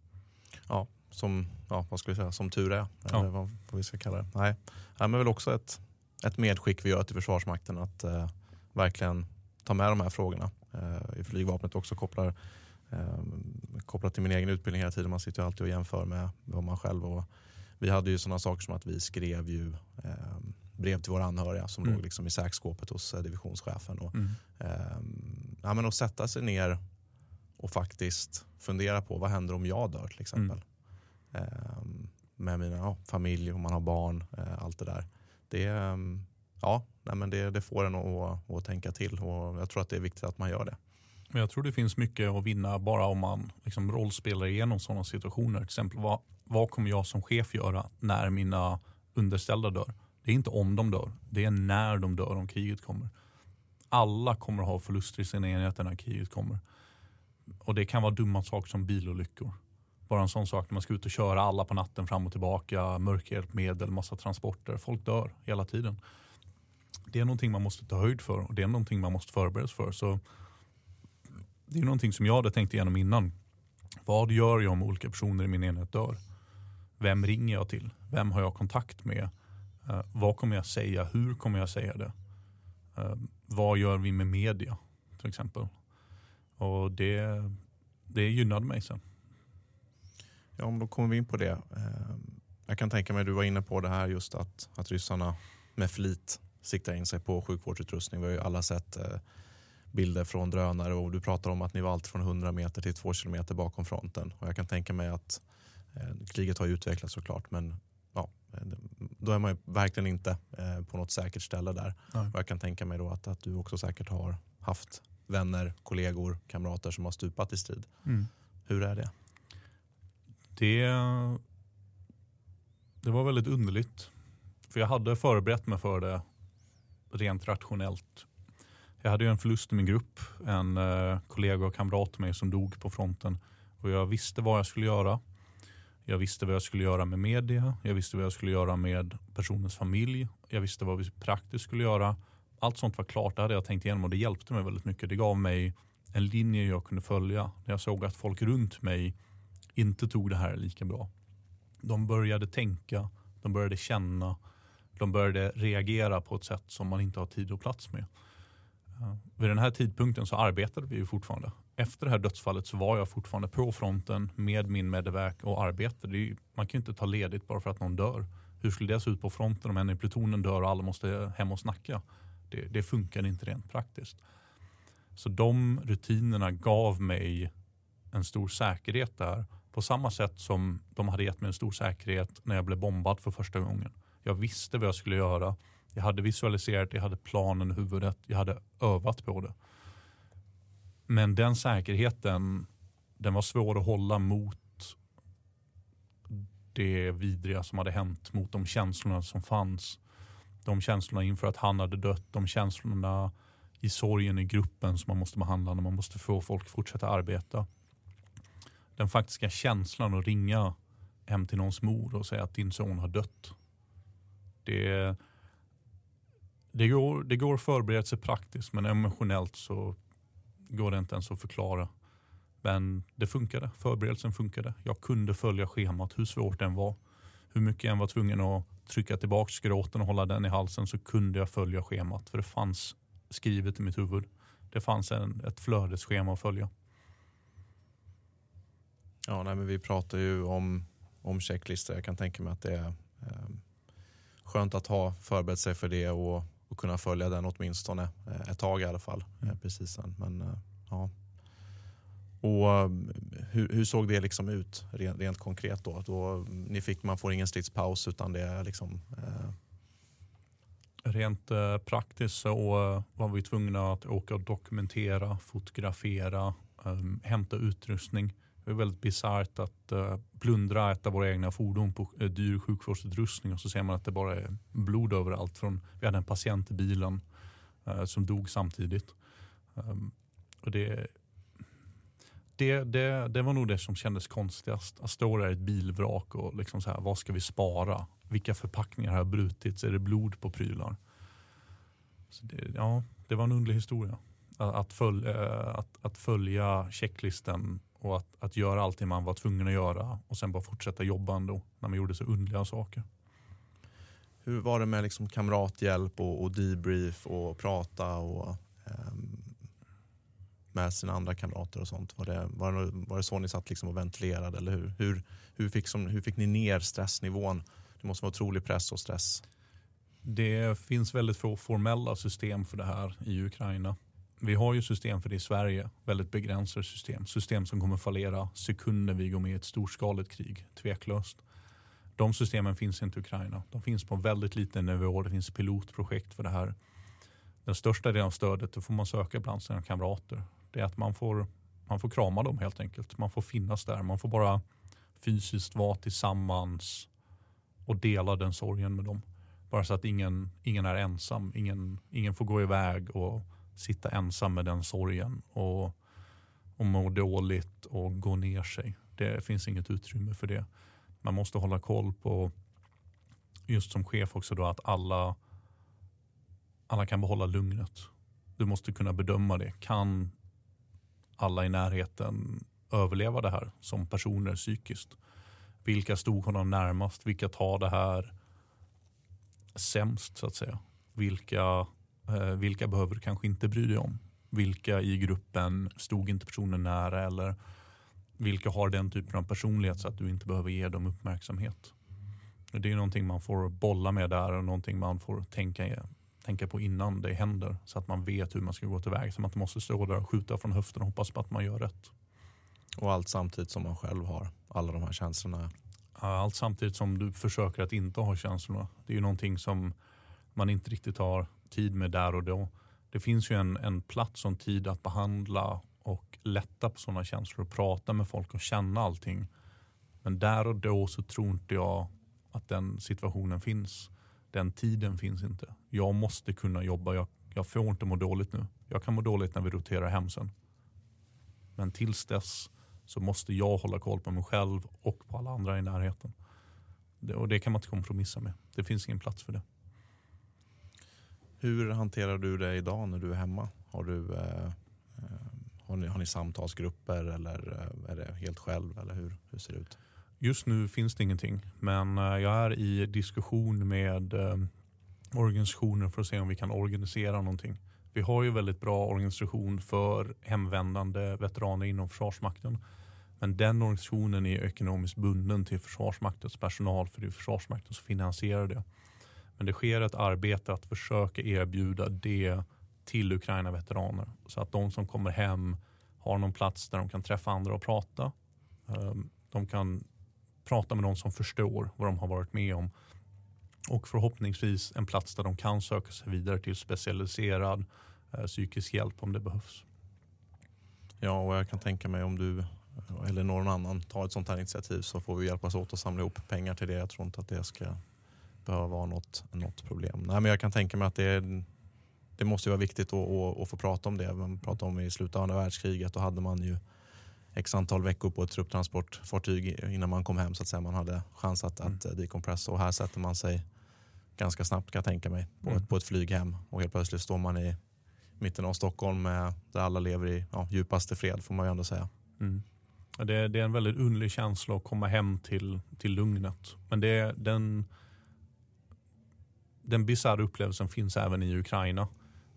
S4: Ja, som, ja, vad ska vi säga, som tur är. Ja. Eller vad, vad vi ska kalla det. Nej, Nej men väl också ett, ett medskick vi gör till Försvarsmakten att eh, verkligen ta med de här frågorna. Eh, I flygvapnet också kopplar kopplat till min egen utbildning hela tiden. Man sitter ju alltid och jämför med vad man själv och vi hade ju sådana saker som att vi skrev ju eh, brev till våra anhöriga som mm. låg liksom i säkskåpet hos eh, divisionschefen. Och, mm. eh, ja, men att sätta sig ner och faktiskt fundera på vad händer om jag dör till exempel. Mm. Eh, med mina ja, familj, om man har barn, eh, allt det där. Det, ehm, ja, nej, men det, det får en att, att tänka till och jag tror att det är viktigt att man gör det.
S5: Men jag tror det finns mycket att vinna bara om man liksom rollspelar igenom sådana situationer. Till exempel vad, vad kommer jag som chef göra när mina underställda dör? Det är inte om de dör, det är när de dör om kriget kommer. Alla kommer att ha förluster i sina enheter när kriget kommer. Och det kan vara dumma saker som bilolyckor. Bara en sån sak när man ska ut och köra alla på natten fram och tillbaka, mörkerhjälpmedel, massa transporter. Folk dör hela tiden. Det är någonting man måste ta höjd för och det är någonting man måste förbereda sig för. Så det är någonting som jag hade tänkt igenom innan. Vad gör jag om olika personer i min enhet dör? Vem ringer jag till? Vem har jag kontakt med? Uh, vad kommer jag säga? Hur kommer jag säga det? Uh, vad gör vi med media till exempel? Och det, det gynnade mig sen.
S4: Ja, om då kommer vi in på det. Uh, jag kan tänka mig, du var inne på det här just att, att ryssarna med flit siktar in sig på sjukvårdsutrustning. Vi har ju alla sett bilder från drönare och du pratar om att ni var allt från 100 meter till 2 kilometer bakom fronten. Och jag kan tänka mig att eh, kriget har utvecklats såklart men ja, då är man ju verkligen inte eh, på något säkert ställe där. Och jag kan tänka mig då att, att du också säkert har haft vänner, kollegor, kamrater som har stupat i strid. Mm. Hur är det?
S5: det? Det var väldigt underligt. För jag hade förberett mig för det rent rationellt jag hade ju en förlust i min grupp. En eh, kollega och kamrat med mig som dog på fronten. Och jag visste vad jag skulle göra. Jag visste vad jag skulle göra med media. Jag visste vad jag skulle göra med personens familj. Jag visste vad vi praktiskt skulle göra. Allt sånt var klart. Det hade jag tänkt igenom och det hjälpte mig väldigt mycket. Det gav mig en linje jag kunde följa. När jag såg att folk runt mig inte tog det här lika bra. De började tänka, de började känna, de började reagera på ett sätt som man inte har tid och plats med. Vid den här tidpunkten så arbetade vi ju fortfarande. Efter det här dödsfallet så var jag fortfarande på fronten med min medevac och arbetade. Ju, man kan ju inte ta ledigt bara för att någon dör. Hur skulle det se ut på fronten om en i plutonen dör och alla måste hem och snacka? Det, det funkar inte rent praktiskt. Så de rutinerna gav mig en stor säkerhet där. På samma sätt som de hade gett mig en stor säkerhet när jag blev bombad för första gången. Jag visste vad jag skulle göra. Jag hade visualiserat, jag hade planen i huvudet, jag hade övat på det. Men den säkerheten, den var svår att hålla mot det vidriga som hade hänt, mot de känslorna som fanns. De känslorna inför att han hade dött, de känslorna i sorgen i gruppen som man måste behandla när man måste få folk att fortsätta arbeta. Den faktiska känslan att ringa hem till någons mor och säga att din son har dött. Det, det, går, det går att förbereda sig praktiskt men emotionellt så går det inte ens att förklara. Men det funkade. Förberedelsen funkade. Jag kunde följa schemat hur svårt det än var. Hur mycket jag än var tvungen att trycka tillbaka gråten och hålla den i halsen så kunde jag följa schemat. För det fanns skrivet i mitt huvud. Det fanns en, ett flödesschema att följa.
S4: Ja, nej, men vi pratar ju om, om checklistor. Jag kan tänka mig att det är eh, skönt att ha förberett sig för det och, och kunna följa den åtminstone eh, ett tag i alla fall. Mm. precis sen. Men, eh, ja. Och hur, hur, såg det liksom ut rent, rent konkret då? då? Ni fick, man får ingen stridspaus utan det är liksom eh...
S5: Rent eh, praktiskt så eh, var vi tvungna att åka och dokumentera, fotografera, um, hämta utrustning. Det är väldigt bisarrt att uh, plundra ett av våra egna fordon på uh, dyr sjukvårdsutrustning och så ser man att det bara är blod överallt. Från, vi hade en patient i bilen uh, som dog samtidigt. Um, och det, det, det, det var nog det som kändes konstigast. Att stå där i ett bilvrak och liksom så här, vad ska vi spara? Vilka förpackningar har brutits? Är det blod på prylar? Så det, ja, det var en underlig historia. Att, att, följa, att, att följa checklisten och att, att göra allt det man var tvungen att göra och sen bara fortsätta jobba ändå när man gjorde så underliga saker.
S4: Hur var det med liksom kamrathjälp och, och debrief och prata och um, med sina andra kamrater och sånt? Var det, var det, var det så ni satt liksom och ventilerade eller hur? Hur, hur, fick, som, hur fick ni ner stressnivån? Det måste vara otrolig press och stress.
S5: Det finns väldigt få formella system för det här i Ukraina. Vi har ju system för det i Sverige, väldigt begränsade system. System som kommer fallera sekunder vi går med i ett storskaligt krig, tveklöst. De systemen finns inte i Ukraina. De finns på väldigt liten nivå. Det finns pilotprojekt för det här. Den största delen av stödet det får man söka bland sina kamrater. Det är att man får, man får krama dem helt enkelt. Man får finnas där. Man får bara fysiskt vara tillsammans och dela den sorgen med dem. Bara så att ingen, ingen är ensam. Ingen, ingen får gå iväg och sitta ensam med den sorgen och, och må dåligt och gå ner sig. Det finns inget utrymme för det. Man måste hålla koll på, just som chef också, då, att alla, alla kan behålla lugnet. Du måste kunna bedöma det. Kan alla i närheten överleva det här som personer psykiskt? Vilka stod honom närmast? Vilka tar det här sämst så att säga? Vilka vilka behöver du kanske inte bry dig om? Vilka i gruppen stod inte personen nära eller vilka har den typen av personlighet så att du inte behöver ge dem uppmärksamhet? Det är någonting man får bolla med där och någonting man får tänka, tänka på innan det händer så att man vet hur man ska gå tillväga. Så man inte måste stå där och skjuta från höften och hoppas på att man gör rätt.
S4: Och allt samtidigt som man själv har alla de här känslorna?
S5: Allt samtidigt som du försöker att inte ha känslorna. Det är ju någonting som man inte riktigt har tid med där och då. Det finns ju en, en plats och en tid att behandla och lätta på sådana känslor och prata med folk och känna allting. Men där och då så tror inte jag att den situationen finns. Den tiden finns inte. Jag måste kunna jobba. Jag, jag får inte må dåligt nu. Jag kan må dåligt när vi roterar hem sen. Men tills dess så måste jag hålla koll på mig själv och på alla andra i närheten. Det, och det kan man inte kompromissa med. Det finns ingen plats för det.
S4: Hur hanterar du det idag när du är hemma? Har, du, eh, eh har, ni, har ni samtalsgrupper eller eh, är det helt själv? Eller hur, hur ser det ut?
S5: Just nu finns det ingenting, men eh, jag är i diskussion med eh, organisationer för att se om vi kan organisera någonting. Vi har ju väldigt bra organisation för hemvändande veteraner inom Försvarsmakten. Men den organisationen är ekonomiskt bunden till Försvarsmaktens personal för det är Försvarsmakten som finansierar det. Men det sker ett arbete att försöka erbjuda det till Ukraina-veteraner så att de som kommer hem har någon plats där de kan träffa andra och prata. Ehm, de kan prata med någon som förstår vad de har varit med om och förhoppningsvis en plats där de kan söka sig vidare till specialiserad eh, psykisk hjälp om det behövs.
S4: Ja, och jag kan tänka mig om du eh, eller någon annan tar ett sånt här initiativ så får vi hjälpas åt att samla ihop pengar till det. Jag tror inte att det ska behöva vara något, något problem. Nej, men jag kan tänka mig att det, det måste vara viktigt att, att, att få prata om det. Man pratade om i slutet av andra världskriget, då hade man ju x antal veckor på ett trupptransportfartyg innan man kom hem så att säga. Man hade chans att, mm. att decompressa och här sätter man sig ganska snabbt kan jag tänka mig på, mm. ett, på ett flyg hem och helt plötsligt står man i mitten av Stockholm med, där alla lever i ja, djupaste fred får man ju ändå säga. Mm.
S5: Det, det, är en väldigt underlig känsla att komma hem till, till lugnet. Men det, den, den bisarra upplevelsen finns även i Ukraina.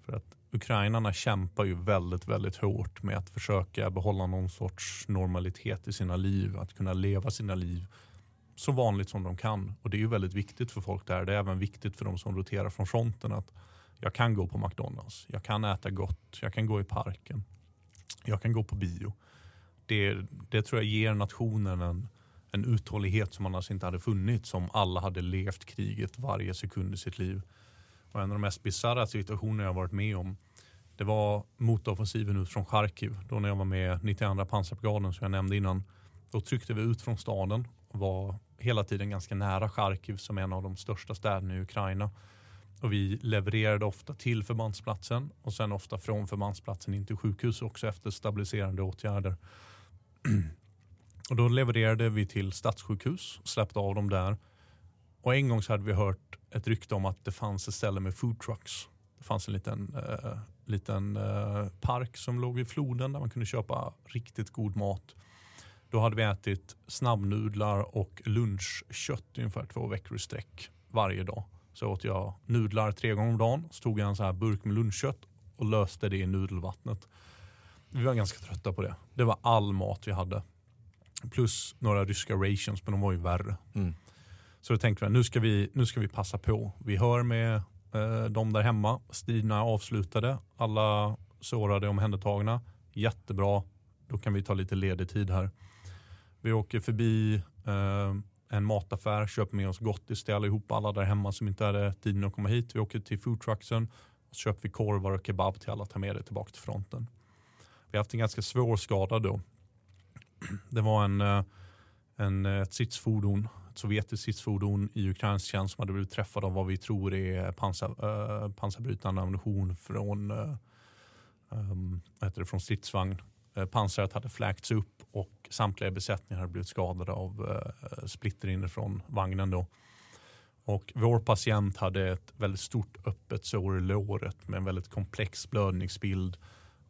S5: För att ukrainarna kämpar ju väldigt, väldigt hårt med att försöka behålla någon sorts normalitet i sina liv. Att kunna leva sina liv så vanligt som de kan. Och det är ju väldigt viktigt för folk där. Det är även viktigt för de som roterar från fronten att jag kan gå på McDonalds, jag kan äta gott, jag kan gå i parken, jag kan gå på bio. Det, det tror jag ger nationen en, en uthållighet som annars inte hade funnits om alla hade levt kriget varje sekund i sitt liv. Och en av de mest bisarra situationer jag varit med om det var motoffensiven ut från Charkiv. Då när jag var med 92 pansarbrigaden som jag nämnde innan. Då tryckte vi ut från staden och var hela tiden ganska nära Charkiv som är en av de största städerna i Ukraina. Och vi levererade ofta till förbandsplatsen och sen ofta från förbandsplatsen in till sjukhus också efter stabiliserande åtgärder och då levererade vi till stadssjukhus, släppte av dem där. Och en gång så hade vi hört ett rykte om att det fanns ett ställe med food trucks. Det fanns en liten, eh, liten eh, park som låg vid floden där man kunde köpa riktigt god mat. Då hade vi ätit snabbnudlar och lunchkött ungefär två veckor i sträck varje dag. Så åt jag nudlar tre gånger om dagen. Så tog jag en så här burk med lunchkött och löste det i nudelvattnet. Vi var ganska trötta på det. Det var all mat vi hade. Plus några ryska rations, men de var ju värre. Mm. Så då tänkte vi nu ska vi, nu ska vi passa på. Vi hör med eh, de där hemma. Striderna avslutade. Alla sårade omhändertagna. Jättebra. Då kan vi ta lite ledig tid här. Vi åker förbi eh, en mataffär, köper med oss gottis till allihopa, alla där hemma som inte hade tiden att komma hit. Vi åker till foodtrucksen och så köper vi korvar och kebab till alla, tar med det tillbaka till fronten. Vi har haft en ganska svår skada då. Det var en, eh, en, eh, ett sidsfordon, ett sovjetiskt stridsfordon i ukrainsk tjänst som hade blivit träffad av vad vi tror är pansar, äh, pansarbrytande ammunition från, äh, vad heter det, från stridsvagn. Pansaret hade fläkts upp och samtliga besättningar hade blivit skadade av splitter inifrån vagnen. Då. Och vår patient hade ett väldigt stort öppet sår i låret med en väldigt komplex blödningsbild.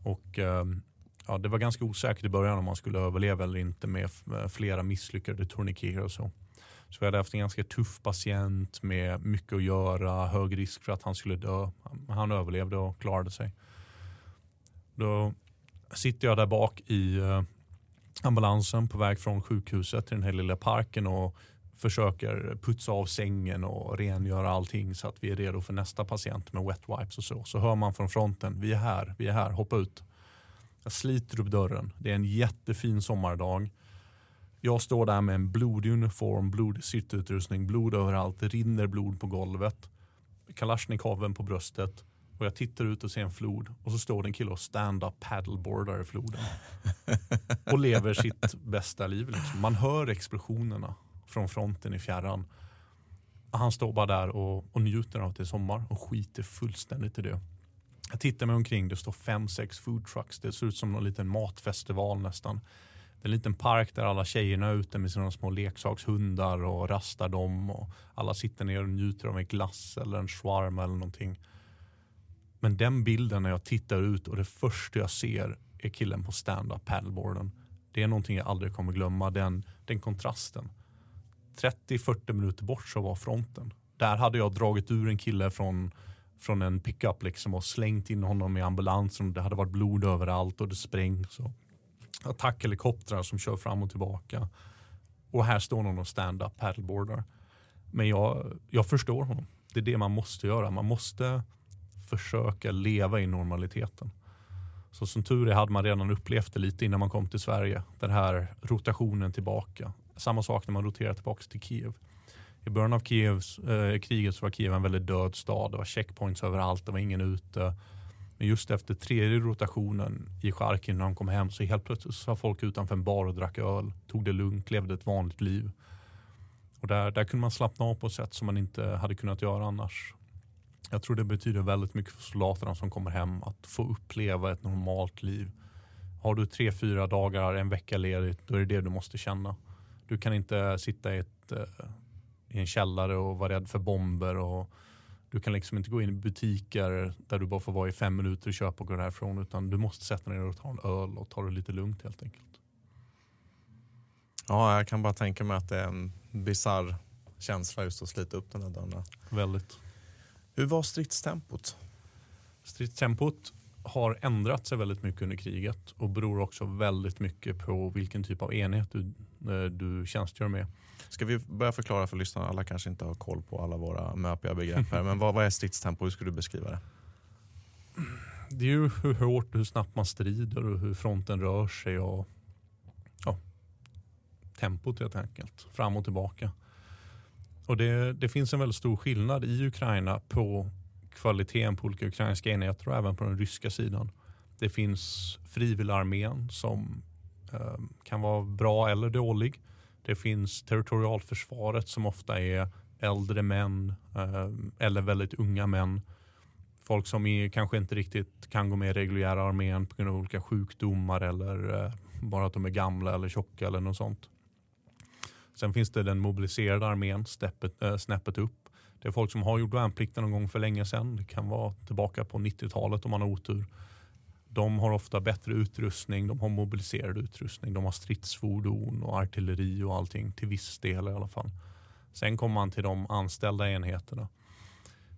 S5: Och, ehm, ja, det var ganska osäkert i början om man skulle överleva eller inte med eh, flera misslyckade tourniqueter och så. Så vi hade haft en ganska tuff patient med mycket att göra, hög risk för att han skulle dö. Han överlevde och klarade sig. Då sitter jag där bak i eh, ambulansen på väg från sjukhuset till den här lilla parken och försöker putsa av sängen och rengöra allting så att vi är redo för nästa patient med wet wipes och så. Så hör man från fronten, vi är här, vi är här, hoppa ut. Jag sliter upp dörren. Det är en jättefin sommardag. Jag står där med en blodig uniform, blodig sittutrustning, blod överallt, det rinner blod på golvet. Kalashnikoven på bröstet och jag tittar ut och ser en flod och så står det en kille och stand-up paddleboardar i floden. och lever sitt bästa liv. Liksom. Man hör explosionerna från fronten i fjärran. Han står bara där och, och njuter av att det är sommar och skiter fullständigt i det. Jag tittar mig omkring, det står fem, sex food trucks. Det ser ut som någon liten matfestival nästan. Det är en liten park där alla tjejerna är ute med sina små leksakshundar och rastar dem. Och alla sitter ner och njuter av en glass eller en shawarma eller någonting. Men den bilden när jag tittar ut och det första jag ser är killen på stand-up paddleboarden. Det är någonting jag aldrig kommer glömma, den, den kontrasten. 30-40 minuter bort så var fronten. Där hade jag dragit ur en kille från, från en pickup liksom och slängt in honom i ambulansen. Det hade varit blod överallt och det sprängs. Attackhelikoptrar som kör fram och tillbaka. Och här står någon och stand-up paddleboardar. Men jag, jag förstår honom. Det är det man måste göra. Man måste försöka leva i normaliteten. Så som tur är hade man redan upplevt det lite innan man kom till Sverige. Den här rotationen tillbaka. Samma sak när man roterar tillbaka till Kiev. I början av Kievs, eh, kriget så var Kiev en väldigt död stad. Det var checkpoints överallt, det var ingen ute. Men just efter tredje rotationen i Charkiv när de kom hem så helt plötsligt så var folk utanför en bar och drack öl. Tog det lugnt, levde ett vanligt liv. Och där, där kunde man slappna av på ett sätt som man inte hade kunnat göra annars. Jag tror det betyder väldigt mycket för soldaterna som kommer hem att få uppleva ett normalt liv. Har du tre, fyra dagar, en vecka ledigt, då är det det du måste känna. Du kan inte sitta i, ett, eh, i en källare och vara rädd för bomber. Och du kan liksom inte gå in i butiker där du bara får vara i fem minuter och köpa och gå därifrån. Utan du måste sätta dig ner och ta en öl och ta det lite lugnt helt enkelt.
S4: Ja, jag kan bara tänka mig att det är en bizarr känsla just att slita upp den här dörren.
S5: Väldigt.
S4: Hur var stridstempot?
S5: Stridstempot har ändrat sig väldigt mycket under kriget och beror också väldigt mycket på vilken typ av enhet du, eh, du tjänstgör med.
S4: Ska vi börja förklara för lyssnarna? Alla kanske inte har koll på alla våra möpiga begrepp här. Men vad, vad är stridstempo? Hur skulle du beskriva det?
S5: Det är ju hur hårt och hur snabbt man strider och hur fronten rör sig och ja, tempot helt enkelt. Fram och tillbaka. Och det, det finns en väldigt stor skillnad i Ukraina på kvaliteten på olika ukrainska enheter och även på den ryska sidan. Det finns frivilligarmén som eh, kan vara bra eller dålig. Det finns territorialförsvaret som ofta är äldre män eh, eller väldigt unga män. Folk som är, kanske inte riktigt kan gå med i reguljära armén på grund av olika sjukdomar eller eh, bara att de är gamla eller tjocka eller något sånt. Sen finns det den mobiliserade armén, steppet, äh, snäppet upp. Det är folk som har gjort värnplikten någon gång för länge sedan. Det kan vara tillbaka på 90-talet om man har otur. De har ofta bättre utrustning, de har mobiliserad utrustning, de har stridsfordon och artilleri och allting till viss del i alla fall. Sen kommer man till de anställda enheterna.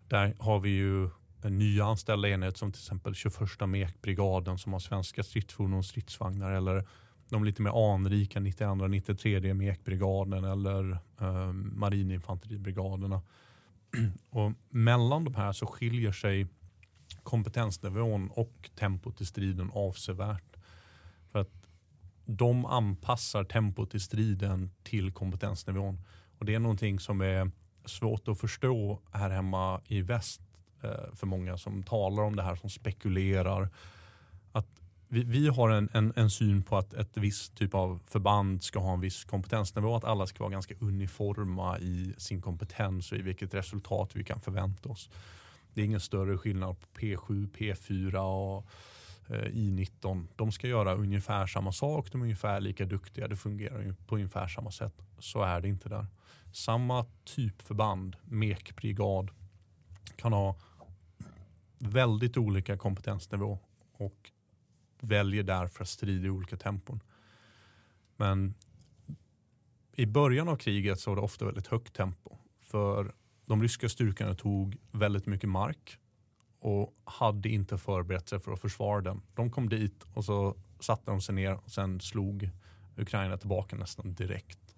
S5: Där har vi ju en nya anställda enhet som till exempel 21 mekbrigaden som har svenska stridsfordon och stridsvagnar eller de lite mer anrika 92 93 mekbrigaden eller eh, marininfanteribrigaderna. Och mellan de här så skiljer sig kompetensnivån och tempot i striden avsevärt. För att de anpassar tempot i striden till kompetensnivån. Och det är någonting som är svårt att förstå här hemma i väst eh, för många som talar om det här, som spekulerar. Att vi, vi har en, en, en, syn på att ett visst typ av förband ska ha en viss kompetensnivå, att alla ska vara ganska uniforma i sin kompetens och i vilket resultat vi kan förvänta oss. Det är ingen större skillnad på P7, P4 och eh, I19. De ska göra ungefär samma sak, de är ungefär lika duktiga, det fungerar på ungefär samma sätt. Så är det inte där. Samma typförband, MEK-brigad, kan ha väldigt olika kompetensnivå och väljer därför att strida i olika tempon. Men i början av kriget så var det ofta väldigt högt tempo. För de ryska styrkorna tog väldigt mycket mark och hade inte förberett sig för att försvara den. De kom dit och så satte de sig ner och sen slog Ukraina tillbaka nästan direkt.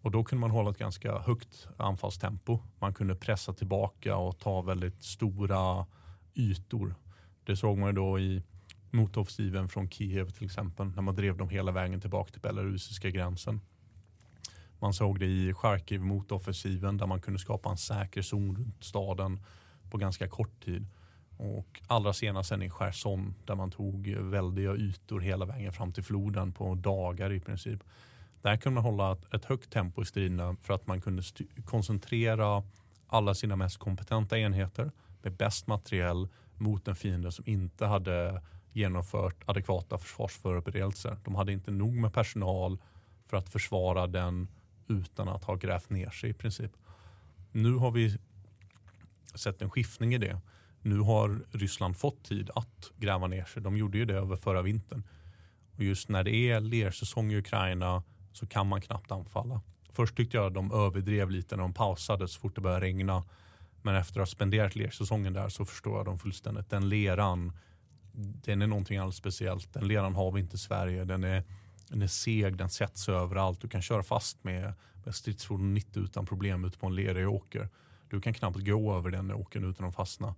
S5: Och då kunde man hålla ett ganska högt anfallstempo. Man kunde pressa tillbaka och ta väldigt stora ytor. Det såg man då i motoffensiven från Kiev till exempel när man drev dem hela vägen tillbaka till belarusiska gränsen. Man såg det i Charkiv motoffensiven där man kunde skapa en säker zon runt staden på ganska kort tid. Och allra senast sen i Cherson där man tog väldiga ytor hela vägen fram till floden på dagar i princip. Där kunde man hålla ett, ett högt tempo i striderna för att man kunde koncentrera alla sina mest kompetenta enheter med bäst materiell mot en fiende som inte hade genomfört adekvata försvarsförberedelser. De hade inte nog med personal för att försvara den utan att ha grävt ner sig i princip. Nu har vi sett en skiftning i det. Nu har Ryssland fått tid att gräva ner sig. De gjorde ju det över förra vintern. Och just när det är lersäsong i Ukraina så kan man knappt anfalla. Först tyckte jag att de överdrev lite när de pausade så fort det började regna. Men efter att ha spenderat lersäsongen där så förstår jag dem fullständigt. Den leran den är någonting alldeles speciellt. Den leran har vi inte i Sverige. Den är, den är seg, den sätts överallt. Du kan köra fast med, med stridsfordon 90 utan problem ute på en lerig åker. Du kan knappt gå över den åkern utan att fastna.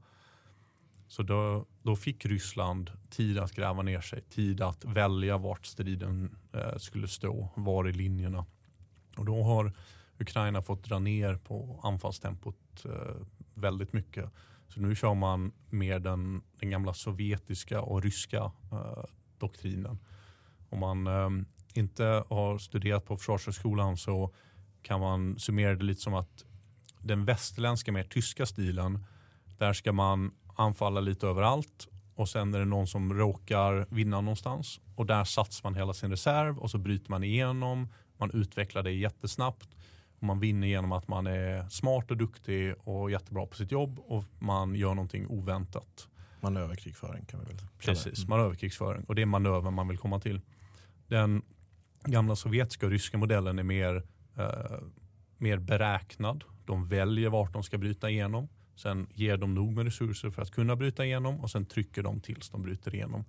S5: Så då, då fick Ryssland tid att gräva ner sig, tid att välja vart striden eh, skulle stå, var i linjerna. Och då har Ukraina fått dra ner på anfallstempot eh, väldigt mycket. Så nu kör man mer den, den gamla sovjetiska och ryska eh, doktrinen. Om man eh, inte har studerat på Försvarshögskolan så kan man summera det lite som att den västerländska mer tyska stilen, där ska man anfalla lite överallt och sen är det någon som råkar vinna någonstans och där satsar man hela sin reserv och så bryter man igenom, man utvecklar det jättesnabbt och man vinner genom att man är smart och duktig och jättebra på sitt jobb och man gör någonting oväntat.
S4: Manöverkrigföring kan vi väl kalla det.
S5: Precis,
S4: Mm.
S5: manöverkrigsföring och det är manövern man vill komma till. Den gamla sovjetiska och ryska modellen är mer, eh, mer beräknad. De väljer vart de ska bryta igenom. Sen ger de nog med resurser för att kunna bryta igenom och sen trycker de tills de bryter igenom.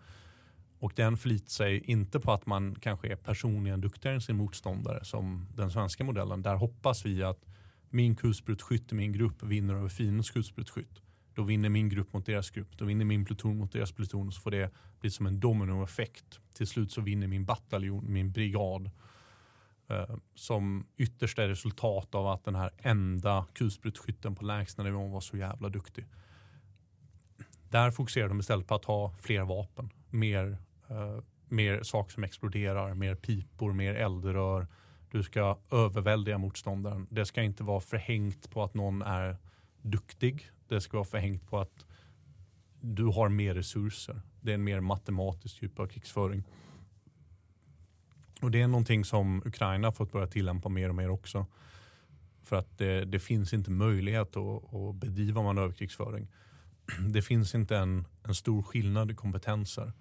S5: Och den förlitar sig inte på att man kanske är personligen duktigare än sin motståndare som den svenska modellen. Där hoppas vi att min kulsprutskytt i min grupp vinner över fiendens kulsprutskytt. Då vinner min grupp mot deras grupp. Då vinner min pluton mot deras pluton. Och så får det bli som en dominoeffekt. Till slut så vinner min bataljon, min brigad. Eh, som är resultat av att den här enda kulsprutskytten på lägsta nivån var så jävla duktig. Där fokuserar de istället på att ha fler vapen. Mer, eh, mer saker som exploderar, mer pipor, mer eldrör. Du ska överväldiga motståndaren. Det ska inte vara förhängt på att någon är duktig. Det ska vara förhängt på att du har mer resurser. Det är en mer matematisk typ av krigsföring. Och det är någonting som Ukraina fått börja tillämpa mer och mer också. För att det, det finns inte möjlighet att, att bedriva manöverkrigsföring. Det finns inte en, en stor skillnad i kompetenser.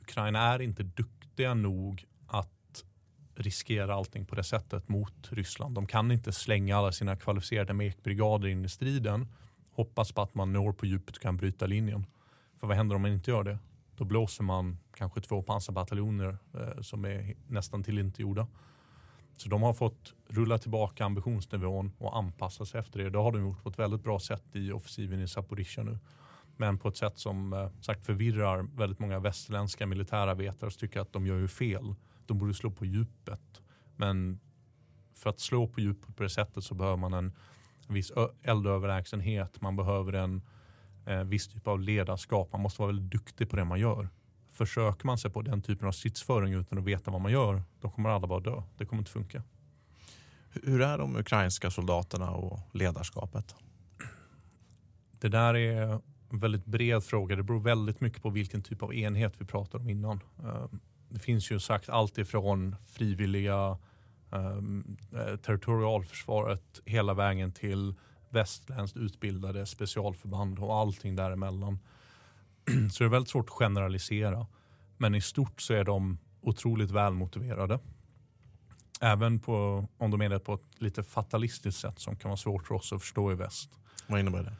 S5: Ukraina är inte duktiga nog att riskera allting på det sättet mot Ryssland. De kan inte slänga alla sina kvalificerade mekbrigader in i striden. Hoppas på att man når på djupet och kan bryta linjen. För vad händer om man inte gör det? Då blåser man kanske två pansarbataljoner eh, som är nästan till inte gjorda. Så de har fått rulla tillbaka ambitionsnivån och anpassa sig efter det. Det har de gjort på ett väldigt bra sätt i offensiven i Zaporizjzja nu. Men på ett sätt som eh, sagt förvirrar väldigt många västerländska militärarbetare som tycker att de gör ju fel. De borde slå på djupet. Men för att slå på djupet på det sättet så behöver man en viss eldöverlägsenhet. Man behöver en eh, viss typ av ledarskap. Man måste vara väldigt duktig på det man gör. Försöker man sig på den typen av stridsföring utan att veta vad man gör, då kommer alla bara dö. Det kommer inte funka.
S4: Hur är de ukrainska soldaterna och ledarskapet?
S5: Det där är en väldigt bred fråga. Det beror väldigt mycket på vilken typ av enhet vi pratar om innan. Eh, Det finns ju sagt allt ifrån frivilliga um, territorialförsvaret hela vägen till västländskt utbildade specialförband och allting däremellan. Så det är väldigt svårt att generalisera. Men i stort så är de otroligt välmotiverade. Även på, om de är det på ett lite fatalistiskt sätt som kan vara svårt för oss att förstå i väst.
S4: Vad innebär det?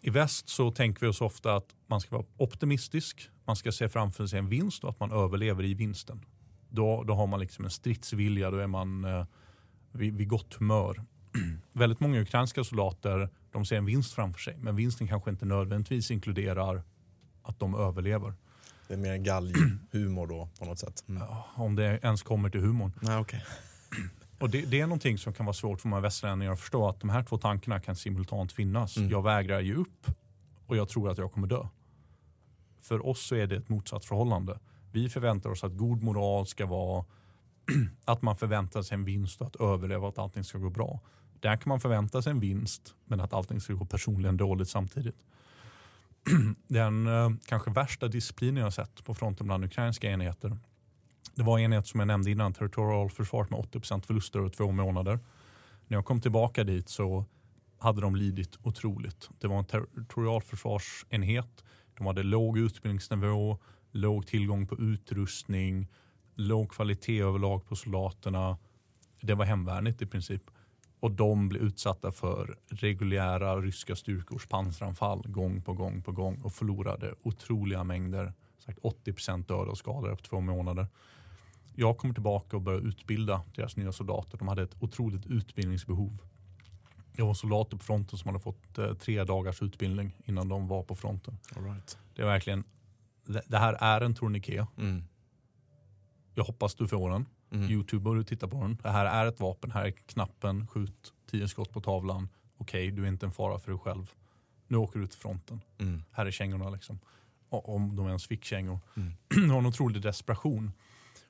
S5: I väst så tänker vi oss ofta att man ska vara optimistisk. Man ska se framför sig en vinst och att man överlever i vinsten. Då, då har man liksom en stridsvilja, då är man eh, vid, vid gott humör. Väldigt många ukrainska soldater de ser en vinst framför sig men vinsten kanske inte nödvändigtvis inkluderar att de överlever.
S4: Det är mer galghumor då på något sätt. Mm.
S5: Om det ens kommer till humorn.
S4: Nej, okay.
S5: Och det, det är någonting som kan vara svårt för många västlänningar att förstå att de här två tankarna kan simultant finnas.
S4: Mm.
S5: Jag vägrar ge upp och jag tror att jag kommer dö. För oss så är det ett motsatt förhållande. Vi förväntar oss att god moral ska vara att man förväntar sig en vinst och att överleva och att allting ska gå bra. Där kan man förvänta sig en vinst men att allting ska gå personligen dåligt samtidigt. Den eh, kanske värsta disciplinen jag har sett på fronten bland ukrainska enheter det var en enhet som jag nämnde innan, territorialförsvaret med 80% förluster över två månader. När jag kom tillbaka dit så hade de lidit otroligt. Det var en territorialförsvarsenhet. De hade låg utbildningsnivå, låg tillgång på utrustning, låg kvalitet överlag på soldaterna. Det var hemvärnet i princip. Och de blev utsatta för reguljära ryska styrkors pansaranfall gång på gång på gång och förlorade otroliga mängder. Sagt 80 döda och skadade på två månader. Jag kom tillbaka och började utbilda deras nya soldater. De hade ett otroligt utbildningsbehov. Jag var soldater på fronten som hade fått eh, tre dagars utbildning innan de var på fronten.
S4: All right.
S5: Det är verkligen, det, här är en tourniquet.
S4: Mm.
S5: Jag hoppas du får den.
S4: Mm.
S5: Youtube och du tittar på den. Det här är ett vapen. Här är knappen. Skjut tio skott på tavlan. Okej, du är inte en fara för dig själv. Nu åker du till fronten.
S4: Mm.
S5: Här är kängorna liksom. Om de ens fick kängor.
S4: Mm.
S5: Det var en otrolig desperation.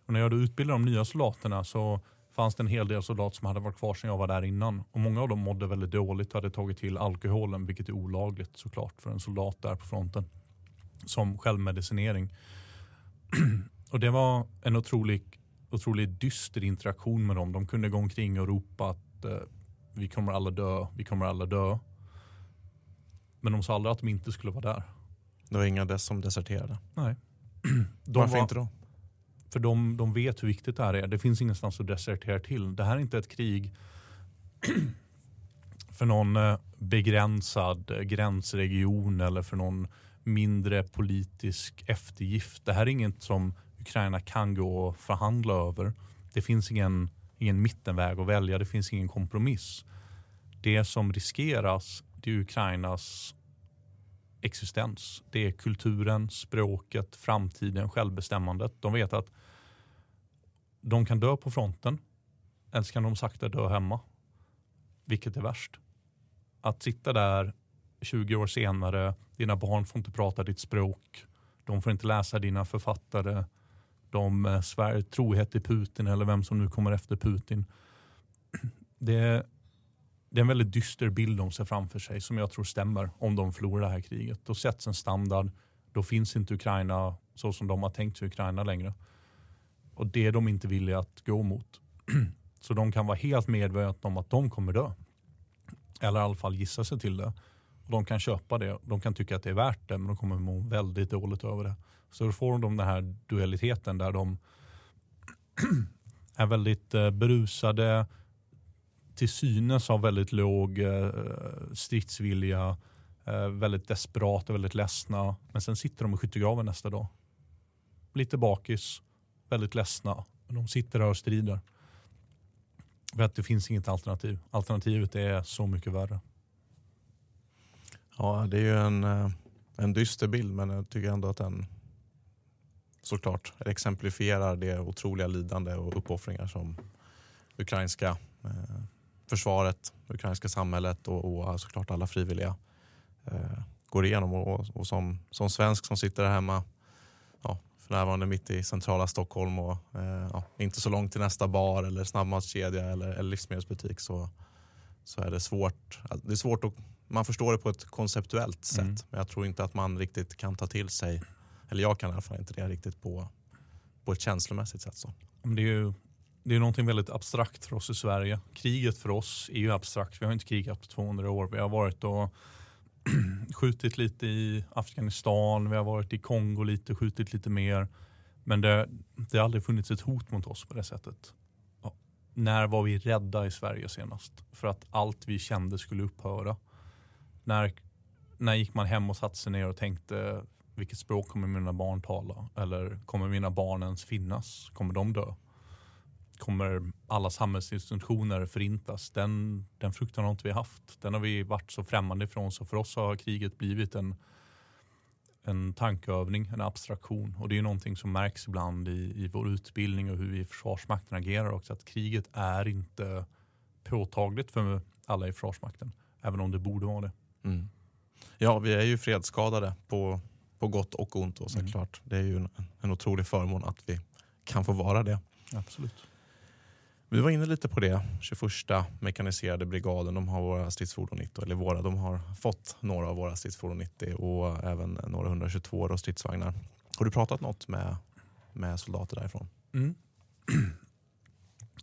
S5: Och när jag då utbildade de nya soldaterna så fanns det en hel del soldater som hade varit kvar sedan jag var där innan. Och Många av dem mådde väldigt dåligt och hade tagit till alkoholen, vilket är olagligt såklart för en soldat där på fronten. Som självmedicinering. och Det var en otroligt otrolig dyster interaktion med dem. De kunde gå omkring och ropa att eh, vi kommer alla dö, vi kommer alla dö. Men de sa aldrig att de inte skulle vara där.
S4: Det var inga dess som deserterade?
S5: Nej.
S4: De Varför var, inte då?
S5: För de, de vet hur viktigt det här är. Det finns ingenstans att desertera till. Det här är inte ett krig för någon eh, begränsad eh, gränsregion eller för någon mindre politisk eftergift. Det här är inget som Ukraina kan gå och förhandla över. Det finns ingen, ingen mittenväg att välja. Det finns ingen kompromiss. Det som riskeras det är Ukrainas existens. Det är kulturen, språket, framtiden, självbestämmandet. De vet att de kan dö på fronten eller så kan de sakta dö hemma. Vilket är värst? Att sitta där 20 år senare, dina barn får inte prata ditt språk, de får inte läsa dina författare, de eh, svär trohet till Putin eller vem som nu kommer efter Putin. Det, det är en väldigt dyster bild de ser framför sig som jag tror stämmer om de förlorar det här kriget. Då sätts en standard. Då finns inte Ukraina så som de har tänkt sig Ukraina längre. Och det är de inte villiga att gå mot. Så de kan vara helt medvetna om att de kommer dö. Eller i alla fall gissa sig till det. Och de kan köpa det. De kan tycka att det är värt det men de kommer må väldigt dåligt över det. Så då får de den här dualiteten där de är väldigt eh, berusade, till synes har väldigt låg eh, stridsvilja, eh, väldigt desperata, väldigt ledsna. Men sen sitter de i skyttegraven nästa dag. Lite bakis, väldigt ledsna. Men de sitter där och strider. För att det finns inget alternativ. Alternativet är så mycket värre.
S4: Ja, det är ju en, eh, en dyster bild men jag tycker ändå att den såklart exemplifierar det otroliga lidande och uppoffringar som ukrainska eh, försvaret, ukrainska samhället och, och såklart alla frivilliga eh, går igenom. Och, och, som, som svensk som sitter här hemma ja, för närvarande mitt i centrala Stockholm och eh, ja, inte så långt till nästa bar eller snabbmatskedja eller, eller livsmedelsbutik så, så är det svårt. Det är svårt att, man förstår det på ett konceptuellt sätt mm. men jag tror inte att man riktigt kan ta till sig, eller jag kan i alla fall inte det riktigt på, på ett känslomässigt sätt. Så.
S5: Det är ju det är någonting väldigt abstrakt för oss i Sverige. Kriget för oss är ju abstrakt. Vi har inte krigat på 200 år. Vi har varit och skjutit lite i Afghanistan, vi har varit i Kongo lite, skjutit lite mer. Men det, det har aldrig funnits ett hot mot oss på det sättet. Ja. När var vi rädda i Sverige senast? För att allt vi kände skulle upphöra. När, när gick man hem och satte sig ner och tänkte vilket språk kommer mina barn tala? Eller kommer mina barn ens finnas? Kommer de dö? kommer alla samhällsinstitutioner förintas. Den, den fruktan har inte vi haft. Den har vi varit så främmande ifrån så för oss har kriget blivit en, en tankeövning, en abstraktion. Och det är någonting som märks ibland i, i vår utbildning och hur vi i Försvarsmakten agerar också. Att kriget är inte påtagligt för alla i Försvarsmakten. Även om det borde vara det. Mm.
S4: Ja, vi är ju fredsskadade på, på gott och ont. Och såklart. Mm. Det är ju en, en otrolig förmån att vi kan få vara det.
S5: Absolut.
S4: Vi var inne lite på det. 21 mekaniserade brigaden, de har våra stridsfordon 90, eller våra, de har fått några av våra stridsfordon 90 och även några 122 och stridsvagnar. Har du pratat något med, med soldater därifrån?
S5: Mm.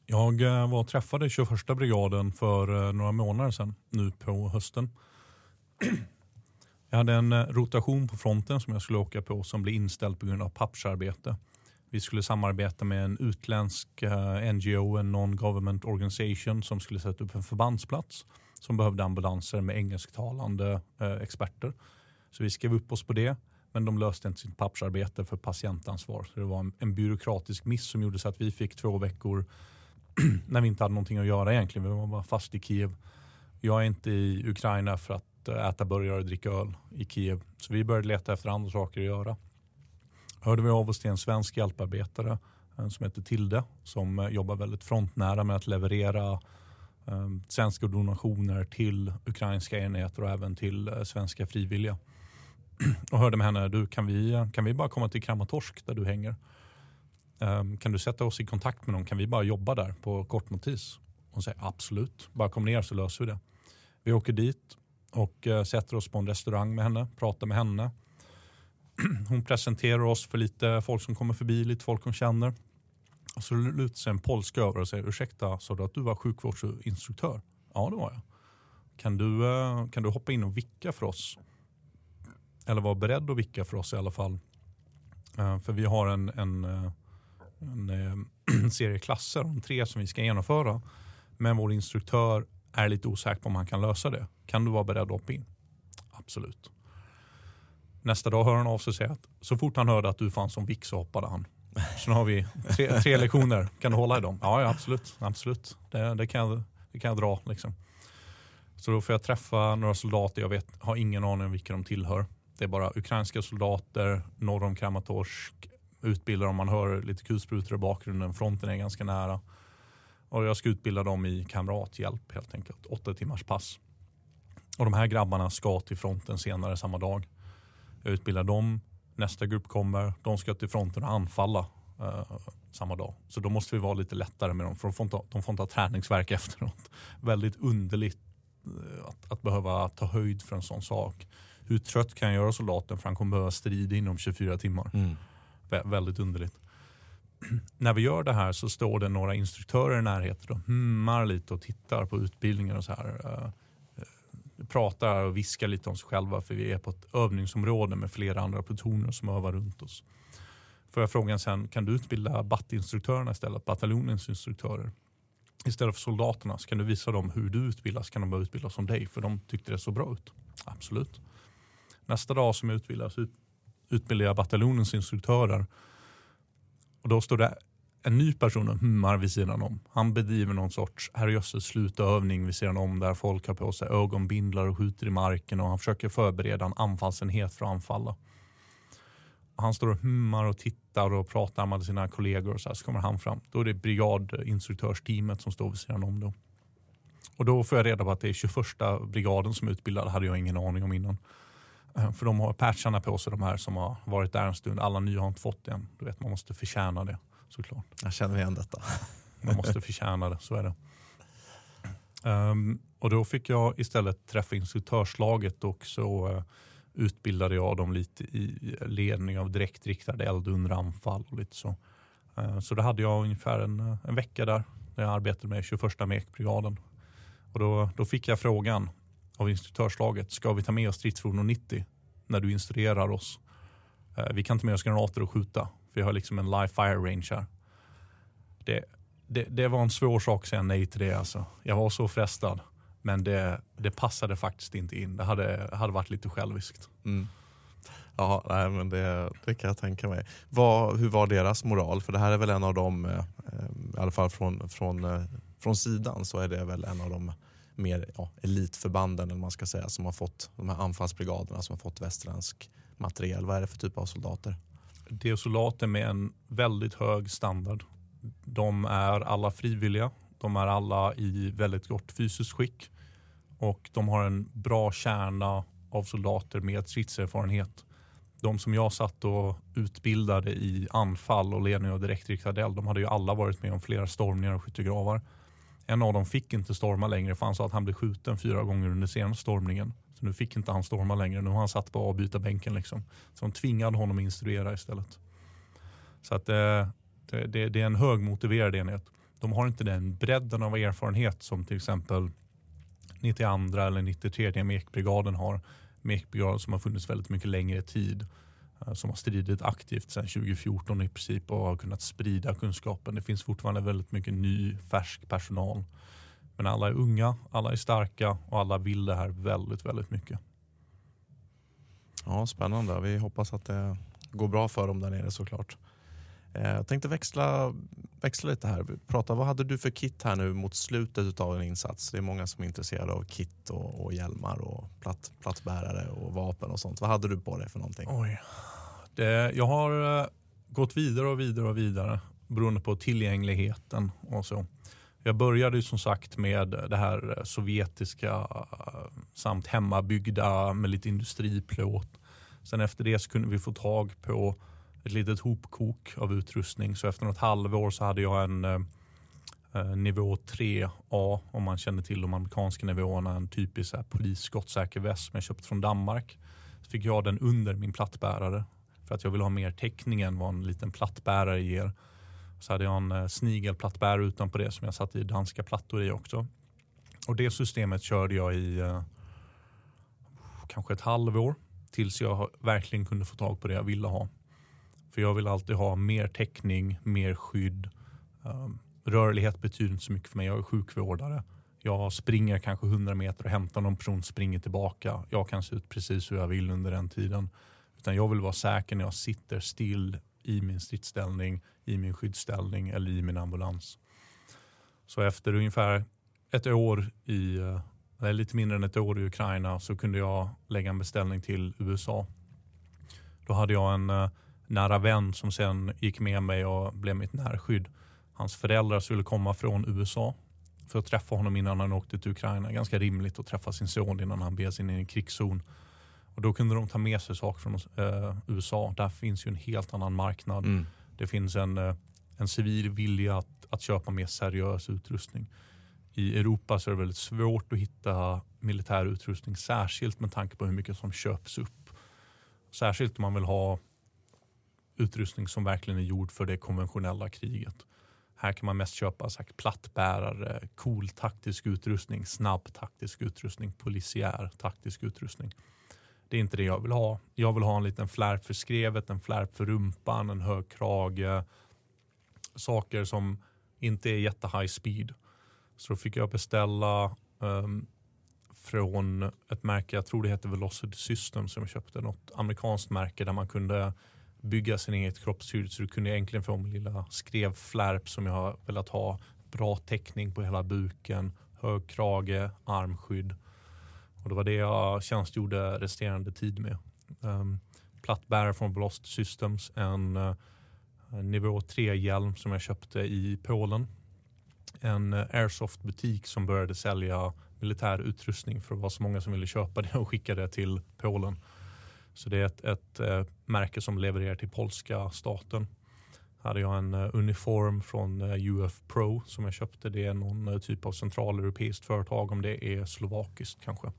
S5: Jag eh, var träffade 21 brigaden för eh, några månader sedan, nu på hösten. Jag hade en eh, rotation på fronten som jag skulle åka på som blev inställd på grund av pappersarbete. Vi skulle samarbeta med en utländsk eh, NGO, en non-government organization som skulle sätta upp en förbandsplats som behövde ambulanser med engelsktalande eh, experter. Så vi skrev upp oss på det men de löste inte sitt pappersarbete för patientansvar. Så det var en, en byråkratisk miss som gjorde så att vi fick två veckor när vi inte hade någonting att göra egentligen. Vi var bara fast i Kiev. Jag är inte i Ukraina för att äta burgare och dricka öl i Kiev. Så vi började leta efter andra saker att göra hörde vi av oss till en svensk hjälparbetare som heter Tilde som eh, jobbar väldigt frontnära med att leverera eh, svenska donationer till ukrainska enheter och även till eh, svenska frivilliga. Och hörde med henne, du, kan, vi, eh, kan vi bara komma till Kramatorsk där du hänger? Ehm, kan du sätta oss i kontakt med dem? Kan vi bara jobba där på kort notis? Hon säger absolut, bara kom ner så löser vi det. Vi åker dit och eh, sätter oss på en restaurang med henne, pratar med henne. Hon presenterar oss för lite folk som kommer förbi, lite folk hon känner. Och så lutar sig en polska över och säger ursäkta, sa du att du var sjukvårdsinstruktör? Ja, det var jag. Kan du, eh, kan du hoppa in och vicka för oss? Eller vara beredd att vicka för oss i alla fall. Eh, för vi har en, en, en serie klasser, de tre som vi ska genomföra. Men vår instruktör är lite osäker på om han kan lösa det. Kan du vara beredd att hoppa in? Absolut. Nästa dag hör han av sig och säger att så fort han hörde att du fanns som vick så hoppade han. Så nu har vi tre, tre lektioner. Kan du hålla i dem? Ja, ja absolut. absolut. Det, det, kan jag, det kan jag dra. Liksom. Så då får jag träffa några soldater. Jag vet, har ingen aning om vilka de tillhör. Det är bara ukrainska soldater norr om Kramatorsk. Utbildar om man hör lite kulsprutor i bakgrunden. Fronten är ganska nära. Och jag ska utbilda dem i kamrathjälp helt enkelt. Åtta timmars pass. Och de här grabbarna ska till fronten senare samma dag. Jag utbildar dem. Nästa grupp kommer. De ska till fronten och anfalla uh, samma dag. Så då måste vi vara lite lättare med dem. För de får inte, de får inte ha träningsverk efteråt. Väldigt underligt uh, att, att, behöva ta höjd för en sån sak. Hur trött kan jag göra soldaten för han kommer behöva strida inom 24 timmar. Mm. Vä väldigt underligt när vi gör det här så står det några instruktörer i närheten och hummar lite och tittar på utbildningen och så här. Eh, eh, pratar och viskar lite om sig själva för vi är på ett övningsområde med flera andra plutoner som övar runt oss. Får jag frågan sen, kan du utbilda battinstruktörerna istället, bataljonens instruktörer? Istället för soldaterna, så kan du visa dem hur du utbildas, kan de börja utbildas som dig? För de tyckte det så bra ut. Absolut. Nästa dag som jag utbildas utbildar jag bataljonens instruktörer och då står det en ny person och hummar vid sidan om. Han bedriver någon sorts herrejösses slutövning vid sidan om där folk har på sig ögonbindlar och skjuter i marken och han försöker förbereda en anfallsenhet för att anfalla. Och han står och hummar och tittar och pratar med sina kollegor och så, här, så kommer han fram. Då är det brigadinstruktörsteamet som står vid sidan om. Då. Och då får jag reda på att det är 21 brigaden som är utbildad. Det hade jag ingen aning om innan. Eh, för de har patcharna på sig de här som har varit där en stund. Alla nya har inte fått det än. Du vet, man måste förtjäna det såklart.
S4: Jag känner igen detta.
S5: Man måste förtjäna det, så är det. Um, och då fick jag istället träffa instruktörslaget och så uh, utbildade jag dem lite i ledning av direktriktad eld under anfall. Och lite så. Uh, så då hade jag ungefär en, en vecka där, där jag arbetade med 21 mekbrigaden. Och då, då fick jag frågan, av instruktörslaget. Ska vi ta med oss stridsfordon 90 när du instruerar oss? Eh, vi kan inte med oss granater och skjuta. Vi har liksom en live fire range här. Det, det, det, var en svår sak att säga nej till det. Alltså. Jag var så frestad. Men det, det passade faktiskt inte in. Det hade, hade varit lite själviskt. Mm.
S4: Ja, nej, men det, det kan jag tänka mig. Vad, hur var deras moral? För det här är väl en av dem, eh, eh i alla fall från, från, eh, från sidan, så är det väl en av de mer ja, elitförbanden eller man ska säga, som har fått de här anfallsbrigaderna som har fått västerländsk materiel. Vad är det för typ av soldater?
S5: Det är soldater med en väldigt hög standard. De är alla frivilliga. De är alla i väldigt gott fysiskt skick och de har en bra kärna av soldater med stridserfarenhet. De som jag satt och utbildade i anfall och ledning av direktriktad eld, de hade ju alla varit med om flera stormningar och skyttegravar. En av dem fick inte storma längre för han sa att han blev skjuten fyra gånger under senaste stormningen. Så nu fick inte han storma längre. Nu har han satt på avbytarbänken. Liksom. Så de tvingade honom att instruera istället. Så att eh, det, det, det, är en högmotiverad enhet. De har inte den bredden av erfarenhet som till exempel 92 eller 93 mekbrigaden har. Mekbrigaden som har funnits väldigt mycket längre tid. Eh, som har stridit aktivt sedan 2014 i princip och har kunnat sprida kunskapen. Det finns fortfarande väldigt mycket ny, färsk personal. Men alla är unga, alla är starka och alla vill det här väldigt, väldigt mycket.
S4: Ja, Spännande. Vi hoppas att det går bra för dem där nere såklart. Eh, jag tänkte växla, växla lite här. Prata, vad hade du för kit här nu mot slutet av en insats? Det är många som är intresserade av kit och, och hjälmar och platt, plattbärare och vapen och sånt. Vad hade du på dig för någonting?
S5: Oj. Det, jag har eh, gått vidare och vidare och vidare beroende på tillgängligheten och så. Jag började ju som sagt med det här eh, sovjetiska samt hemmabyggda med lite industriplåt. Sen efter det så kunde vi få tag på ett litet hopkok av utrustning. Så efter något halvår så hade jag en eh, eh nivå 3A om man känner till de amerikanska nivåerna. En typisk polisskottsäker väst som jag köpt från Danmark. Så fick jag den under min plattbärare för att jag ville ha mer täckning än vad en liten plattbärare ger. Så hade jag en eh, snigelplattbärare utanpå det som jag satte i danska plattor i också. Och det systemet körde jag i eh, kanske ett halvår tills jag verkligen kunde få tag på det jag ville ha. För jag vill alltid ha mer täckning, mer skydd. Ehm, rörlighet betyder inte så mycket för mig. Jag är sjukvårdare. Jag springer kanske 100 meter och hämtar någon person springer tillbaka. Jag kan se ut precis hur jag vill under den tiden. Utan jag vill vara säker när jag sitter still i min stridsställning, i min skyddsställning eller i min ambulans. Så efter ungefär ett år i, eh, eller lite mindre än ett år i Ukraina så kunde jag lägga en beställning till USA. Då hade jag en uh, nära vän som sen gick med mig och blev mitt närskydd. Hans föräldrar skulle komma från USA för att träffa honom innan han åkte till Ukraina. Ganska rimligt att träffa sin son innan han beger sig in i en krigszon. Och då kunde de ta med sig saker från uh, USA. Där finns ju en helt annan marknad. Mm. Det finns en, uh, en civil vilja att, att köpa mer seriös utrustning i Europa så är det väldigt svårt att hitta militär utrustning, särskilt med tanke på hur mycket som köps upp. Särskilt om man vill ha utrustning som verkligen är gjord för det konventionella kriget. Här kan man mest köpa sagt, plattbärare, cool taktisk utrustning, snabb taktisk utrustning, polisiär taktisk utrustning. Det är inte det jag vill ha. Jag vill ha en liten flärp för skrevet, en flärp för rumpan, en hög krage. Saker som inte är jätte high speed. Så då fick jag beställa um, från ett märke, jag tror det heter Velocity System som jag köpte. Något amerikanskt märke där man kunde bygga sin eget kroppshud. Så du kunde egentligen få min lilla skrevflärp som jag har velat ha. Bra täckning på hela buken, hög krage, armskydd. Och det var det jag tjänstgjorde resterande tid med. Um, plattbärare från Blast Systems, en uh, nivå 3-hjälm som jag köpte i Polen en uh, airsoft-butik som började sälja militär utrustning för att vara så många som ville köpa det och skicka det till Polen. Så det är ett, ett eh, märke som levererar till polska staten. Hade jag en eh, uniform från eh, UF Pro som jag köpte. Det är någon typ av centraleuropeiskt företag om det är slovakiskt kanske.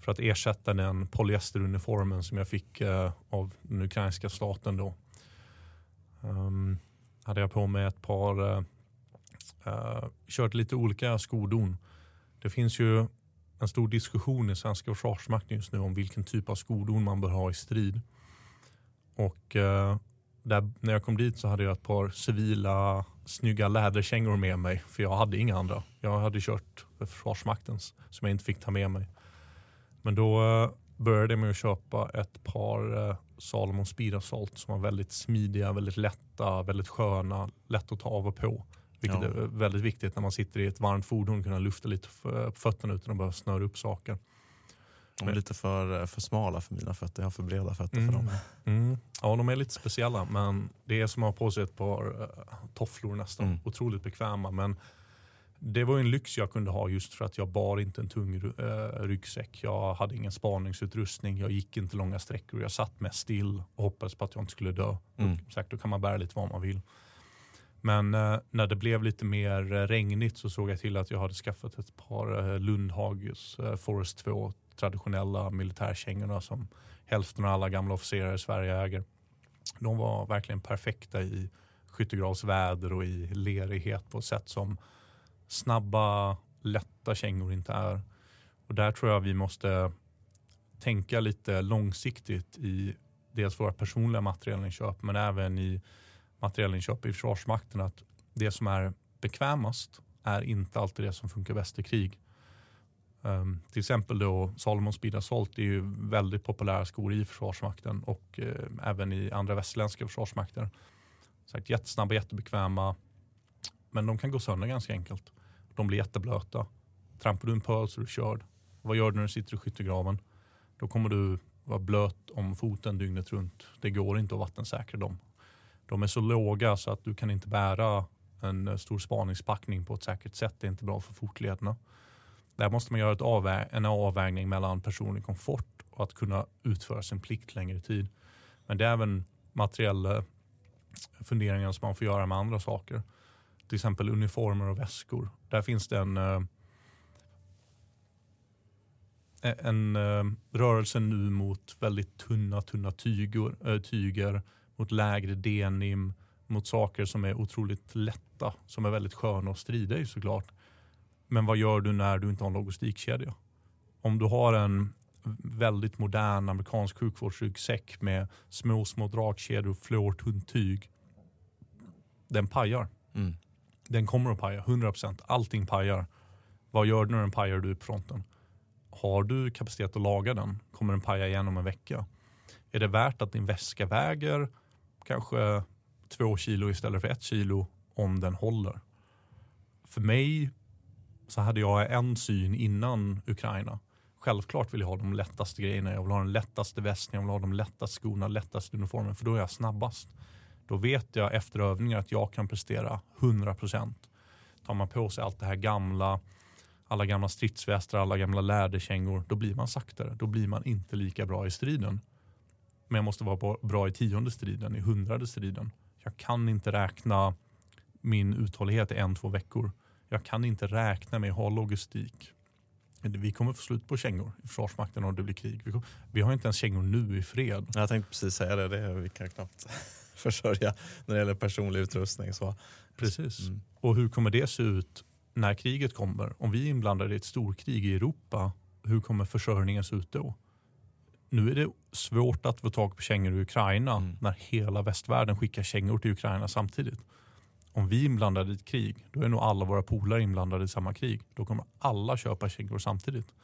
S5: För att ersätta den polyesteruniformen som jag fick av den ukrainska staten då. Um, hade jag på mig ett par uh, kört lite olika skodon. Det finns ju en stor diskussion i svenska försvarsmakten just nu om vilken typ av skodon man bör ha i strid. Och eh, där, när jag kom dit så hade jag ett par civila snygga läderkängor med mig för jag hade inga andra. Jag hade kört Försvarsmaktens som jag inte fick ta med mig. Men då eh, började jag med att köpa ett par eh, Salomon Speed Assault som var väldigt smidiga, väldigt lätta, väldigt sköna, lätt att ta av och på. Vilket ja. är väldigt viktigt när man sitter i ett varmt fordon. Kunna lufta lite på fötterna utan att behöva snöra upp saker.
S4: De är lite för, för smala för mina fötter. Jag har för breda fötter mm. för dem.
S5: Mm. Ja, de är lite speciella. Men det är som att ha på sig ett par uh, tofflor nästan. Mm. Otroligt bekväma. Men det var en lyx jag kunde ha just för att jag bar inte en tung uh, ryggsäck. Jag hade ingen spaningsutrustning. Jag gick inte långa sträckor. Jag satt mest still och hoppades på att jag inte skulle dö. Mm. Och, sagt, då kan man bära lite vad man vill. Men eh, när det blev lite mer eh, regnigt så såg jag till att jag hade skaffat ett par eh, eh, Forest 2 traditionella militärkängorna som hälften av alla gamla officerare i Sverige äger. De var verkligen perfekta i skyttegravsväder och i lerighet på ett sätt som snabba, lätta kängor inte är. Och där tror jag vi måste tänka lite långsiktigt i dels våra personliga materialinköp men även i materielinköp i Försvarsmakten att det som är bekvämast är inte alltid det som funkar bäst i krig. Um, till exempel då Salomon Speed Assault är ju väldigt populära skor i Försvarsmakten och uh, även i andra västerländska försvarsmakter. Sagt, jättesnabba, jättebekväma, men de kan gå sönder ganska enkelt. De blir jätteblöta. Trampar du en pöl så är du körd. Vad gör du när du sitter i skyttegraven? Då kommer du vara blöt om foten dygnet runt. Det går inte att vattensäkra dem. De är så låga så att du kan inte bära en eh, stor spaningspackning på ett säkert sätt. Det är inte bra för fotlederna. Där måste man göra ett avvä en avvägning mellan personlig komfort och att kunna utföra sin plikt längre tid. Men det är även materiella eh, funderingar som man får göra med andra saker. Till exempel uniformer och väskor. Där finns det en, eh, e-, en rörelse nu mot väldigt tunna, tunna tyger, tyger, mot lägre denim, mot saker som är otroligt lätta, som är väldigt sköna att strida i såklart. Men vad gör du när du inte har en logistikkedja? Om du har en väldigt modern amerikansk sjukvårdsryggsäck med små, små dragkedjor och fluortunt tyg. Den pajar.
S4: Mm.
S5: Den kommer att paja, 100%. Allting pajar. Vad gör du när den pajar du på fronten? Har du kapacitet att laga den? Kommer den paja igen om en vecka? Är det värt att din väska väger kanske två kilo istället för ett kilo om den håller? För mig så hade jag en syn innan Ukraina. Självklart vill jag ha de lättaste grejerna. Jag vill ha den lättaste västen, jag vill ha de lättaste skorna, lättaste uniformen för då är jag snabbast. Då vet jag efter övningar att jag kan prestera 100%. Tar man på sig allt det här gamla, alla gamla stridsvästar, alla gamla läderkängor, då blir man saktare. Då blir man inte lika bra i striden. Men jag måste vara bra i tionde striden, i hundrade striden. Jag kan inte räkna min uthållighet i en, två veckor. Jag kan inte räkna med att ha logistik. Vi kommer få slut på kängor i Försvarsmakten om det blir krig. Vi, kommer, vi har inte ens kängor nu i fred.
S4: Jag tänkte precis säga det, det vi kan knappt försörja när det gäller personlig utrustning. Så.
S5: Precis. Mm. Och hur kommer det se ut när kriget kommer? Om vi är inblandade i ett storkrig i Europa, hur kommer försörjningen se ut då? Nu är det svårt att få tag på kängor i Ukraina mm. när hela västvärlden skickar kängor till Ukraina samtidigt om vi är inblandade i ett krig, då är nog alla våra polare inblandade i samma krig. Då kommer alla köpa kängor samtidigt.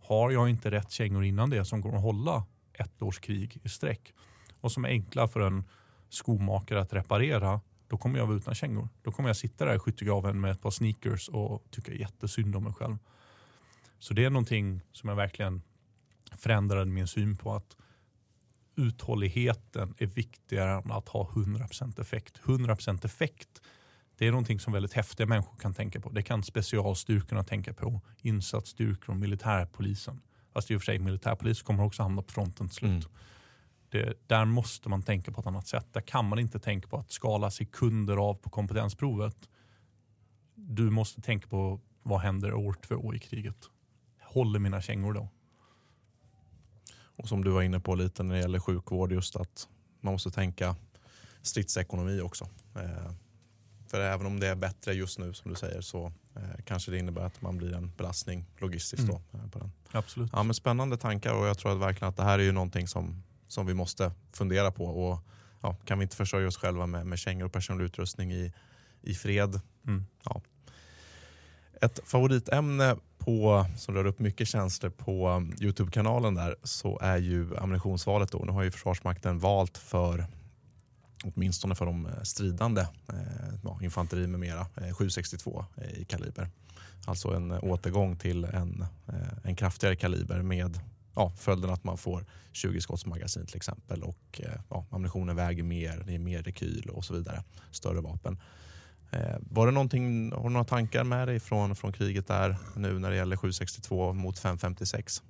S5: Har jag inte rätt kängor innan det som kommer att hålla ett års krig i sträck och som är enkla för en skomakare att reparera, då kommer jag vara utan kängor. Då kommer jag sitta där i skyttegraven med ett par sneakers och tycka jättesynd om mig själv. Så det är någonting som jag verkligen förändrade min syn på att uthålligheten är viktigare än att ha 100% effekt. 100% effekt det är någonting som väldigt häftiga människor kan tänka på. Det kan specialstyrkorna tänka på, insatsstyrkor och militärpolisen. Fast i och för sig militärpolis kommer också hamna på fronten till slut. Mm. Det, där måste man tänka på ett annat sätt. Där kan man inte tänka på att skala sekunder av på kompetensprovet. Du måste tänka på vad händer år två i kriget. Håller mina kängor då?
S4: Och som du var inne på lite när det gäller sjukvård, just att man måste tänka stridsekonomi också. Eh, för även om det är bättre just nu som du säger så eh, kanske det innebär att man blir en belastning logistiskt.
S5: Mm.
S4: Då, eh, på den.
S5: Absolut.
S4: Ja, men spännande tankar och jag tror att verkligen att det här är ju någonting som, som vi måste fundera på. Och, ja, kan vi inte försörja oss själva med, med kängor och personlig utrustning i, i fred?
S5: Mm.
S4: Ja. Ett favoritämne på, som rör upp mycket känslor på Youtube-kanalen där så är ju ammunitionsvalet. Då. Nu har ju Försvarsmakten valt för åtminstone för de eh, stridande, eh, infanteri med mera, eh, 762 eh, i kaliber. Alltså en eh, återgång till en, eh, en kraftigare kaliber med ja, följden att man får 20 skottsmagasin till exempel och eh, ja, ammunitionen väger mer, det är mer rekyl och så vidare. Större vapen. Eh, var det någonting, har du några tankar med dig från, från kriget där nu när det gäller 762 mot 556?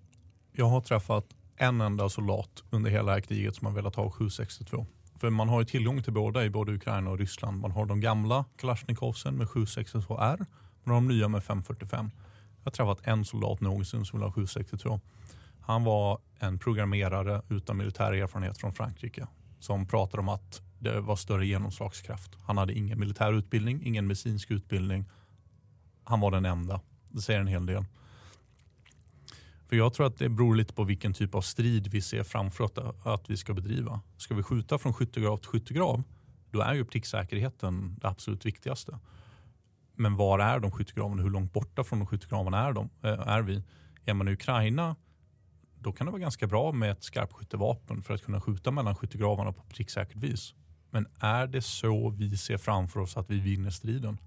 S5: Jag har träffat en enda soldat under hela det här kriget som har velat ha 762. För man har ju tillgång till båda i både Ukraina och Ryssland. Man har de gamla Kalashnikovsen med 762R. och de nya med 545. Jag har träffat en soldat någonsin som vill ha 762. Han var en programmerare utan militär erfarenhet från Frankrike som pratade om att det var större genomslagskraft. Han hade ingen militär utbildning, ingen medicinsk utbildning. Han var den enda. Det säger en hel del. För Jag tror att det beror lite på vilken typ av strid vi ser framför oss att vi ska bedriva. Ska vi skjuta från skyttegrav till skyttegrav, då är ju pricksäkerheten det absolut viktigaste. Men var är de skyttegravarna? Hur långt borta från de skyttegravarna är, de, eh, är vi? Är man i Ukraina, då kan det vara ganska bra med ett skarpskyttevapen för att kunna skjuta mellan skyttegravarna på pricksäkert vis. Men är det så vi ser framför oss att vi vinner striden?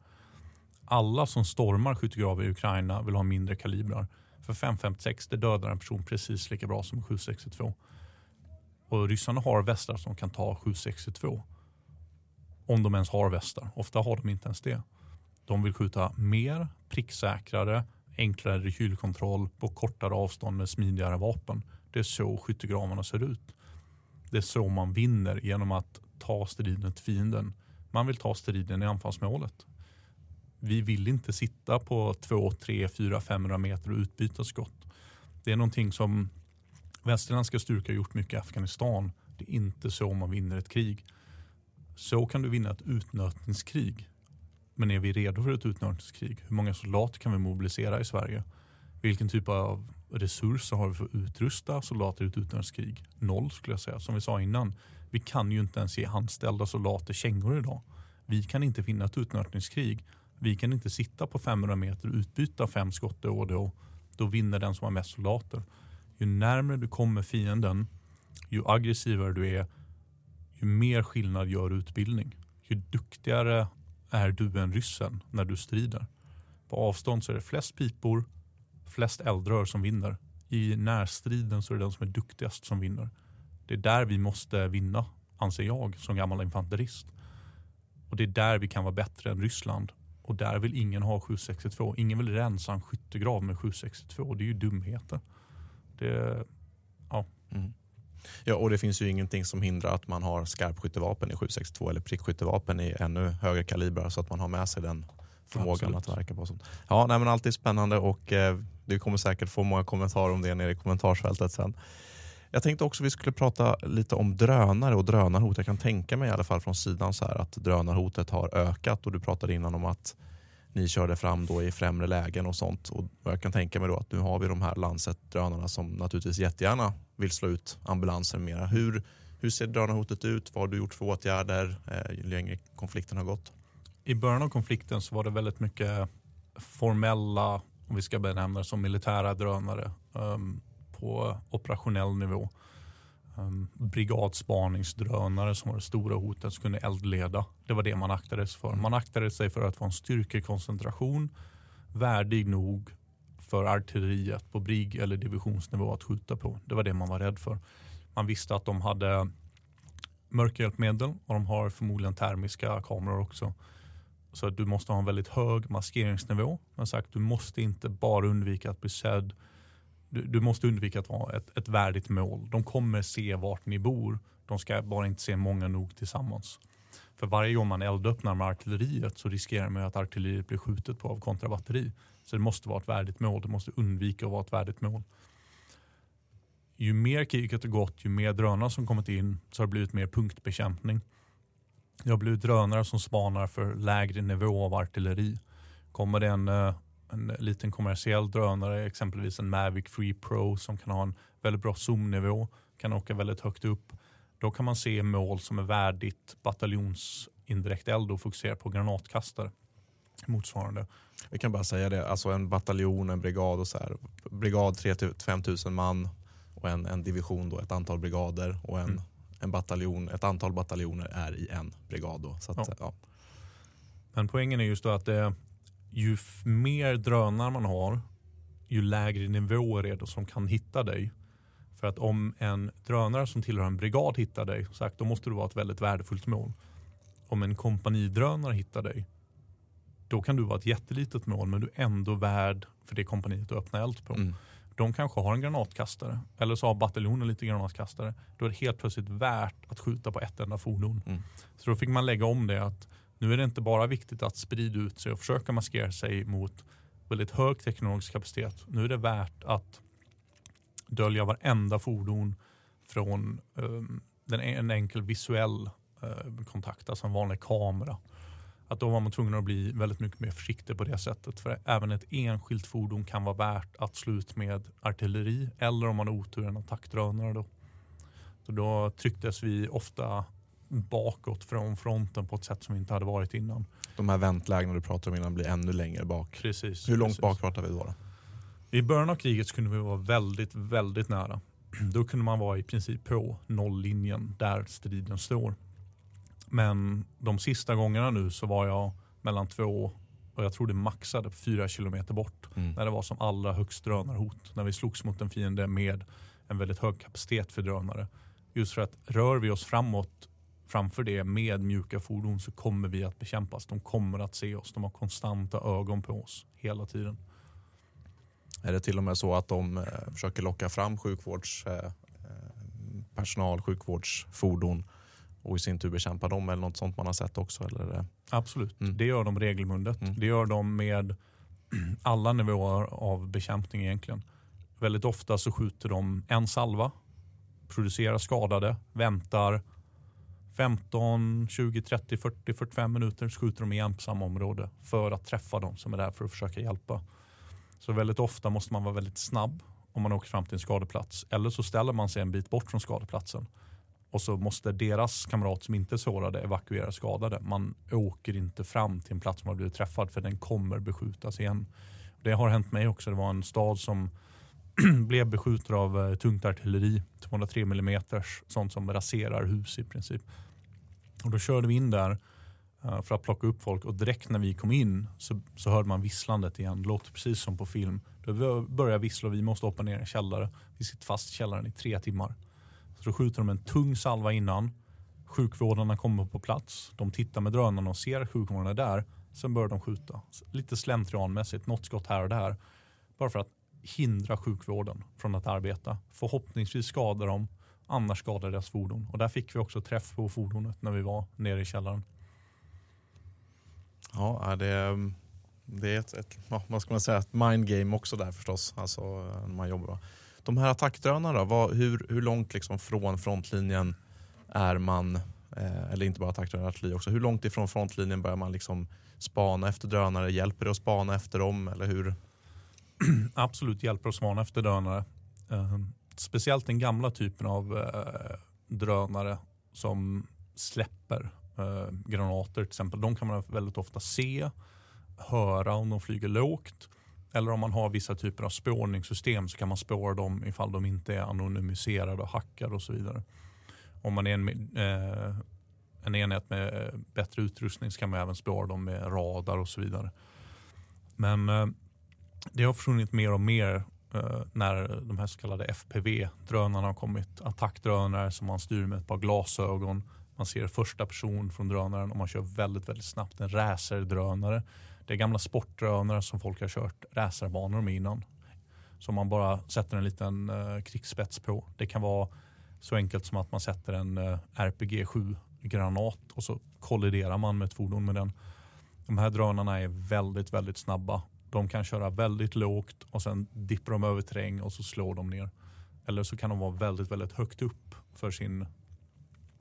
S5: Alla som stormar skyttegravar i Ukraina vill ha mindre kalibrar. För 556 det dödar en person precis lika bra som 762. Och ryssarna har västar som kan ta 762. Om de ens har västar. Ofta har de inte ens det. De vill skjuta mer, pricksäkrare, enklare rekylkontroll på kortare avstånd med smidigare vapen. Det är så skyttegravarna ser ut. Det är så man vinner genom att ta striden till fienden. Man vill ta striden i anfallsmålet. Vi vill inte sitta på 2, 3, 4, 500 meter och utbyta skott. Det är någonting som västerländska styrkor har gjort mycket i Afghanistan. Det är inte så man vinner ett krig. Så kan du vinna ett utnötningskrig. Men är vi redo för ett utnötningskrig? Hur många soldater kan vi mobilisera i Sverige? Vilken typ av resurser har vi för att utrusta soldater i ett utnötningskrig? Noll skulle jag säga. Som vi sa innan, vi kan ju inte ens ge anställda soldater kängor idag. Vi kan inte vinna ett utnötningskrig. Vi kan inte sitta på 500 meter och utbyta fem skott och då, då vinner den som har mest soldater. Ju närmare du kommer fienden, ju aggressivare du är, ju mer skillnad gör utbildning. Ju duktigare är du än ryssen när du strider. På avstånd så är det flest pipor, flest eldrör som vinner. I närstriden så är det den som är duktigast som vinner. Det är där vi måste vinna, anser jag som gammal infanterist. Och det är där vi kan vara bättre än Ryssland. Och där vill ingen ha 762. Ingen vill rensa en skyttegrav med 762. Det är ju dumheter. Det, ja.
S4: Mm. Ja, och det finns ju ingenting som hindrar att man har skarpskyttevapen i 762 eller prickskyttevapen i ännu högre kalibrar så att man har med sig den förmågan Absolut. att verka på sånt. Ja, nej, men alltid spännande och eh, du kommer säkert få många kommentarer om det nere i kommentarsfältet sen. Jag tänkte också vi skulle prata lite om drönare och drönarhot. Jag kan tänka mig i alla fall från sidan så här att drönarhotet har ökat och du pratade innan om att ni körde fram då i främre lägen och sånt. Och jag kan tänka mig då att nu har vi de här Lancet-drönarna som naturligtvis jättegärna vill slå ut ambulanser mera. Hur, hur ser drönarhotet ut? Vad har du gjort för åtgärder eh, ju längre konflikten har gått?
S5: I början av konflikten så var det väldigt mycket formella, om vi ska benämna det som militära drönare um, på operationell nivå. Um, brigadspaningsdrönare som var det stora hotet som kunde eldleda. Det var det man aktade sig för. Man aktade sig för att få en styrkekoncentration värdig nog för artilleriet på brig eller divisionsnivå att skjuta på. Det var det man var rädd för. Man visste att de hade mörkerhjälpmedel och de har förmodligen termiska kameror också. Så du måste ha en väldigt hög maskeringsnivå. Men sagt, du måste inte bara undvika att bli sedd du, du, måste undvika att vara ett, ett värdigt mål. De kommer se vart ni bor. De ska bara inte se många nog tillsammans. För varje gång man eldöppnar med artilleriet så riskerar man att artilleriet blir skjutet på av kontrabatteri. Så det måste vara ett värdigt mål. Det måste undvika att vara ett värdigt mål. Ju mer kriget har gått, ju mer drönare som kommit in så har det blivit mer punktbekämpning. Det har blivit drönare som spanar för lägre nivå av artilleri. Kommer det en eh, en liten kommersiell drönare, exempelvis en Mavic Free Pro som kan ha en väldigt bra zoomnivå, kan åka väldigt högt upp. Då kan man se mål som är värdigt bataljons indirekt eld och fokusera på granatkastare motsvarande.
S4: Vi kan bara säga det, alltså en bataljon, en brigad och så här. Brigad 3-5 tusen man och en, en division då, ett antal brigader och en, mm. en bataljon, ett antal bataljoner är i en brigad. Då, så att, ja. Ja.
S5: Men poängen är just då att det, ju mer drönare man har, ju lägre nivåer är det som kan hitta dig. För att om en drönare som tillhör en brigad hittar dig, sagt, då måste det vara ett väldigt värdefullt mål. Om en kompanidrönare hittar dig, då kan du vara ett jättelitet mål men du är ändå värd för det kompaniet att öppna eld på. Mm. De kanske har en granatkastare eller så har bataljonen lite granatkastare. Då är det helt plötsligt värt att skjuta på ett enda fordon. Mm. Så då fick man lägga om det att nu är det inte bara viktigt att sprida ut sig och försöka maskera sig mot väldigt hög teknologisk kapacitet. Nu är det värt att dölja varenda fordon från um, den, en enkel visuell uh, kontakt, alltså en vanlig kamera. Att då var man tvungen att bli väldigt mycket mer försiktig på det sättet. För även ett enskilt fordon kan vara värt att slå ut med artilleri eller om man har otur en attackdrönare. Då. Så då trycktes vi ofta bakåt från fronten på ett sätt som vi inte hade varit innan.
S4: De här väntlägena du pratar om innan blir ännu längre bak.
S5: Precis.
S4: Hur långt
S5: precis.
S4: bak pratar vi då, då?
S5: I början av kriget kunde vi vara väldigt, väldigt nära. Då kunde man vara i princip på nolllinjen där striden står. Men de sista gångerna nu så var jag mellan två och jag tror det maxade fyra kilometer bort. Mm. När det var som allra högst drönarhot. När vi slogs mot en fiende med en väldigt hög kapacitet för drönare. Just för att rör vi oss framåt framför det med mjuka fordon så kommer vi att bekämpas. De kommer att se oss. De har konstanta ögon på oss hela tiden.
S4: Är det till och med så att de eh, försöker locka fram sjukvårdspersonal personal, sjukvårdsfordon och i sin tur bekämpa dem eller något sånt man har sett också? Eller?
S5: Absolut,
S4: Mm.
S5: det gör de regelbundet.
S4: Mm.
S5: Det gör de med alla nivåer av bekämpning egentligen. Väldigt ofta så skjuter de en salva, producerar skadade, väntar 15, 20, 30, 40, 45 minuter så skjuter de igen på samma område för att träffa dem som är där för att försöka hjälpa. Så väldigt ofta måste man vara väldigt snabb om man åker fram till en skadeplats. Eller så ställer man sig en bit bort från skadeplatsen och så måste deras kamrat som inte är sårade evakuera skadade. Man åker inte fram till en plats som har blivit träffad för den kommer beskjutas igen. Det har hänt mig också. Det var en stad som blev beskjuten av eh, tungt artilleri, 203 mm, sånt som raserar hus i princip. Och då körde vi in där eh, för att plocka upp folk och direkt när vi kom in så, så hörde man visslandet igen. Det låter precis som på film. Då börjar vissla och vi måste hoppa ner i en källare. Vi sitter fast i källaren i tre timmar. Så då skjuter de en tung salva innan. Sjukvårdarna kommer på plats. De tittar med drönarna och ser att sjukvårdarna är där. Sen börjar de skjuta. Lite slentrianmässigt, något skott här och där. Bara för att hindra sjukvården från att arbeta. Förhoppningsvis skadar de, annars skadar deras fordon. Och där fick vi också träff på fordonet när vi var nere i källaren.
S4: Ja, det, det är ett, ett vad ska man säga, ett mind game också där förstås. Alltså, när man jobbar. De här attackdrönarna, vad, hur, hur långt liksom från frontlinjen är man, eh, eller inte bara attackdrönare, artilleri också, hur långt ifrån frontlinjen börjar man liksom spana efter drönare? Hjälper det att spana efter dem? Eller hur?
S5: Absolut hjälper att spana efter drönare. Speciellt den gamla typen av eh, drönare som släpper eh, granater till exempel. De kan man väldigt ofta se, höra om de flyger lågt. Eller om man har vissa typer av spårningssystem så kan man spåra dem ifall de inte är anonymiserade och hackade och så vidare. Om man är en, eh, en enhet med bättre utrustning så kan man även spåra dem med radar och så vidare. Men eh, det har försvunnit mer och mer Eh, när de här så kallade FPV-drönarna har kommit. Attackdrönare som man styr med ett par glasögon. Man ser första person från drönaren och man kör väldigt, väldigt snabbt. En racerdrönare. Det är gamla sportdrönare som folk har kört racerbanor med innan. Som man bara sätter en liten eh, krigsspets på. Det kan vara så enkelt som att man sätter en eh, RPG 7-granat och så kolliderar man med ett fordon med den. De här drönarna är väldigt, väldigt snabba. De kan köra väldigt lågt och sen dippar de över terräng och så slår de ner. Eller så kan de vara väldigt, väldigt högt upp för sin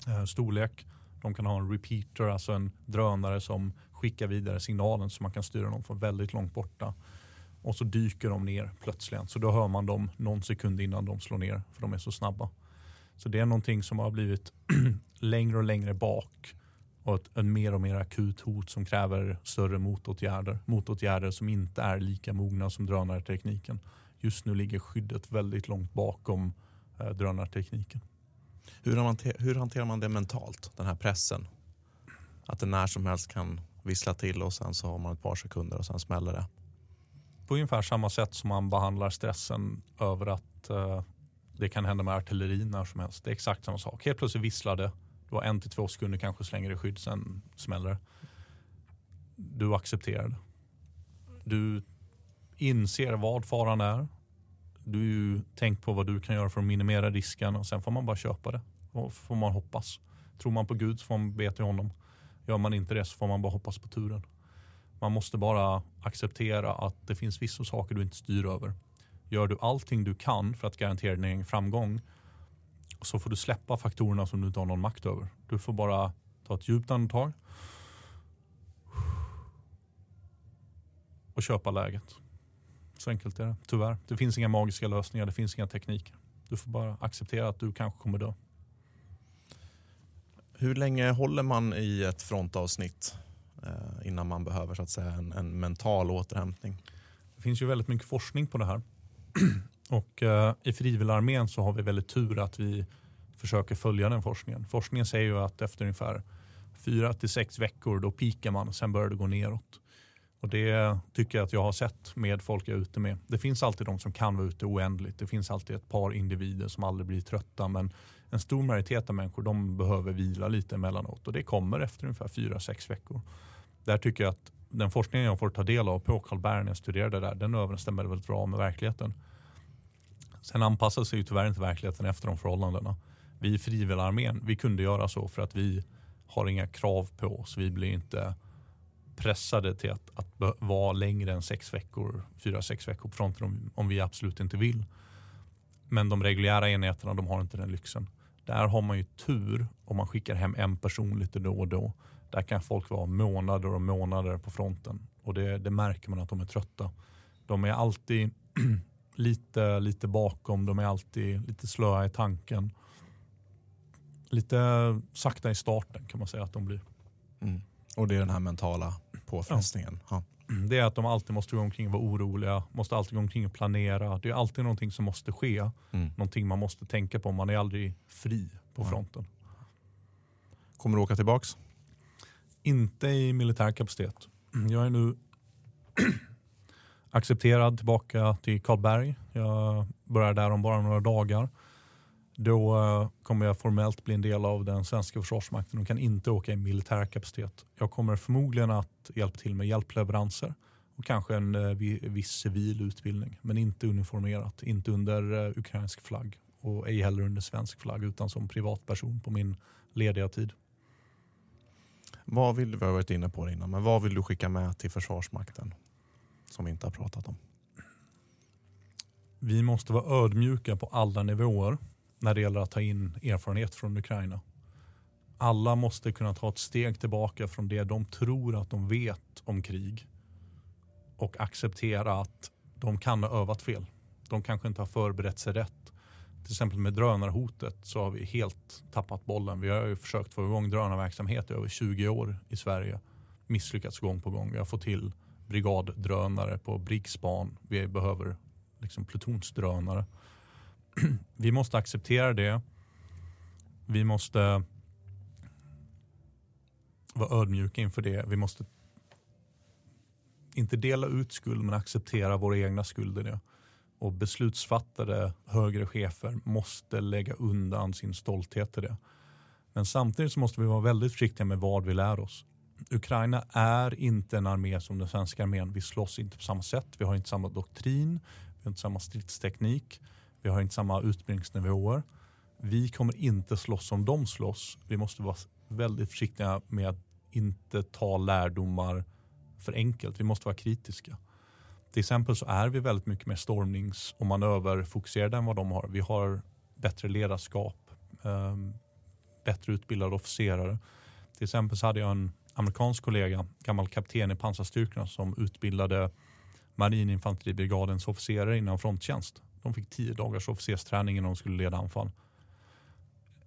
S5: eh, storlek. De kan ha en repeater, alltså en drönare som skickar vidare signalen så man kan styra dem från väldigt långt borta. Och så dyker de ner plötsligt. Så då hör man dem någon sekund innan de slår ner för de är så snabba. Så det är någonting som har blivit längre och längre bak och ett, en mer och mer akut hot som kräver större motåtgärder. Motåtgärder som inte är lika mogna som drönartekniken. Just nu ligger skyddet väldigt långt bakom eh, drönartekniken.
S4: Hur, hanter, hur hanterar man det mentalt, den här pressen? Att det när som helst kan vissla till och sen så har man ett par sekunder och sen smäller det.
S5: På ungefär samma sätt som man behandlar stressen över att eh, det kan hända med artilleri när som helst. Det är exakt samma sak. Helt plötsligt visslar det. Du har en till två sekunder kanske slänger i skydd, sen smäller det. Du accepterar det. Du inser vad faran är. Du tänker på vad du kan göra för att minimera risken och sen får man bara köpa det. Och får man hoppas. Tror man på Gud så får man be till honom. Gör man inte det så får man bara hoppas på turen. Man måste bara acceptera att det finns vissa saker du inte styr över. Gör du allting du kan för att garantera din egen framgång så får du släppa faktorerna som du inte har någon makt över. Du får bara ta ett djupt andetag och köpa läget. Så enkelt är det, tyvärr. Det finns inga magiska lösningar, det finns inga tekniker. Du får bara acceptera att du kanske kommer dö.
S4: Hur länge håller man i ett frontavsnitt eh, innan man behöver så att säga, en, en mental återhämtning?
S5: Det finns ju väldigt mycket forskning på det här. Och eh, I frivilligarmén så har vi väldigt tur att vi försöker följa den forskningen. Forskningen säger ju att efter ungefär fyra till sex veckor då pikar man, sen börjar det gå neråt. Och Det tycker jag att jag har sett med folk jag är ute med. Det finns alltid de som kan vara ute oändligt. Det finns alltid ett par individer som aldrig blir trötta. Men en stor majoritet av människor de behöver vila lite emellanåt. Och det kommer efter ungefär fyra, sex veckor. Där tycker jag att den forskningen jag får ta del av på Karlberg när jag studerade där, den överensstämmer väldigt bra med verkligheten. Sen anpassar sig ju tyvärr inte verkligheten efter de förhållandena. Vi i frivilligarmén, vi kunde göra så för att vi har inga krav på oss. Vi blir inte pressade till att, att vara längre än sex veckor, fyra, sex veckor på fronten om, om vi absolut inte vill. Men de reguljära enheterna de har inte den lyxen. Där har man ju tur om man skickar hem en person lite då och då. Där kan folk vara månader och månader på fronten och det, det märker man att de är trötta. De är alltid lite, lite bakom, de är alltid lite slöa i tanken. Lite sakta i starten kan man säga att de blir.
S4: Mm. Och det är den här mentala påfrestningen. Ja.
S5: Det är att de alltid måste gå omkring och vara oroliga, måste alltid gå omkring och planera. Det är alltid någonting som måste ske. Mm. Någonting man måste tänka på. Man är aldrig fri på fronten.
S4: Kommer du åka tillbaks?
S5: Inte i militär kapacitet. Jag är nu accepterad tillbaka till Karlberg. Jag börjar där om bara några dagar. Då eh, kommer jag formellt bli en del av den svenska försvarsmakten och kan inte åka i militär kapacitet. Jag kommer förmodligen att hjälpa till med hjälpleveranser och kanske en eh, viss civil utbildning, men inte uniformerat, inte under eh, ukrainsk flagg och ej heller under svensk flagg utan som privatperson på min lediga tid.
S4: Vad vill, du, vi har varit inne på det innan, men vad vill du skicka med till Försvarsmakten som vi inte har pratat om?
S5: Vi måste vara ödmjuka på alla nivåer när det gäller att ta in erfarenhet från Ukraina. Alla måste kunna ta ett steg tillbaka från det de tror att de vet om krig och acceptera att de kan ha övat fel. De kanske inte har förberett sig rätt. Till exempel med drönarhotet så har vi helt tappat bollen. Vi har ju försökt få igång drönarverksamhet i över 20 år i Sverige. Misslyckats gång på gång. Vi har fått till brigaddrönare på Briggspan. Vi behöver liksom plutonsdrönare. vi måste acceptera det. Vi måste vara ödmjuka inför det. Vi måste inte dela ut skuld men acceptera våra egna skulder. Det. Och beslutsfattare, högre chefer måste lägga undan sin stolthet i det. Men samtidigt så måste vi vara väldigt försiktiga med vad vi lär oss. Ukraina är inte en armé som den svenska armén. Vi slåss inte på samma sätt. Vi har inte samma doktrin. Vi har inte samma stridsteknik. Vi har inte samma utbildningsnivåer. Vi kommer inte slåss som de slåss. Vi måste vara väldigt försiktiga med att inte ta lärdomar för enkelt. Vi måste vara kritiska. Till exempel så är vi väldigt mycket mer stormnings och manöverfokuserade än vad de har. Vi har bättre ledarskap, ehm, bättre utbildade officerare. Till exempel så hade jag en amerikansk kollega, gammal kapten i pansarstyrkorna som utbildade marininfanteribrigadens officerare innan fronttjänst. De fick tio dagars officersträning innan de skulle leda anfall.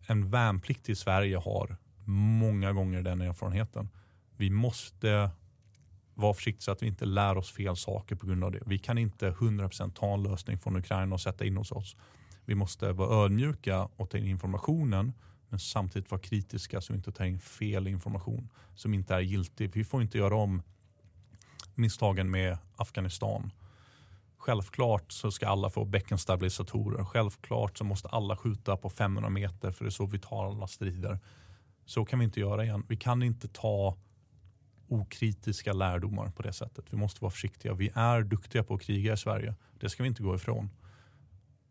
S5: En värnpliktig i Sverige har många gånger den erfarenheten. Vi måste vara försiktiga så att vi inte lär oss fel saker på grund av det. Vi kan inte 100% ta en lösning från Ukraina och sätta in hos oss. Vi måste vara ödmjuka och ta in informationen men samtidigt vara kritiska så vi inte tar in fel information som inte är giltig. Vi får inte göra om misstagen med Afghanistan. Självklart så ska alla få bäckenstabilisatorer. Självklart så måste alla skjuta på 500 meter för det är så vi tar alla strider. Så kan vi inte göra igen. Vi kan inte ta okritiska lärdomar på det sättet. Vi måste vara försiktiga. Vi är duktiga på att kriga i Sverige. Det ska vi inte gå ifrån.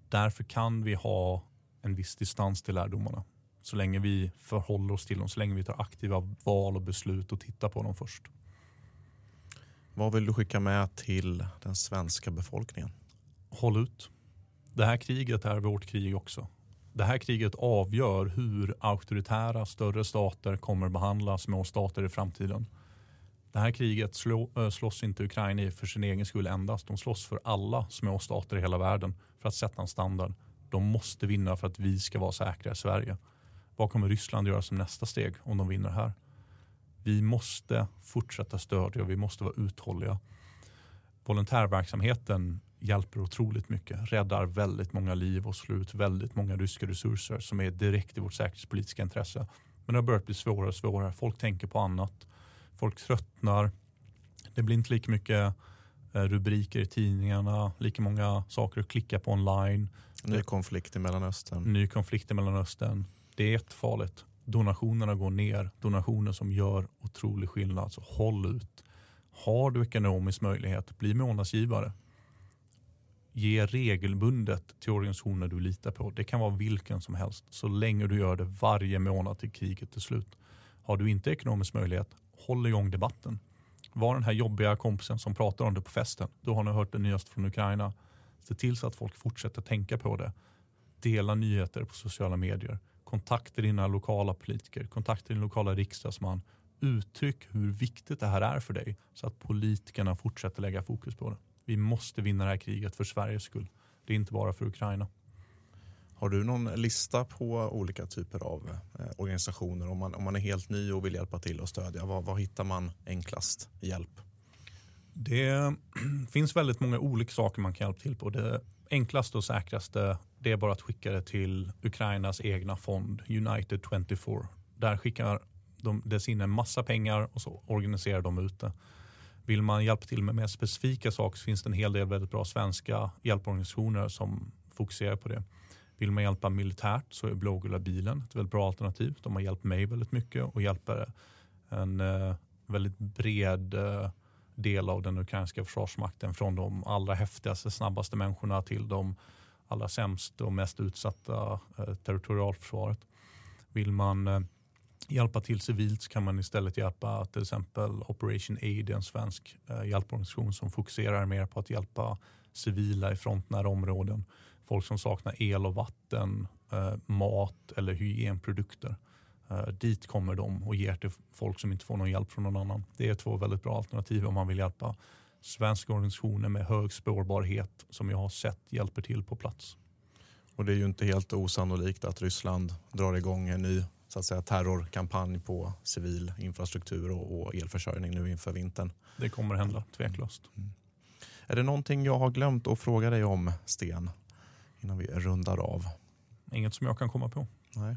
S5: Därför kan vi ha en viss distans till lärdomarna. Så länge vi förhåller oss till dem, så länge vi tar aktiva val och beslut och tittar på dem först.
S4: Vad vill du skicka med till den svenska befolkningen?
S5: Håll ut. Det här kriget är vårt krig också. Det här kriget avgör hur auktoritära större stater kommer behandla små stater i framtiden. Det här kriget slå, slåss inte Ukraina i för sin egen skull endast. De slåss för alla små stater i hela världen för att sätta en standard. De måste vinna för att vi ska vara säkra i Sverige. Vad kommer Ryssland göra som nästa steg om de vinner här? Vi måste fortsätta stödja och vi måste vara uthålliga. Volontärverksamheten hjälper otroligt mycket, räddar väldigt många liv och slår ut väldigt många ryska resurser som är direkt i vårt säkerhetspolitiska intresse. Men det har börjat bli svårare och svårare. Folk tänker på annat. Folk tröttnar. Det blir inte lika mycket eh, rubriker i tidningarna, lika många saker att klicka på online.
S4: Ny konflikt i Mellanöstern.
S5: Ny konflikt i Mellanöstern. Det är jättefarligt donationerna går ner. Donationer som gör otrolig skillnad. Så håll ut. Har du ekonomisk möjlighet, bli månadsgivare. ge regelbundet till organisationer du litar på. Det kan vara vilken som helst så länge du gör det varje månad till kriget är slut. Har du inte ekonomisk möjlighet, håll igång debatten. Var den här jobbiga kompisen som pratar om det på festen. Då har ni hört det nyaste från Ukraina. Se till så att folk fortsätter tänka på det. Dela nyheter på sociala medier. Kontakta dina lokala politiker. Kontakta din lokala riksdagsman. Uttryck hur viktigt det här är för dig så att politikerna fortsätter lägga fokus på det. Vi måste vinna det här kriget för Sveriges skull. Det är inte bara för Ukraina.
S4: Har du någon lista på olika typer av eh, organisationer om man, om man är helt ny och vill hjälpa till och stödja? Var, var hittar man enklast hjälp?
S5: Det finns väldigt många olika saker man kan hjälpa till på. Det enklaste och säkraste det är bara att skicka det till Ukrainas egna fond United 24. Där skickar de dess in en massa pengar och så organiserar de ut det. Vill man hjälpa till med mer specifika saker så finns det en hel del väldigt bra svenska hjälporganisationer som fokuserar på det. Vill man hjälpa militärt så är Blågula bilen ett väldigt bra alternativ. De har hjälpt mig väldigt mycket och hjälper en eh, väldigt bred eh, del av den ukrainska försvarsmakten från de allra häftigaste, snabbaste människorna till de allra sämst och mest utsatta eh, territorialförsvaret. Vill man eh, hjälpa till civilt så kan man istället hjälpa till exempel Operation Aid, en svensk eh, hjälporganisation som fokuserar mer på att hjälpa civila i frontnära områden. Folk som saknar el och vatten, eh, mat eller hygienprodukter. Eh, dit kommer de och ger till folk som inte får någon hjälp från någon annan. Det är två väldigt bra alternativ om man vill hjälpa svenska organisationer med hög spårbarhet som jag har sett hjälper till på plats.
S4: Och det är ju inte helt osannolikt att Ryssland drar igång en ny så att säga, terrorkampanj på civil infrastruktur och, och elförsörjning nu inför vintern.
S5: Det kommer hända, tveklöst. Mm.
S4: Är det någonting jag har glömt att fråga dig om, Sten, innan vi rundar av?
S5: Inget som jag kan komma på.
S4: Nej.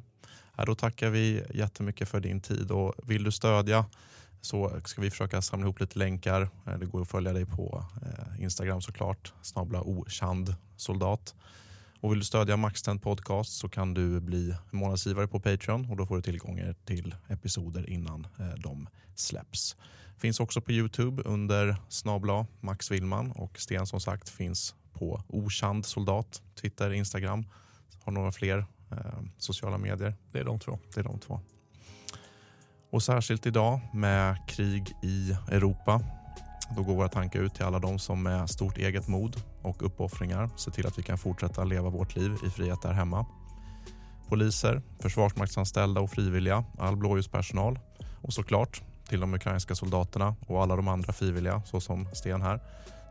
S4: Ja, då tackar vi jättemycket för din tid och vill du stödja så ska vi försöka samla ihop lite länkar. Eh, det går att följa dig på eh, Instagram såklart, snabla okänd soldat. Och vill du stödja Maxtent Podcast så kan du bli månadsgivare på Patreon och då får du tillgång till episoder innan eh, de släpps. Finns också på Youtube under snabla Max Willman och Sten som sagt finns på Okänd soldat, Twitter, Instagram. Har några fler eh, sociala medier.
S5: Det är de två.
S4: Det är de två. Och särskilt idag med krig i Europa då går våra tankar ut till alla de som med stort eget mod och uppoffringar ser till att vi kan fortsätta leva vårt liv i frihet där hemma. Poliser, försvarsmaktsanställda och frivilliga, all blåljuspersonal och såklart till de ukrainska soldaterna och alla de andra frivilliga såsom Sten här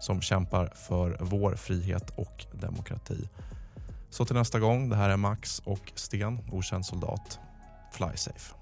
S4: som kämpar för vår frihet och demokrati. Så till nästa gång, det här är Max och Sten, okänd soldat. Fly safe.